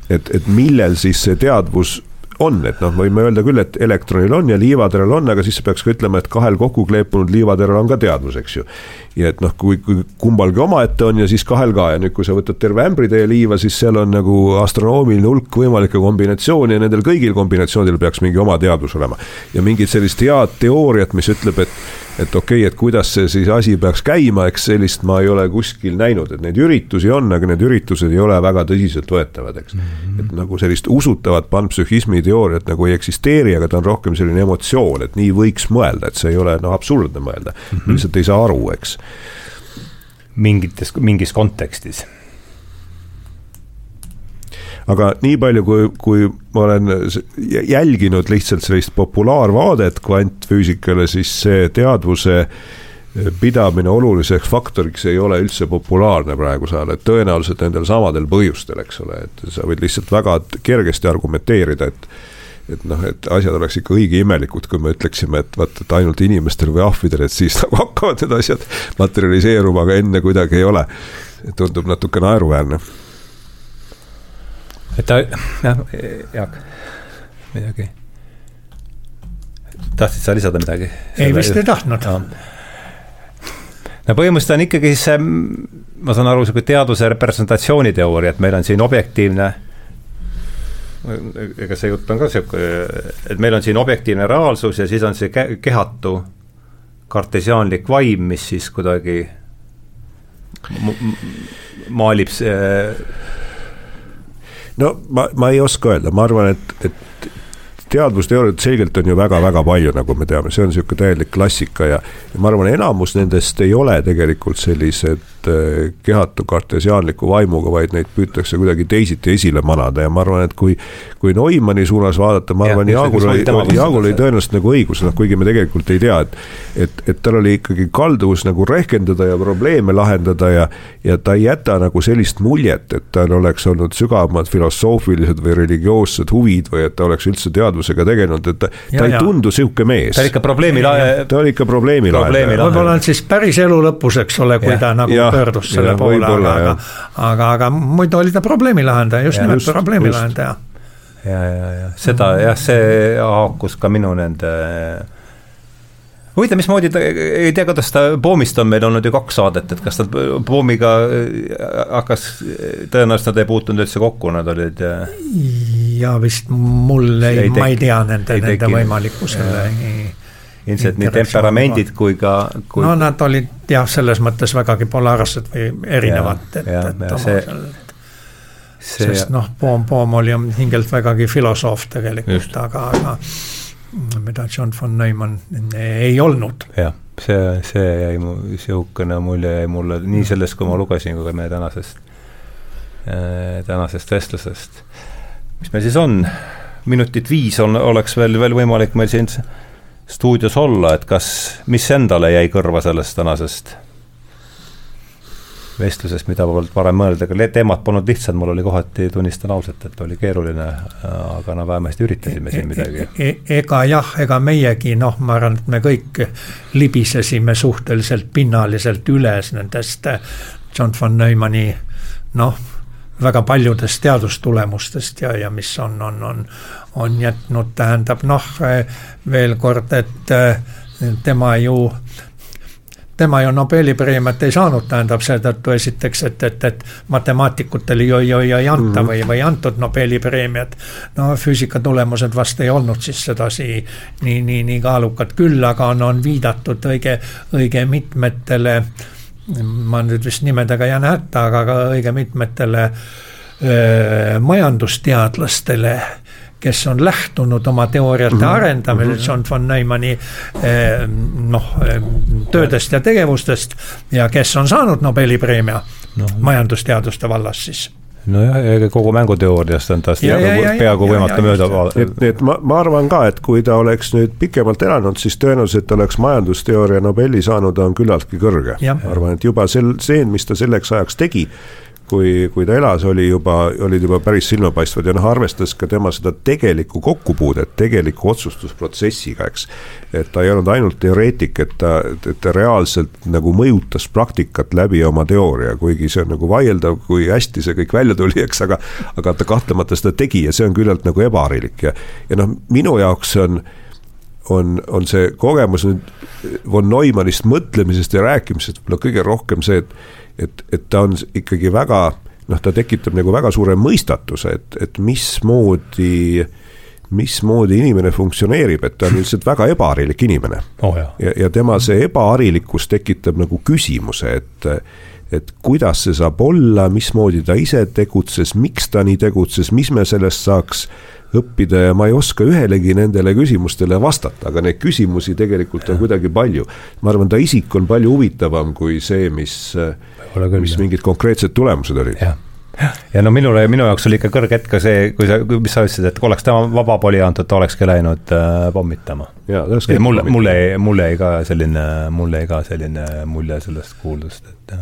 et, et millel siis see teadvus on, et noh, võime öelda küll, et elektronil on ja liivateral on, aga siis peaks ka ütlema, et kahel kokku kleepunud liivateral on ka teadvus, eks ju. ja et noh, kui, kui kumbalgi omaette on ja siis kahel ka ja nüüd, kui sa võtad terve ämbritäie liiva, siis seal on nagu astronoomiline hulk võimalikke kombinatsioone ja nendel kõigil kombinatsioonidel peaks mingi oma teadvus olema. ja mingit sellist head teooriat, mis ütleb, et et okei okay,, et kuidas see siis asi peaks käima, eks sellist ma ei ole kuskil näinud, et neid üritusi on, aga need üritused ei ole väga tõsiseltvõetavad, eks mm. -hmm. et nagu sellist usutavat panpsühhismi teooriat nagu ei eksisteeri, aga ta on rohkem selline emotsioon, et nii võiks mõelda, et see ei ole noh, absurdne mõelda mm, -hmm. lihtsalt ei saa aru, eks. mingites, mingis kontekstis aga nii palju, kui, kui ma olen jälginud lihtsalt sellist populaarvaadet kvantfüüsikale, siis see teadvuse pidamine oluliseks faktoriks ei ole üldse populaarne praegusel ajal, et tõenäoliselt nendel samadel põhjustel, eks ole, et sa võid lihtsalt väga kergesti argumenteerida, et et noh, et asjad oleks ikka õige imelikud, kui me ütleksime, et vaat, et ainult inimestel või ahvidel, et siis nagu hakkavad need asjad materialiseeruma, aga enne kuidagi ei ole. tundub natuke naeruväärne et ta, jah, Jaak, midagi. tahtsid sa lisada midagi? ei, vist ei tahtnud no.. no põhimõtteliselt on ikkagi see, ma saan aru, sihuke teaduse representatsiooniteooria, et meil on siin objektiivne ega see jutt on ka sihuke, et meil on siin objektiivne reaalsus ja siis on see kehatu kartesiaanlik vaim, mis siis kuidagi maalib see no ma, ma ei oska öelda, ma arvan, et, et teadvusteooriat selgelt on ju väga-väga palju, nagu me teame, see on niisugune täielik klassika ja, ja ma arvan, enamus nendest ei ole tegelikult sellised kehatu kartesiaanliku vaimuga, vaid neid püütakse kuidagi teisiti esile manada ja ma arvan, et kui kui Neumanni suunas vaadata, ma arvan, Jaagul oli, Jaagul oli tõenäoliselt nagu õigus, noh kuigi me tegelikult ei tea, et et, et tal oli ikkagi kalduvus nagu rehkendada ja probleeme lahendada ja ja ta ei jäta nagu sellist muljet, et tal oleks olnud sügavamad filosoofilised või religioossed huvid või et ta oleks üldse teadvusega tegelenud, et ta, ta ei ja. tundu sihuke mees. ta oli ikka probleemi lahe-. ta oli ikka probleemi lahendaja. võib-olla on siis päris elu lõpus, eks ole, kui ja. ta nagu ja. Pöördus selle ja, poole, aga, aga, aga, aga muidu oli ta probleemi lahendaja, just nimelt probleemi lahendaja ja, ja, ja seda jah, see haakus ka minu nende huvitav, mismoodi ta, ei tea, kuidas ta Poomist on meil olnud ju kaks saadet, et kas ta Poomiga hakkas, tõenäoliselt nad ei puutunud üldse kokku, nad olid. ja vist mul ei, ei, ma ei tea nende, nende võimalikkusele. Ilmselt nii temperamendid kui ka kui.... no nad olid jah, selles mõttes vägagi polaarsed või erinevad, et, et oma see... Selle see... sest noh, Poom, Poom oli hingelt vägagi filosoof tegelikult, aga, aga mida John von Neumann ei olnud. jah, see, see jäi mu, sihukene mulje jäi mulle nii sellest, kui ma lugesin, kui ka meie tänasest äh,, tänasest vestlusest. mis meil siis on, minutit viis on, oleks veel, veel võimalik meil siin stuudios olla, et kas, mis endale jäi kõrva sellest tänasest vestlusest, mida polnud varem mõelda, aga teemad polnud lihtsad, mul oli kohati, tunnistan ausalt, et oli keeruline, aga no vähemasti üritasime siin midagi e. E ega jah, ega meiegi noh, ma arvan, et me kõik libisesime suhteliselt pinnaliselt üles nendest John von Neumanni noh, väga paljudest teadustulemustest ja, ja mis on, on, on, on jätnud, tähendab noh, veel kord, et tema ju tema ju Nobeli preemiat ei saanud, tähendab seetõttu esiteks, et, et, et matemaatikutele ju, ju, ju ei anta mm -hmm. või, või antud Nobeli preemiat. no füüsika tulemused vast ei olnud siis sedasi nii, nii, nii kaalukad, küll aga on, on viidatud õige, õige mitmetele ma nüüd vist nimedega jään hätta, aga ka õige mitmetele öö, majandusteadlastele kes on lähtunud oma teooriate mm -hmm. arendamisel mm -hmm. John von Neumanni noh, töödest ja tegevustest ja kes on saanud Nobeli preemia no. majandusteaduste vallas siis nojah, kogu mänguteooriast on tast peaaegu võimatu mööda vaadata. et, et ma, ma arvan ka, et kui ta oleks nüüd pikemalt elanud, siis tõenäoliselt oleks majandusteooria Nobeli saanud, on küllaltki kõrge. ma arvan, et juba sel, see, mis ta selleks ajaks tegi, kui, kui ta elas, oli juba, olid juba päris silmapaistvad ja noh, arvestades ka tema seda tegelikku kokkupuudet tegeliku otsustusprotsessiga, eks. et ta ei olnud ainult teoreetik, et ta, et ta reaalselt nagu mõjutas praktikat läbi oma teooria, kuigi see on nagu vaieldav, kui hästi see kõik välja tuli, eks, aga. aga ta kahtlemata seda tegi ja see on küllalt nagu ebaharilik ja, ja noh, minu jaoks on on, on see kogemus nüüd von Neumannist mõtlemisest ja rääkimisest võib-olla kõige rohkem see, et et, et ta on ikkagi väga noh, ta tekitab nagu väga suure mõistatuse, et, et mismoodi mismoodi inimene funktsioneerib, et ta on lihtsalt väga ebaharilik inimene oh,. ja, ja tema see ebaharilikkus tekitab nagu küsimuse, et et kuidas see saab olla, mismoodi ta ise tegutses, miks ta nii tegutses, mis me sellest saaks õppida ja ma ei oska ühelegi nendele küsimustele vastata, aga neid küsimusi tegelikult on kuidagi palju. ma arvan, ta isik on palju huvitavam kui see, mis, mis mingid konkreetsed tulemused olid ja no minule, minu jaoks oli ikka kõrge hetk ka see, kui sa, mis sa ütlesid, et kui oleks tema vaba poli antud, ta olekski läinud äh, pommitama. ja mulle, mulle, mulle jäi ka selline, mulle jäi ka selline mulje sellest kuuldust, et.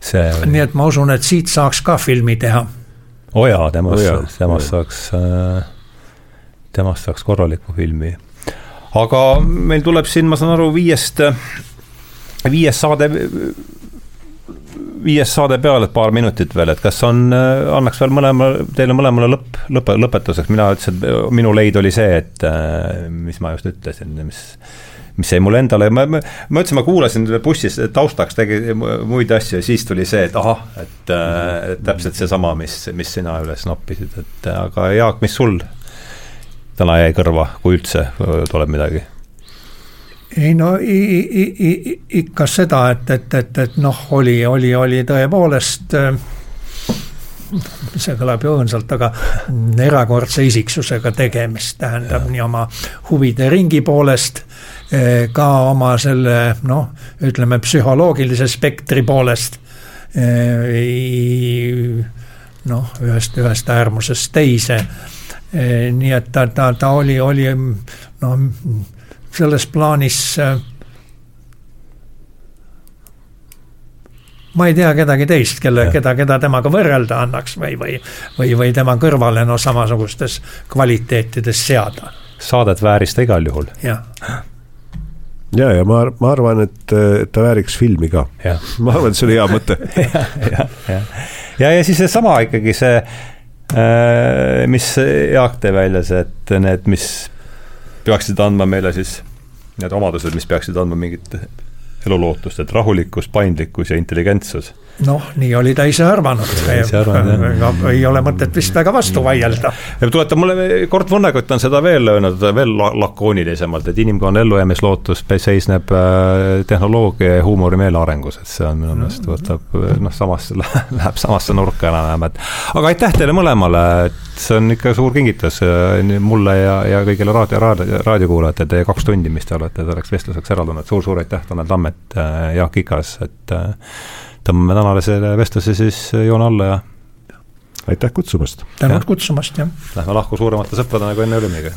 See oli... nii et ma usun, et siit saaks ka filmi teha. Oo jaa, temast oh, temast saaks, temast saaks korraliku filmi. aga meil tuleb siin, ma saan aru, viiest, viies saade, viies saade peale, et paar minutit veel, et kas on, äh, annaks veel mõlema, teile mõlemale lõpp, lõpe, lõpetuseks, mina ütlesin, et minu leid oli see, et äh, mis ma just ütlesin, mis mis jäi mulle endale, ma, ma, ma ütlesin, ma kuulasin bussis taustaks tegi muid asju ja siis tuli see, et ahah, et äh, täpselt seesama, mis, mis sina üles noppisid, et aga Jaak, mis sul täna jäi kõrva, kui üldse tuleb midagi? ei no i, i, i, ikka seda, et, et, et, et noh, oli, oli, oli tõepoolest äh, see kõlab ju õõnsalt, aga erakordse isiksusega tegemist, tähendab ja. nii oma huvide ringi poolest ka oma selle noh, ütleme psühholoogilise spektri poolest eh, noh, ühest, ühest äärmusest teise. Eh, nii et ta, ta, ta oli, oli noh, selles plaanis ma ei tea kedagi teist, kelle, keda, keda temaga võrrelda annaks või, või, või, või tema kõrvale no samasugustes kvaliteetides seada. Saadet vääris ta igal juhul. jah ja, ja ma, ma arvan, et, ta vääriks filmi ka. ma arvan, et see oli hea mõte. Ja, ja, ja, ja, ja siis seesama ikkagi see, äh, mis Jaak tõi välja, see, et need, mis peaksid andma meile siis, need omadused, mis peaksid andma mingit elulootust, et rahulikkus, paindlikkus ja intelligentsus noh, nii oli ta ise arvanud. ega ei ole mõtet vist väga vastu vaielda. tuletab mulle, Kurt Vonnegut on seda veel öelnud, veel lakoonilisemalt, et inimkonna ellujäämislootus seisneb äh, tehnoloogia ja huumorimeele arengus, et see on minu meelest võtab noh, samasse, läheb samasse nurka enam-vähem, et aga aitäh teile mõlemale, et see on ikka suur kingitus äh, mulle ja, ja kõigile raadio, raadio, raadiokuulajatele, teie kaks tundi, mis te olete selleks vestluseks eraldanud suur,, suur-suur aitäh, Tanel Tammet, äh, Jaak Ikas, et tõmbame tänasele vestluse siis joone alla ja. aitäh kutsumast. tänud kutsumast, jah. Lähme lahku suuremate sõpradena, kui enne olimegi